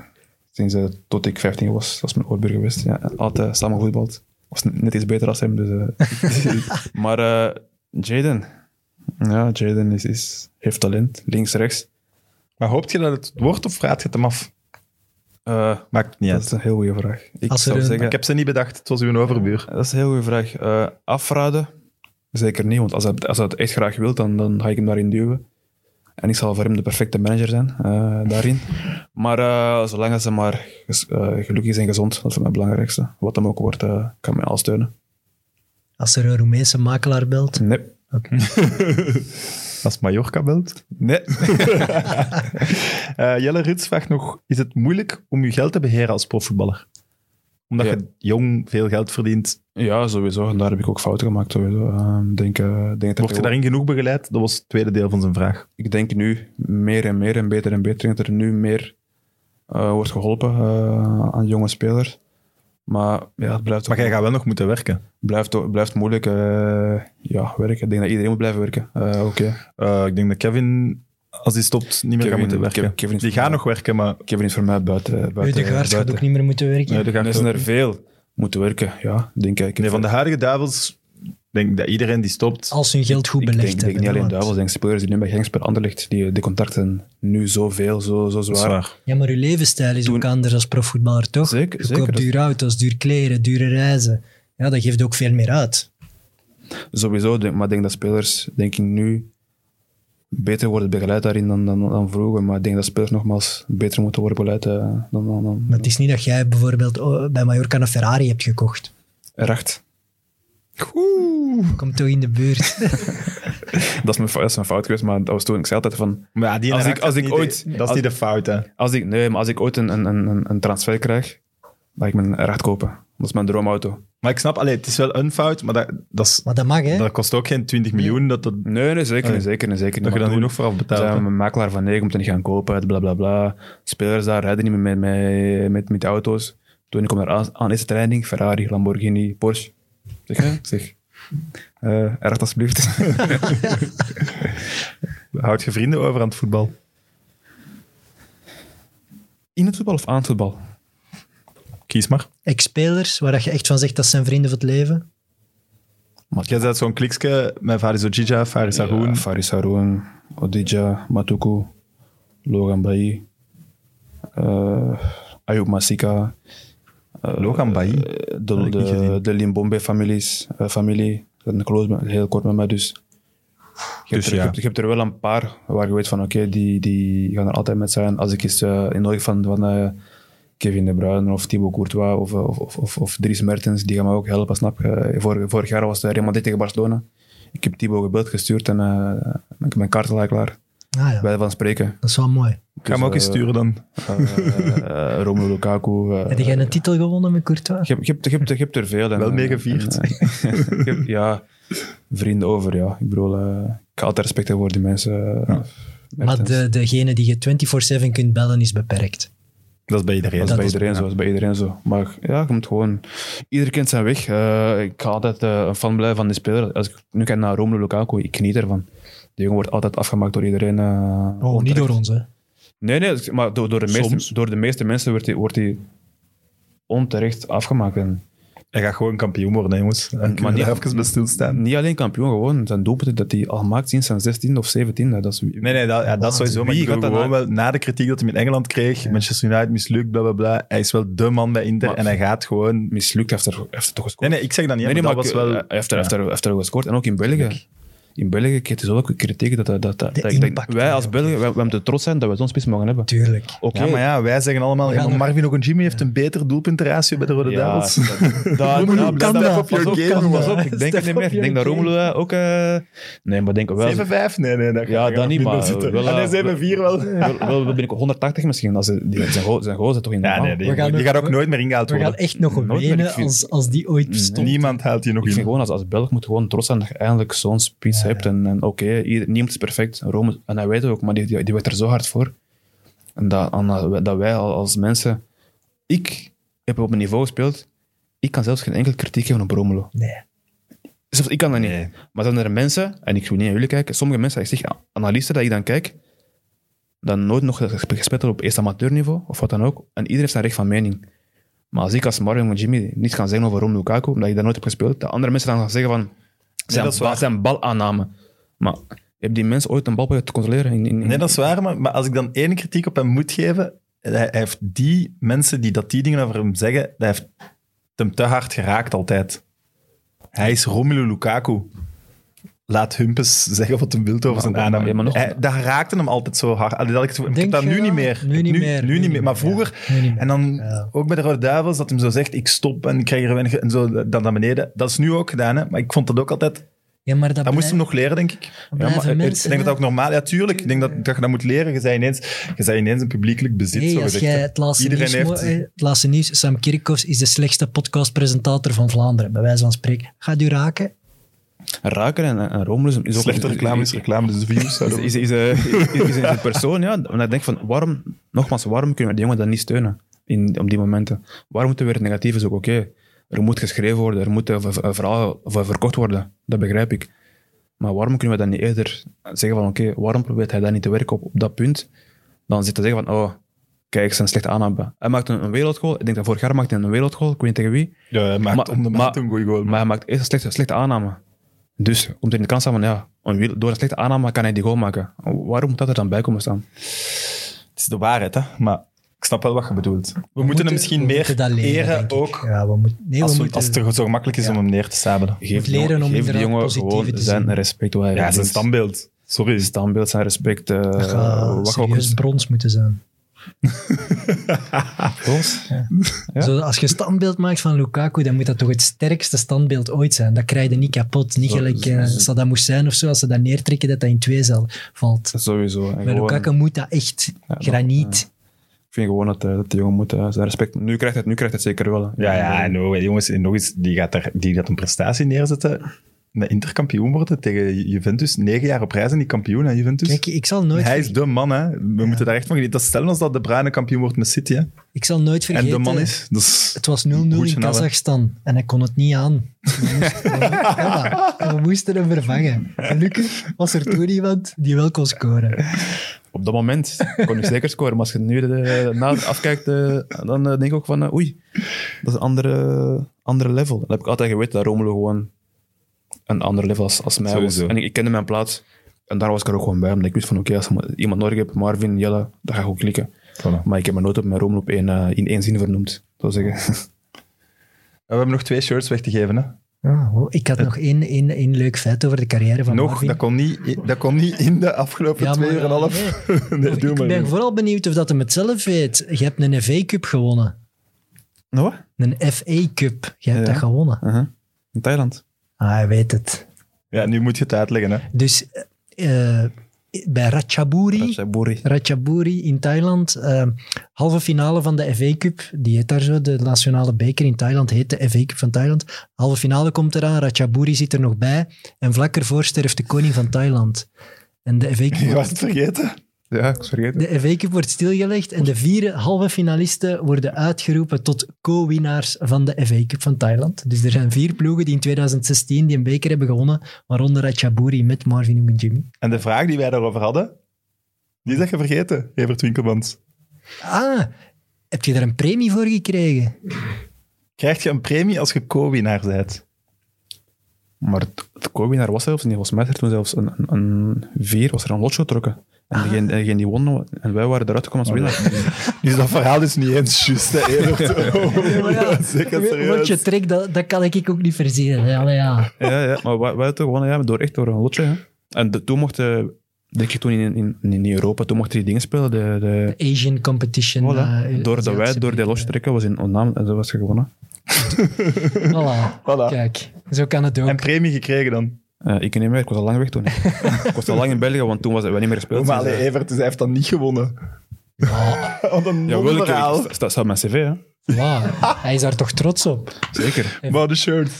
sinds tot ik 15 was, dat is mijn overbuur geweest. Ja, altijd samen gevoetbald. Was net iets beter als hem. Dus, eh. maar eh, Jaden. Ja, Jaden is, is, heeft talent. Links, rechts. Maar hoopt je dat het wordt of raad je het hem af? Eh, Maakt niet dat uit. is een heel goede vraag. Ik zou een- zeggen, Ik heb ze niet bedacht, het was uw overbuur. dat is een heel goede vraag. Eh, afraden? Zeker niet, want als hij, als hij het echt graag wil, dan, dan ga ik hem daarin duwen. En ik zal voor hem de perfecte manager zijn eh, daarin. Maar eh, zolang ze maar eh, gelukkig is en gezond, dat is voor mij het belangrijkste. Wat hem ook wordt, eh, kan mij al steunen. Als er een Roemeense makelaar belt. Nee. Als Mallorca belt. Nee. Eh, Jelle Rits vraagt nog, is het moeilijk om je geld te beheren als profvoetballer? Omdat Ja. je jong veel geld verdient. Ja, sowieso. En daar heb ik ook fouten gemaakt. Sowieso. Ehm, denk, eh, denk dat Word je daarin genoeg begeleid? Dat was het tweede deel van zijn vraag. ik denk nu meer en meer en beter en beter. Dat er nu meer eh, wordt geholpen eh, aan jonge spelers. Maar ja, het blijft, Maar jij gaat wel nog moeten werken. blijft, blijft moeilijk ja, werken. Ik denk dat iedereen moet blijven werken. Oké. Ik denk dat Kevin, als hij stopt, niet meer Kevin- gaat moeten werken. Kevin- die mij- nog werken, maar Kevin is voor mij buiten. buiten Eudegaard gaat ook niet meer moeten werken. nee, Er zijn er veel moeten werken, ja, denk ik. Nee, van de huidige duivels denk ik dat iedereen die stopt. Als hun geld goed ik belegd denk, denk hebben. niet alleen duivels, ik denk spelers die nu bij Genk spelen Anderlecht, die, die contracten nu zoveel, zo, zo zwaar. waar. Ja, maar uw levensstijl is Toen- ook anders als profvoetballer, toch? Zeker, Je zeker. koopt dure auto's, duur kleren, dure reizen. Ja, dat geeft ook veel meer uit. Sowieso, denk- maar ik denk dat spelers, denk ik, nu beter worden begeleid daarin dan, dan, dan vroeger. Maar ik denk dat spelers nogmaals beter moeten worden begeleid eh, dan, dan, dan Maar het is niet dat jij bijvoorbeeld oh, bij Mallorca een Ferrari hebt gekocht. recht. Komt toch in de buurt. Dat is, mijn, fout- dat is mijn fout geweest, maar dat was toen, ik zei altijd van, Maar ja, die Als ik- als dat ik ooit- Dat is niet de fout, hè. als ik, nee, maar als ik ooit een, een, een, een transfer krijg, mag ik mijn recht kopen. Dat is mijn droomauto. Maar ik snap, allee, het is wel een fout, maar dat, dat, is, Maar dat mag, hè? dat kost ook geen 20 miljoen. Dat, dat, Nee, nee, zeker, niet, zeker, niet, zeker. dat je dan nu nog vooraf betaalt. hè. mijn makelaar van nee, je moet er niet gaan kopen, bla bla bla. Spelers daar rijden niet meer met, met, met, met de auto's. Toen ik kom daar aan, aan eerste training, Ferrari, Lamborghini, Porsche. Zeg, hè? zeg. eh recht alsjeblieft. Houd je vrienden over aan het voetbal? In het voetbal of aan het voetbal? Kies maar. Ex-spelers, waar dat je echt van zegt dat zijn vrienden van het leven. Jij zet zo'n kliksje met Faris Ojija, Faris Haroun. Ja, Faris Haroun, Odija, Matuku, Logan Bailly, uh, Ayub Masika. eh, Logan Bailly? eh, De, de, de Limbombe families, familie. Dat is een close, heel kort met mij dus. Je, Dus hebt er, je, ja. hebt, je hebt er wel een paar waar je weet van oké, die, die gaan er altijd met zijn. Als ik eens uh, in nodig van, van eh, Kevin De Bruyne of Thibaut Courtois of, of, of, of, of Dries Mertens, die gaan me ook helpen, snap je. Vorig, vorig jaar was het Real Madrid tegen Barcelona. Ik heb Thibaut gebeld gestuurd en uh, ik heb mijn kaart al klaar. Ah ja, Bij van spreken. dat is wel mooi. Ik ga hem ook eens sturen dan. Uh, Romelu Lukaku. Uh, Heb jij een titel gewonnen met Courtois? je, hebt- je, hebt, je, hebt, je hebt er veel. En, Wel eh, je hebt- ja, vrienden over, ja. Ik bedoel, uh, ik ga altijd respect hebben voor die mensen. Maar de, degene die je 24-7 kunt bellen is beperkt. Dat is bij iedereen. Dat is bij is- iedereen zo. Dat is bij iedereen zo. Maar ja, je moet gewoon... Ieder kent zijn weg. Uh, ik ga altijd uh, een fan blijven van die speler. Als ik nu kijk naar Romelu Lukaku, ik geniet ervan. Die jongen wordt altijd afgemaakt door iedereen. Uh, Oh, niet door ons, hè? Nee, nee, maar door, door, de, Soms. meeste, door de meeste mensen wordt hij, wordt hij onterecht afgemaakt. En Hij gaat gewoon kampioen worden, hè, jongens. Maar niet- even bij stilstaan. niet alleen kampioen, gewoon zijn doelpunten dat hij al maakt sinds zijn 16 of 17. Dat is, Nee, nee, dat, ja, dat sowieso. Maar Wie ik bedoel gaat gewoon na- wel, na de kritiek dat hij in Engeland kreeg, Manchester United mislukt, bla bla bla. Hij is wel de man bij Inter Maar- en hij gaat gewoon... mislukt, heeft er, heeft er toch gescoord. Nee, nee, ik zeg dat niet, Nee, nee, maar maar dat was wel... hij heeft er, heeft, er, heeft er gescoord. En ook in België. In België kreeg hij zoveel kritiek dat, dat, dat, dat, De wij als. Belgen, wij, wij moeten trots zijn dat we zo'n spits mogen hebben. Tuurlijk. Oké, Ja, maar ja, wij zeggen allemaal, ja, Marvin Ogunjimi heeft een beter doelpuntenratio bij de Rode Ja, Duivels. dat- kan dat. Pas op, pas dat. op. Ik denk het niet meer. Ik je denk dat. Romelu eh, ook... eh, Nee, maar denk wel... 7-5? Nee, nee, dat Ja, dat niet, maar zitten. wel, Ah, nee, eh, 7-4 wel. Wel, wel, wel ben ik 180 misschien. Als ze, die, zijn, goal, zijn zit toch in de Ja, die, We gaan die ook- gaat ook nooit meer ingehaald We gaan worden. echt nog wenen vind- als, als die ooit stond. Niemand haalt die nog Ik vind in. gewoon, als, als Belg moet je gewoon trots zijn dat je eindelijk zo'n spits hebt. En, en oké, niemand is perfect. Rome, en hij weet het ook, maar die, die, die werkt er zo hard voor. En dat, en dat wij al- als mensen... Ik heb op een niveau gespeeld, ik kan zelfs geen enkel kritiek geven op Romelu. Nee. Zelfs ik kan dat niet. Nee. Maar dan zijn er mensen, en ik wil niet naar jullie kijken, sommige mensen, ik zeg analisten dat ik dan kijk, dan nooit nog gespeeld op eerst amateurniveau, of wat dan ook. En iedereen heeft zijn recht van mening. Maar als ik als Mario en Jimmy niets kan zeggen over Romelu Lukaku, omdat ik dat nooit heb gespeeld, de andere mensen dan gaan zeggen van, zijn, dat is waar. zijn balaanname. Maar heb die mensen ooit een bal proberen te controleren? In, in, in- Nee, dat is waar, maar, maar als ik dan één kritiek op hem moet geven, hij, hij heeft die mensen die dat die dingen over hem zeggen, dat heeft hem te hard geraakt altijd. Hij is Romelu Lukaku. Laat Humpes zeggen wat hij wil over Maar- zijn maar- aanname. ja, maar nog- Hij- dat raakte hem altijd zo hard. Allee, dat ik, ik heb dat nu dat? niet meer. Nu niet meer, Nu, niet meer. Maar ja. vroeger... Nu niet meer. En dan Ja. ook bij de Rode Duivels, dat hem zo zegt, ik stop en ik krijg er weinig... En zo, dan naar beneden. Dat is nu ook gedaan, hè. Maar ik vond dat ook altijd... Ja, maar dat Dat moest hem nog leren, denk ik. Ja, maar ik- mensen, ik denk dat dat ook normaal... Ja, tuurlijk. Ik denk dat, dat je dat moet leren. Je zei ineens, je zei ineens een publiekelijk bezit. Hey, zo als jij hè. het laatste, Iedereen nieuws, heeft... mo- eh, het laatste nieuws, Sam Kerkhoffs is de slechtste podcastpresentator van Vlaanderen, bij wijze van spreken. Gaat u raken? Raken en, en is- is ook... Slechte reclame is reclame, dus de views is, zouden... is, is, eh, is, is een persoon, ja. En ik denk van, waarom, nogmaals, waarom kunnen we die jongen dan niet steunen? in, op die momenten. Waarom moeten we weer het negatieve zoeken? Oké, er moet geschreven worden, er moet een v- een verhaal verkocht worden. Dat begrijp ik. Maar waarom kunnen we dan niet eerder zeggen van oké, waarom probeert hij dan niet te werken op, op dat punt? Dan zit te zeggen van oh, kijk, zijn slechte aanname. Hij maakt een, een wereldgoal. Ik denk dat vorig jaar maakte hij een wereldgoal. Ik weet niet tegen wie. Ja, hij maakt Maar- om de maand een goede goal. Maar hij maakt eerst een slechte, slechte aanname. Dus komt er in de kans aan van ja, door een slechte aanname kan hij die goal maken. Waarom moet dat er dan bij komen staan? Het is de waarheid, hè. Maar ik snap wel wat je bedoelt. We, moeten hem misschien we meer moeten leren, eren ook, Ja, we moeten, nee, als, we moeten, als het zo gemakkelijk is om hem neer te sabelen. Geef, leren die jongen- om geef die jongen positieve gewoon te zijn respect wat hij Ja, zijn standbeeld. Sorry. Zijn standbeeld, zijn respect. eh dat gaat is. brons moeten zijn. Ja? Zo, als je standbeeld maakt van Lukaku, dan moet dat toch het sterkste standbeeld ooit zijn. Dat krijg je niet kapot. Niet gelijk zo- eh, Saddam Hussein of zo, als ze dat neertrekken, dat dat in twee zal, valt. Sowieso. En Bij gewoon- Lukaku moet dat echt Ja, graniet. Ik vind gewoon dat, eh, dat de jongen moet eh, zijn respect... Nu krijgt het, nu krijgt het zeker wel. hè. Ja, ja, en oh, jongens, en nog eens, die gaat, er, die gaat een prestatie neerzetten. Met interkampioen worden tegen Juventus. Negen jaar op reis en die kampioen, hè, Juventus. Kijk, ik zal nooit, hij is de man, hè. We moeten daar echt van genieten. Dat stellen als dat de Bruine kampioen wordt met City, hè. ik zal nooit En vergeten... de man is... Dat Het was 0-0 Goedje in. Kazachstan en hij kon het niet aan. We moesten, ja, maar we moesten hem vervangen. Gelukkig was er toen iemand die wel kon scoren. Op dat moment kon ik zeker scoren. Maar als je nu de, na afkijkt, eh, dan eh, denk ik ook van... eh, oei, dat is een andere, andere level. Dan heb ik altijd geweten dat Romelu gewoon een ander level als, als mij Sowieso. was. En ik, ik kende mijn plaats. En daar was ik er ook gewoon bij. Omdat ik wist van, oké, als je iemand nodig hebt, Marvin, Jelle, dat ga ik ook klikken. Voilà. Maar ik heb mijn nooit op mijn Romelu op één, eh, in één zin vernoemd. Zeggen. We hebben nog twee shirts weg te geven, hè. Oh, ik had nog één, één, één leuk feit over de carrière van Nog, Marvin. dat kon, niet, dat kon niet in de afgelopen Ja, twee maar uur en een ja, half. Nee, doe ik maar. ben vooral benieuwd of dat hem het zelf weet. Je hebt een FA Cup gewonnen. Nou wat? Een FA Cup. Je hebt Ja. dat gewonnen. Uh-huh. In Thailand. Ah, hij weet het. Ja, nu moet je het uitleggen, hè. Dus eh, bij Ratchaburi... Ratchaburi. Ratchaburi in Thailand. eh, halve finale van de FA Cup. Die heet daar zo. De nationale beker in Thailand heet de FA Cup van Thailand. Halve finale komt eraan. Ratchaburi zit er nog bij. En vlak ervoor sterft de koning van Thailand. En de FA Cup, Je was het vergeten. Ja, ik de FA Cup wordt stilgelegd. En de vier halve finalisten worden uitgeroepen tot co-winnaars van de FA Cup van Thailand. Dus er zijn vier ploegen die in 2016 die een beker hebben gewonnen. Waaronder Ratchaburi met Marvin en Jimmy. En de vraag die wij daarover hadden, die zeg je vergeten, Evert Winkelmans. Ah, heb je daar een premie voor gekregen? Krijg je een premie als je co-winnaar bent? Maar het, het co-winnaar was zelfs niet. Volgens mij er toen zelfs een, een, een vier, was er een lotje getrokken. En degene, degene die won, en wij waren eruit gekomen als winnaar. Dus dat verhaal is niet eens juist, hè, ja, Zeker Wat je serieus. trekt, dat, dat kan ik ook niet verzinnen. hè. Allee, ja. ja, ja, maar wij, wij hadden gewonnen ja, door, echt door een lotje. Hè. En de, toen mochten, denk ik toen in, in, in Europa, toen mochten die dingen spelen. De, de, Asian competition. voilà. eh, door dat wij Aziatische door die lotje trekken, was in onnaam en dat was gewonnen. Voilà. Voilà. Kijk, zo kan het ook. En premie gekregen dan. Eh, ik niet meer, ik was al lang weg toen. ik was al lang in België, want toen was het wij niet meer gespeeld. Maar Dus, allee, eh, Evert, dus hij heeft dan niet gewonnen. Wat een ja, wel, ik, verhaal. dat staat op mijn cv, hè. Wauw, hij is daar toch trots op. zeker. Maar de shirt.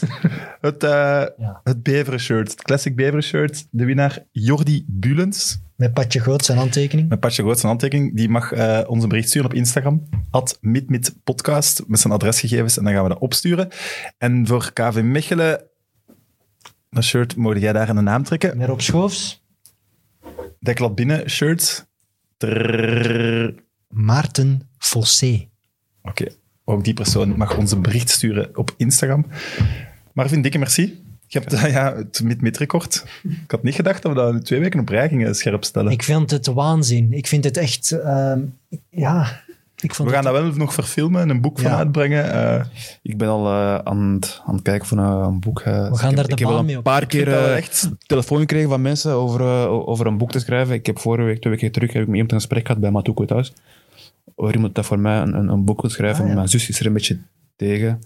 Het, eh, Ja. het Beveren shirt. Het classic Beveren shirt. De winnaar Jordi Bulens. Met Patje Goot, zijn handtekening. Met Patje Groot zijn handtekening. Die mag eh ons een bericht sturen op Instagram. At midmidpodcast. Met zijn adresgegevens. En dan gaan we dat opsturen. En voor KV Mechelen... Dat shirt, mogen jij daar een naam trekken? Meer op Schoofs. Deklat binnen shirt. Trrrr. Maarten Fossé. Oké, ook die persoon mag ons een bericht sturen op Instagram. Marvin, dikke merci. Je hebt ja, het mid-mid-record. Ik had niet gedacht dat we dat in twee weken op rij gingen scherp stellen. Ik vind het waanzin. Ik vind het echt... ehm, ja, ik vond we gaan dat wel nog verfilmen en een boek van uitbrengen. Eh, Ik ben al eh, aan, het, aan het kijken voor een, een boek. eh. We gaan ik daar heb, de ik heb baan een mee op. paar vind keer dat wel eh, echt- telefoon gekregen van mensen over, eh, over een boek te schrijven. Ik heb vorige week, twee weken terug, heb ik met iemand een gesprek gehad bij Matuko thuis. Over iemand dat voor mij een, een, een boek wil schrijven. Ah, ja. Mijn zus is er een beetje tegen.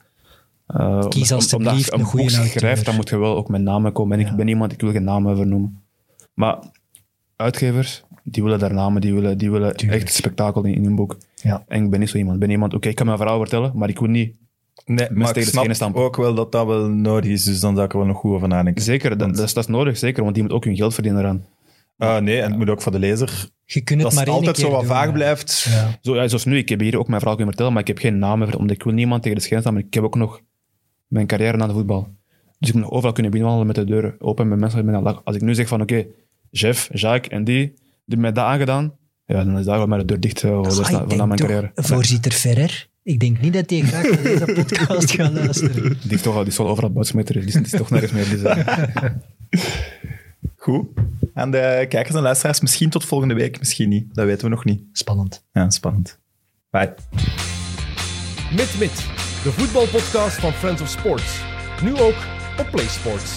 Eh, Kies omdat je een een goede schrijft, dan moet je wel ook met namen komen. En Ja. ik ben iemand, ik wil geen namen vernoemen. Maar uitgevers, die willen daar namen, die willen, die willen Tuurlijk. echt spektakel in, in hun boek. Ja. En ik ben niet zo iemand. Ik ben iemand, oké, ik kan mijn verhaal vertellen, maar ik wil niet nee, maar tegen ik de snap ook wel dat dat wel nodig is, dus dan zou ik er wel nog goed over nadenken. Zeker, dat, dat, is, dat is nodig, zeker, want die moet ook hun geld verdienen eraan. Eh, nee, en het moet ook voor de lezer. Je kunt het Dat maar het één altijd zo wat doen, vaag ja. blijft. Ja. Zo, ja, zoals nu, ik heb hier ook mijn verhaal kunnen vertellen, maar ik heb geen naam meer, omdat ik wil niemand tegen de schijn staan, maar ik heb ook nog mijn carrière na de voetbal. Dus ik moet nog overal kunnen binnenwandelen met de deur open met mensen. met een lach. Als ik nu zeg van, oké, Jeff, Jacques en die, die hebben mij dat aangedaan, ja, dan is daar wel maar de deur dicht eh, Ah, ik van denk mijn carrière. Voorzitter Ferrer, ik denk niet dat hij graag naar deze podcast gaat luisteren. Die is toch al, die is wel overal buitensmeter, die is, die is toch nergens meer. Dus, eh, Goed. En de kijkers en luisteraars, misschien tot volgende week, misschien niet. Dat weten we nog niet. Spannend. Ja, spannend. Bye. Mit Mit, de voetbalpodcast van Friends of Sports. Nu ook op PlaySports.